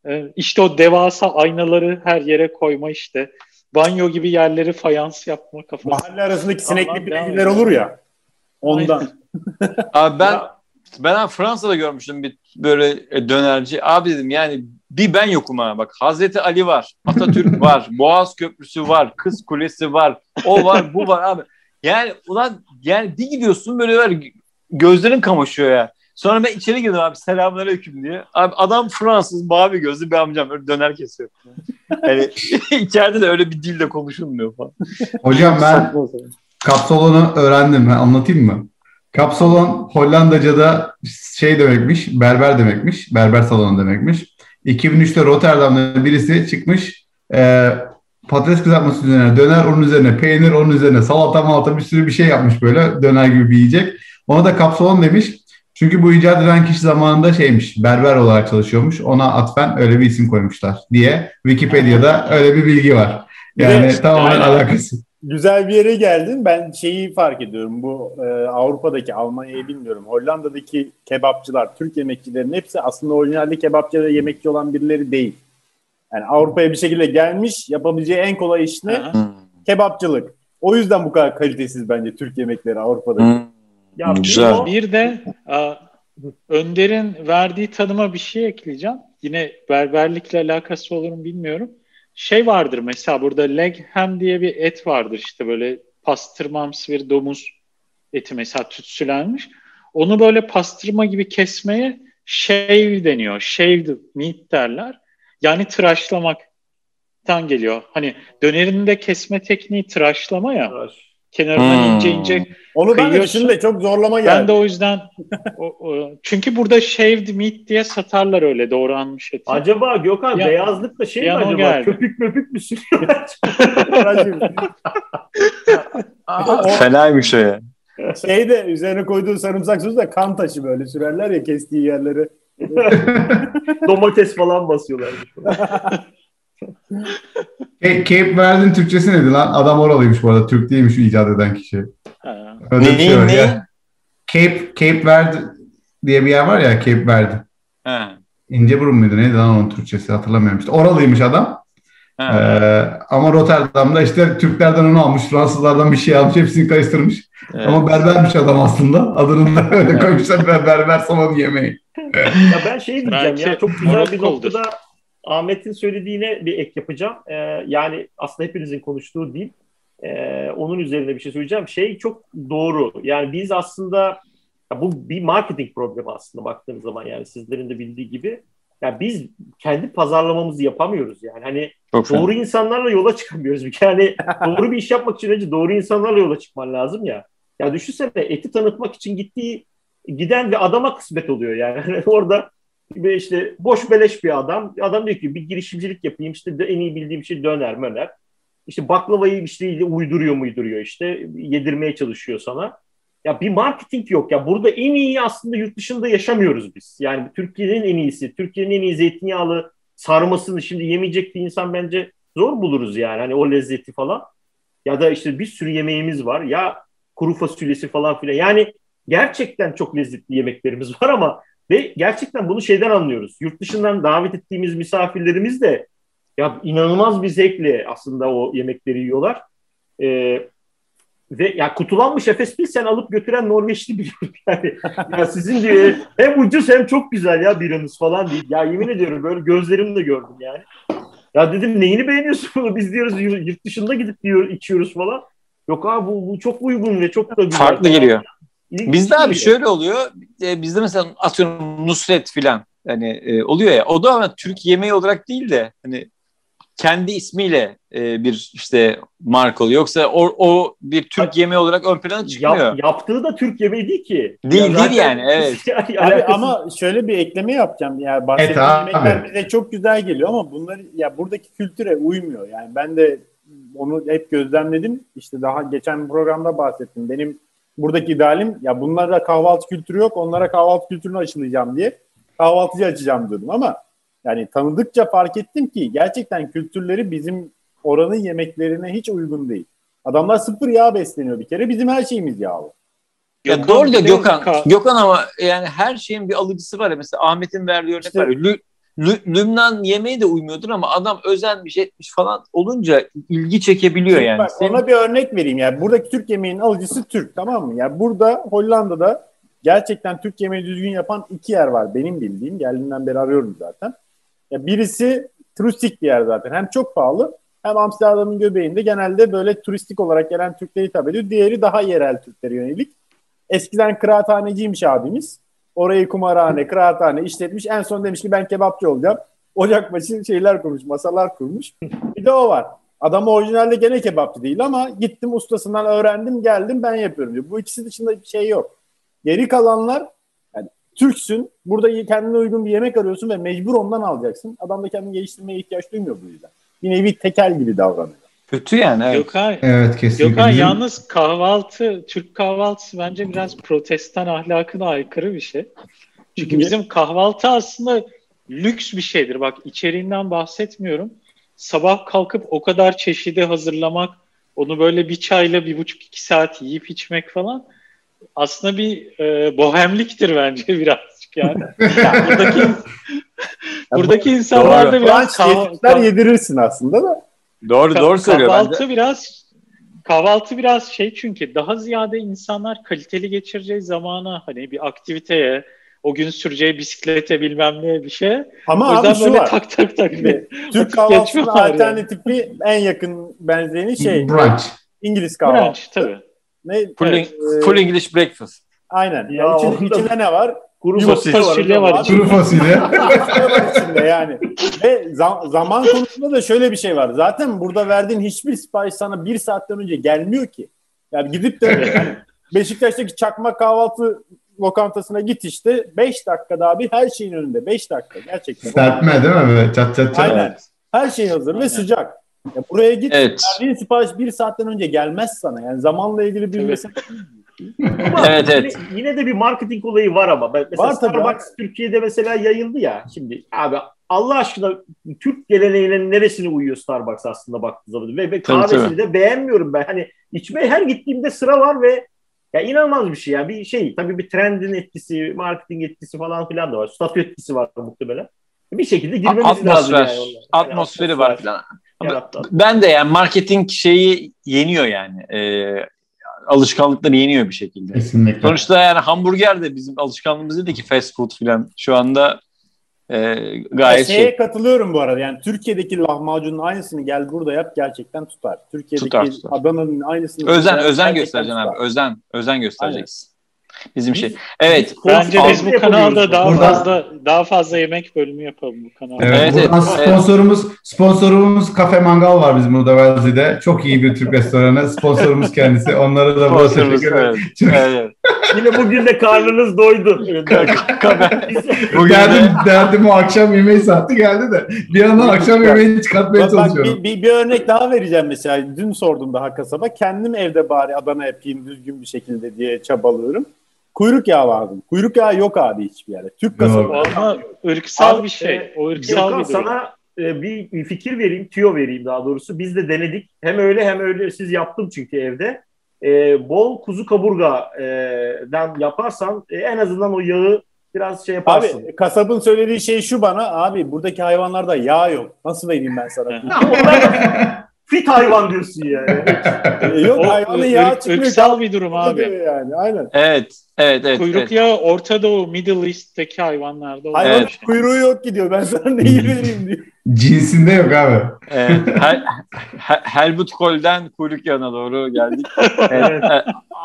e, işte o devasa aynaları her yere koyma işte. Banyo gibi yerleri fayans yapma kafası. Mahalle arasındaki sinekli bilgiler olur ya. Ondan. Abi ben ben Fransa'da görmüştüm bir böyle dönerci. Abi dedim yani bir ben yokum ha. Bak Hazreti Ali var, Atatürk var, Boğaz Köprüsü var, Kız Kulesi var, o var, bu var abi. Yani ulan yani bir gidiyorsun böyle var gözlerin kamaşıyor ya. Sonra ben içeri girdim abi selamünaleyküm diye. Abi adam Fransız mavi gözlü bir amcam öyle döner kesiyor. Yani içeride de öyle bir dilde konuşulmuyor falan. Hocam ben kapsolonu öğrendim. Anlatayım mı? Kapsalon Hollandaca'da şey demekmiş, berber demekmiş, berber salonu demekmiş. 2003'te Rotterdam'da birisi çıkmış, e, patates kızartması üzerine, döner onun üzerine, peynir onun üzerine, salata malata bir sürü bir şey yapmış böyle, döner gibi bir yiyecek. Ona da kapsalon demiş. Çünkü bu icat eden kişi zamanında şeymiş, berber olarak çalışıyormuş. Ona atfen öyle bir isim koymuşlar diye Wikipedia'da öyle bir bilgi var. Yani evet, tamamen alakası güzel bir yere geldin. Ben şeyi fark ediyorum. Bu e, Avrupa'daki, Almanya'yı bilmiyorum. Hollanda'daki kebapçılar, Türk yemekçilerin hepsi aslında orijinalde kebapçı ve yemekçi olan birileri değil. Yani Avrupa'ya bir şekilde gelmiş, yapabileceği en kolay iş ne? Kebapçılık. O yüzden bu kadar kalitesiz bence Türk yemekleri Avrupa'daki. Ya Güzel. Bir de a, Önder'in verdiği tanıma bir şey ekleyeceğim. Yine berberlikle alakası olur mu bilmiyorum şey vardır mesela burada leg ham diye bir et vardır işte böyle pastırmamsı bir domuz eti mesela tütsülenmiş. Onu böyle pastırma gibi kesmeye shave deniyor. Shaved meat derler. Yani tıraşlamaktan geliyor. Hani dönerinde kesme tekniği tıraşlama ya. Tıraş. Kenarından hmm. ince ince Onu ben de şimdi çok zorlama geldi. Ben de o yüzden o, o, çünkü burada shaved meat diye satarlar öyle doğranmış eti. Acaba Gökhan ya, beyazlık da şey mi acaba? Geldi. Köpük möpük mü sürüyorlar? Fenaymış o ya. Şey de üzerine koyduğu sarımsak sosu da kan taşı böyle sürerler ya kestiği yerleri. Domates falan basıyorlar. Cape Verde'in Türkçesi neydi lan? Adam oralıymış bu arada. Türk değilmiş icat eden kişi. Öyle ne, şey ne? Ya. Cape, Cape Verde diye bir yer var ya Cape Verde. Ha. İnceburun muydu neydi lan onun Türkçesi hatırlamıyorum. İşte oralıymış adam. Ee, ama Rotterdam'da işte Türklerden onu almış, Fransızlardan bir şey almış, hepsini karıştırmış. Evet. Ama berbermiş adam aslında. Adını da öyle koymuşlar berber somon yemeği. ya ben şey diyeceğim Belki ya çok güzel bir noktada Ahmet'in söylediğine bir ek yapacağım. Ee, yani aslında hepinizin konuştuğu değil. Ee, onun üzerine bir şey söyleyeceğim. Şey çok doğru. Yani biz aslında ya bu bir marketing problemi aslında baktığınız zaman yani sizlerin de bildiği gibi. Yani biz kendi pazarlamamızı yapamıyoruz yani. Hani çok doğru şey. insanlarla yola çıkamıyoruz. Yani doğru bir iş yapmak için önce doğru insanlarla yola çıkman lazım ya. Ya düşünsene eti tanıtmak için gittiği giden bir adama kısmet oluyor yani. Hani orada ve işte boş beleş bir adam. Adam diyor ki bir girişimcilik yapayım işte en iyi bildiğim şey döner möner. İşte baklavayı işte uyduruyor muyduruyor işte yedirmeye çalışıyor sana. Ya bir marketing yok ya. Burada en iyi aslında yurt dışında yaşamıyoruz biz. Yani Türkiye'nin en iyisi, Türkiye'nin en iyi zeytinyağlı sarmasını şimdi yemeyecek bir insan bence zor buluruz yani. Hani o lezzeti falan. Ya da işte bir sürü yemeğimiz var. Ya kuru fasulyesi falan filan. Yani gerçekten çok lezzetli yemeklerimiz var ama ve gerçekten bunu şeyden anlıyoruz. Yurt dışından davet ettiğimiz misafirlerimiz de ya inanılmaz bir zevkle aslında o yemekleri yiyorlar. Ee, ve ya kutulanmış Efes Pilsen alıp götüren Norveçli biliyorum yani. ya sizin diye hem ucuz hem çok güzel ya biranız falan değil. Ya yemin ediyorum böyle gözlerimle gördüm yani. Ya dedim neyini beğeniyorsun bunu? Biz diyoruz yurt dışında gidip diyor içiyoruz falan. Yok abi bu, bu çok uygun ve çok da güzel. Farklı geliyor. Bizde abi şöyle oluyor. E, bizde mesela atıyorum Nusret filan hani e, oluyor ya. O da ama Türk yemeği olarak değil de hani kendi ismiyle e, bir işte marka oluyor. Yoksa o, o bir Türk yemeği olarak ön plana çıkmıyor. Yap, yaptığı da Türk yemeği değil ki. Değil ya değil yani evet. abi, ama şöyle bir ekleme yapacağım. Yani bahsettiğim evet, yemekler bize çok güzel geliyor ama bunlar ya buradaki kültüre uymuyor. Yani ben de onu hep gözlemledim. İşte daha geçen programda bahsettim. Benim buradaki idealim ya bunlara kahvaltı kültürü yok. Onlara kahvaltı kültürünü aşılayacağım diye kahvaltıcı açacağım diyordum ama yani tanıdıkça fark ettim ki gerçekten kültürleri bizim oranın yemeklerine hiç uygun değil. Adamlar sıfır yağ besleniyor bir kere. Bizim her şeyimiz yağlı. Ya doğru da Gökhan. Gökhan ama yani her şeyin bir alıcısı var ya. Mesela Ahmet'in verdiği örnek işte, var. Lü, Lü, Lübnan yemeği de uymuyordur ama adam özenmiş etmiş falan olunca ilgi çekebiliyor Şimdi yani. Bak, ona bir örnek vereyim. Yani buradaki Türk yemeğinin alıcısı Türk tamam mı? Yani burada Hollanda'da gerçekten Türk yemeği düzgün yapan iki yer var benim bildiğim. Geldiğimden beri arıyorum zaten. Ya birisi turistik bir yer zaten. Hem çok pahalı hem Amsterdam'ın göbeğinde genelde böyle turistik olarak gelen Türkleri hitap ediyor. Diğeri daha yerel Türklere yönelik. Eskiden kıraathaneciymiş abimiz. Orayı kumarhane, kıraathane işletmiş. En son demiş ki ben kebapçı olacağım. Ocakbaşı şeyler kurmuş, masalar kurmuş. Bir de o var. Adam orijinalde gene kebapçı değil ama gittim ustasından öğrendim geldim ben yapıyorum diyor. Bu ikisi dışında bir şey yok. Geri kalanlar Türksün. Burada kendine uygun bir yemek arıyorsun ve mecbur ondan alacaksın. Adam da kendini geliştirmeye ihtiyaç duymuyor bu yüzden. Bir nevi tekel gibi davranıyor. Kötü yani. Evet. Gökhan, evet kesinlikle. Gökhan yalnız kahvaltı, Türk kahvaltısı bence biraz protestan ahlakına aykırı bir şey. Çünkü bizim kahvaltı aslında lüks bir şeydir. Bak içeriğinden bahsetmiyorum. Sabah kalkıp o kadar çeşidi hazırlamak, onu böyle bir çayla bir buçuk iki saat yiyip içmek falan aslında bir e, bohemliktir bence birazcık yani. yani buradaki buradaki insanlar da biraz kah- yedirirsin aslında da. Doğru doğru söylüyor kahvaltı bence. biraz kahvaltı biraz şey çünkü daha ziyade insanlar kaliteli geçireceği zamana hani bir aktiviteye o gün süreceği bisiklete bilmem ne bir şey. Ama o abi şu var. tak tak tak bir Türk kahvaltısının alternatifi yani. en yakın benzerini şey. Brunch. İngiliz kahvaltısı. Brunch tabii. Ne? Full, evet, full English breakfast. Aynen. Ya yani içinde, içinde ne var? Kuru fasulye var. Kuru fasulye. var içinde yani. Ve zam- zaman konusunda da şöyle bir şey var. Zaten burada verdiğin hiçbir sipariş sana bir saatten önce gelmiyor ki. Yani gidip de yani Beşiktaş'taki çakma kahvaltı lokantasına git işte 5 dakikada abi her şeyin önünde. 5 dakika gerçekten. Serpme değil mi? Böyle çat çat çat. Aynen. Her şey hazır Aynen. ve sıcak. Ya buraya git. Evet. Verdiğin sipariş bir saatten önce gelmez sana. Yani zamanla ilgili bir mesele evet, evet. Yine, yine de bir marketing olayı var ama. Mesela var Starbucks tabii. Türkiye'de mesela yayıldı ya. Şimdi abi Allah aşkına Türk geleneğinin neresine uyuyor Starbucks aslında baktığı zaman. Ve, ve kahvesini de beğenmiyorum ben. Hani içmeye her gittiğimde sıra var ve ya inanılmaz bir şey ya. Bir şey tabii bir trendin etkisi, marketing etkisi falan filan da var. Statü etkisi var muhtemelen. Bir şekilde girmemiz atmosfer, lazım yani. yani atmosferi var falan. Ben de yani marketing şeyi yeniyor yani. Ee, alışkanlıkları yeniyor bir şekilde. Kesinlikle. Sonuçta yani hamburger de bizim alışkanlığımız değil ki fast food falan. Şu anda e, gayet şeye şey. katılıyorum bu arada. Yani Türkiye'deki lahmacunun aynısını gel burada yap gerçekten tutar. Türkiye'deki tutar, tutar. Adana'nın aynısını özen özen göstereceksin abi. Özen özen göstereceksin. Aynen. Bizim şey. Evet. Bence biz bu kanalda daha Burada, fazla daha fazla yemek bölümü yapalım bu kanalda. Evet, evet, evet. sponsorumuz sponsorumuz Kafe Mangal var bizim burada Velzi'de. Çok iyi bir Türk restoranı. Sponsorumuz kendisi. Onlara da burada teşekkür ederim. Evet. evet. Yine bugün de karnınız doydu. bugün derdim, derdim o akşam yemeği saati geldi de bir yandan akşam yemeğini çıkartmaya bak, çalışıyorum. Bir, bir, bir örnek daha vereceğim mesela. Dün sordum daha kasaba. Kendim evde bari Adana yapayım düzgün bir şekilde diye çabalıyorum. Kuyruk yağı vardı. Kuyruk yağı yok abi hiçbir yerde. Türk kasabı. Ama ırksal abi, bir şey. E, o ırksal bir sana e, bir fikir vereyim, tüyo vereyim daha doğrusu. Biz de denedik. Hem öyle hem öyle siz yaptım çünkü evde. E, bol kuzu kaburgadan e, yaparsan e, en azından o yağı biraz şey yaparsın. Abi kasabın söylediği şey şu bana abi buradaki hayvanlarda yağ yok. Nasıl vereyim ben sana? fit hayvan diyorsun yani. E, yok hayvanın yağı çıkmıyor. Irksal bir durum abi. Yani, aynen. Evet. Evet, evet. Kuyruk evet. yağı Orta Doğu, Middle East'teki hayvanlarda. Hayvan evet. kuyruğu yok gidiyor. Ben sana neyi vereyim diyor. Cinsinde yok abi. Evet. Hel Helmut Kohl'den kuyruk yağına doğru geldik. evet.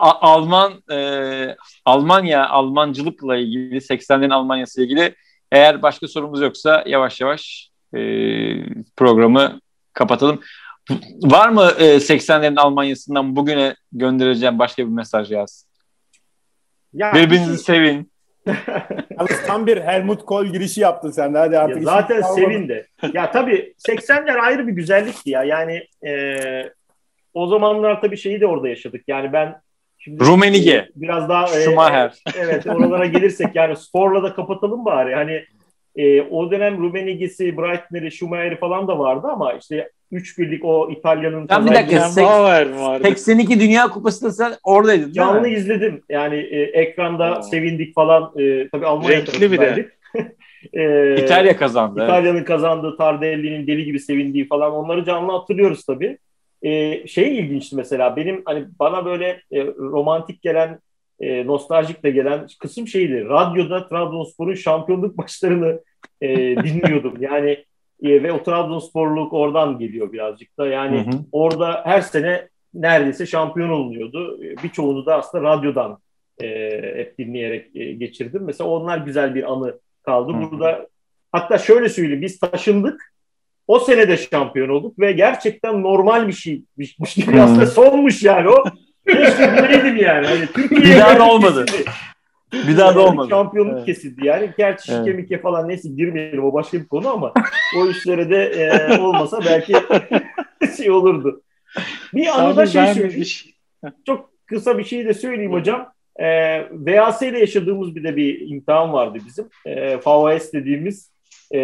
Alman e, Almanya, Almancılıkla ilgili 80'lerin Almanya'sı ile ilgili eğer başka sorumuz yoksa yavaş yavaş e, programı kapatalım. Var mı e, 80'lerin Almanya'sından bugüne göndereceğim başka bir mesaj yaz? Ya, Birbirinizi sevin. tam bir Helmut Kohl girişi yaptın sen de. Hadi artık ya zaten sevin de. Ya tabii 80'ler ayrı bir güzellikti ya. Yani e, o zamanlar tabii şeyi de orada yaşadık. Yani ben Şimdi Rumenige. Biraz daha e, Schumacher. E, evet oralara gelirsek yani sporla da kapatalım bari. Hani e, o dönem Rumenige'si, Breitner'i, Schumacher'i falan da vardı ama işte üç birlik o İtalya'nın ben bir dakika 82 Dünya Kupası'nda sen oradaydın Canlı izledim. Yani e, ekranda Aa. sevindik falan. E, tabii Almanya Renkli bir de. e, İtalya kazandı. İtalya'nın evet. kazandığı, Tardelli'nin deli gibi sevindiği falan onları canlı hatırlıyoruz tabii. E, şey ilginçti mesela benim hani bana böyle e, romantik gelen e, nostaljik de gelen kısım şeydi. Radyoda Trabzonspor'un şampiyonluk maçlarını e, dinliyordum. Yani ve o Trabzonsporluk oradan geliyor birazcık da. Yani hı hı. orada her sene neredeyse şampiyon olunuyordu. E, birçoğunu da aslında radyodan e, hep dinleyerek e, geçirdim. Mesela onlar güzel bir anı kaldı. Hı hı. Burada hatta şöyle söyleyeyim biz taşındık. O sene de şampiyon olduk ve gerçekten normal bir şeymiş gibi aslında sonmuş yani o. Keşke bileydim yani. Hani Türkiye'ye bir daha da olmadı. Bir daha da olmadı. Şampiyonluk evet. kesildi yani. Gerçi evet. şike falan neyse girmeyelim o başka bir konu ama o işlere de e, olmasa belki şey olurdu. Bir anıda şey söyleyeyim. Şey... Çok kısa bir şey de söyleyeyim hocam. E, VAS ile yaşadığımız bir de bir imtihan vardı bizim. E, VHS dediğimiz e,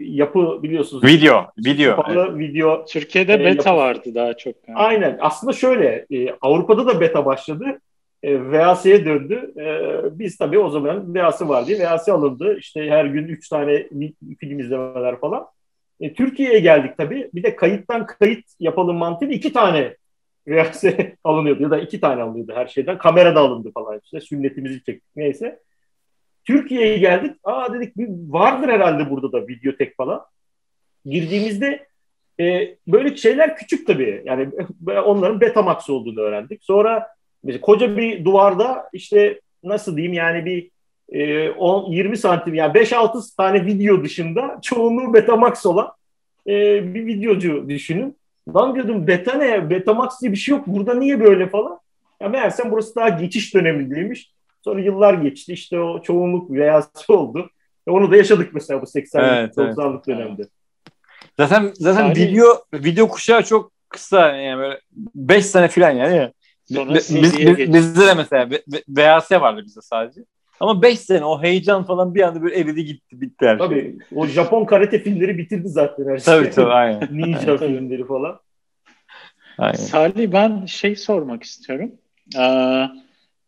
yapı biliyorsunuz. Video, video. Evet. video. Türkiye'de e, beta yapı. vardı daha çok. Yani. Aynen. Aslında şöyle, e, Avrupa'da da beta başladı. E, VAS'ye döndü. E, biz tabii o zaman VAS'ı var diye VAS alındı. İşte her gün üç tane film izlemeler falan. E, Türkiye'ye geldik tabii. Bir de kayıttan kayıt yapalım mantığıyla iki tane VAS alınıyordu ya da iki tane alınıyordu her şeyden. Kamera da alındı falan işte. Sünnetimizi çektik neyse. Türkiye'ye geldik. Aa dedik vardır herhalde burada da videotek falan. Girdiğimizde e, böyle şeyler küçük tabii. Yani onların Betamax olduğunu öğrendik. Sonra Mesela koca bir duvarda işte nasıl diyeyim yani bir e, 10 20 santim yani 5-6 tane video dışında çoğunluğu Betamax olan e, bir videocu düşünün. Lan diyordum beta ne? Betamax diye bir şey yok. Burada niye böyle falan? Ya meğersem burası daha geçiş dönemindeymiş. Sonra yıllar geçti. İşte o çoğunluk beyazcı oldu. E onu da yaşadık mesela bu 80'lik evet, 90'lık evet. dönemde. Zaten zaten yani, video video kuşağı çok kısa yani böyle 5 sene falan yani. Sonra biz, biz, bizde de mesela VHS vardı bizde sadece. Ama 5 sene o heyecan falan bir anda böyle eridi gitti bitti her tabii, şey. Tabii o Japon karate filmleri bitirdi zaten her şey. Tabii tabii aynen. Ninja filmleri falan. Aynen. Salih ben şey sormak istiyorum. Ee,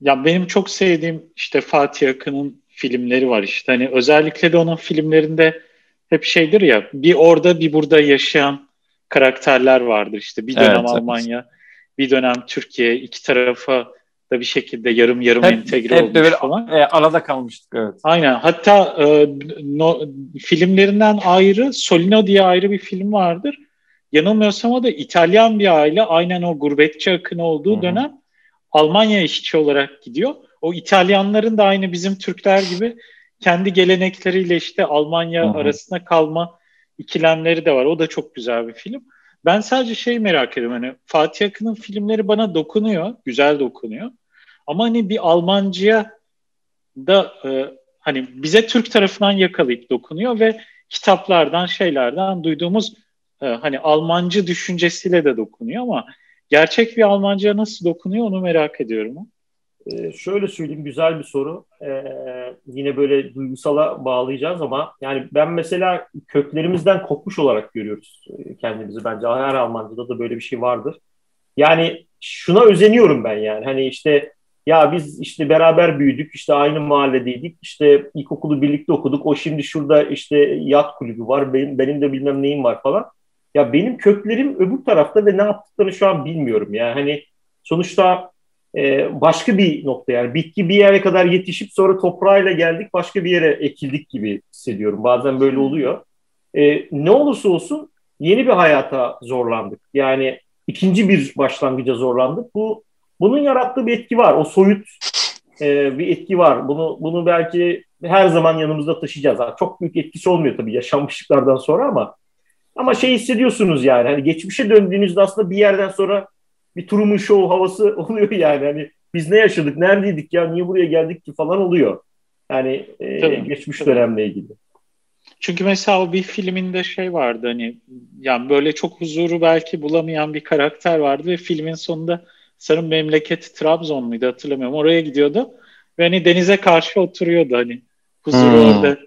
ya benim çok sevdiğim işte Fatih Akın'ın filmleri var işte. Hani özellikle de onun filmlerinde hep şeydir ya bir orada bir burada yaşayan karakterler vardır işte. Bir dönem evet, Almanya, evet. Bir dönem Türkiye iki tarafa da bir şekilde yarım yarım hep, entegre hep olmuş böyle falan. E, arada kalmıştık evet. Aynen. Hatta e, no, filmlerinden ayrı Solino diye ayrı bir film vardır. Yanılmıyorsam o da İtalyan bir aile aynen o gurbetçi akını olduğu Hı-hı. dönem Almanya işçi olarak gidiyor. O İtalyanların da aynı bizim Türkler gibi kendi gelenekleriyle işte Almanya Hı-hı. arasında kalma ikilemleri de var. O da çok güzel bir film. Ben sadece şey merak ediyorum hani Fatih Akın'ın filmleri bana dokunuyor, güzel dokunuyor. Ama hani bir Almancıya da e, hani bize Türk tarafından yakalayıp dokunuyor ve kitaplardan şeylerden duyduğumuz e, hani Almancı düşüncesiyle de dokunuyor ama gerçek bir Almancıya nasıl dokunuyor onu merak ediyorum. Ee, şöyle söyleyeyim güzel bir soru. Ee, yine böyle duygusala bağlayacağız ama yani ben mesela köklerimizden kopmuş olarak görüyoruz e, kendimizi bence. Her Almancıda da böyle bir şey vardır. Yani şuna özeniyorum ben yani. Hani işte ya biz işte beraber büyüdük, işte aynı mahalledeydik, işte ilkokulu birlikte okuduk, o şimdi şurada işte yat kulübü var, benim, benim de bilmem neyim var falan. Ya benim köklerim öbür tarafta ve ne yaptıklarını şu an bilmiyorum. Yani hani sonuçta e, başka bir nokta yani bitki bir yere kadar yetişip sonra toprağıyla geldik başka bir yere ekildik gibi hissediyorum. Bazen böyle oluyor. E, ne olursa olsun yeni bir hayata zorlandık. Yani ikinci bir başlangıca zorlandık. Bu bunun yarattığı bir etki var. O soyut e, bir etki var. Bunu bunu belki her zaman yanımızda taşıyacağız. Yani çok büyük etkisi olmuyor tabii yaşanmışlıklardan sonra ama ama şey hissediyorsunuz yani hani geçmişe döndüğünüzde aslında bir yerden sonra bir Truman Show havası oluyor yani. Hani biz ne yaşadık, neredeydik ya, niye buraya geldik ki falan oluyor. Yani e, tabii, geçmiş tabii. dönemle ilgili. Çünkü mesela o bir filminde şey vardı hani yani böyle çok huzuru belki bulamayan bir karakter vardı ve filmin sonunda sanırım memleketi Trabzon muydu hatırlamıyorum. Oraya gidiyordu ve hani denize karşı oturuyordu hani huzuru hmm. orada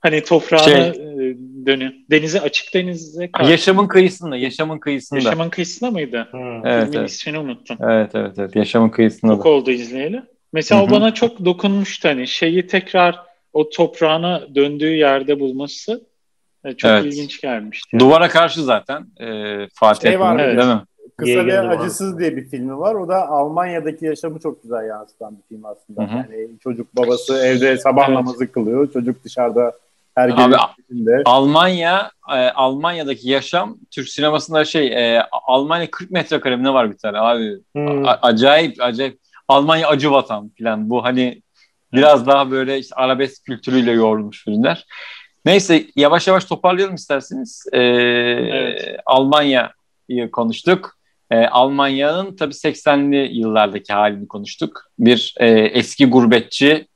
Hani toprağına şey, dönüyor. Denize açık denize karşı. Yaşamın kıyısında, yaşamın kıyısında. Yaşamın kıyısında mıydı? Hmm. Evet, Filmin evet. ismini unuttum. Evet, evet, evet. Yaşamın kıyısında. Çok da. oldu izleyeli. Mesela Hı-hı. o bana çok dokunmuştu hani şeyi tekrar o toprağına döndüğü yerde bulması e, çok evet. ilginç gelmişti. Yani. Duvara karşı zaten e, Fatih şey var, evet. değil mi? Kısa ve Acısız diye bir filmi var. O da Almanya'daki yaşamı çok güzel yansıtan bir film aslında. Hı-hı. Yani çocuk babası evde sabah evet. namazı kılıyor. Çocuk dışarıda Abi, içinde. Almanya, e, Almanya'daki yaşam Türk sinemasında şey e, Almanya 40 metrekare ne var bir tane abi. Hmm. A- acayip acayip. Almanya acı vatan falan bu hani biraz daha böyle işte arabesk kültürüyle yoğrulmuş filmler. Neyse yavaş yavaş toparlayalım isterseniz. Ee, evet. Almanya'yı konuştuk. Ee, Almanya'nın tabii 80'li yıllardaki halini konuştuk. Bir e, eski gurbetçi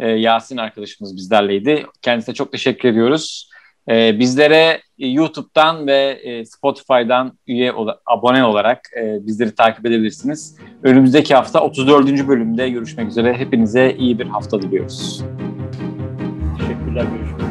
e, Yasin arkadaşımız bizlerleydi. Kendisine çok teşekkür ediyoruz. E, bizlere YouTube'dan ve e, Spotify'dan üye abone olarak e, bizleri takip edebilirsiniz. Önümüzdeki hafta 34. bölümde görüşmek üzere. Hepinize iyi bir hafta diliyoruz. Teşekkürler. Görüşmek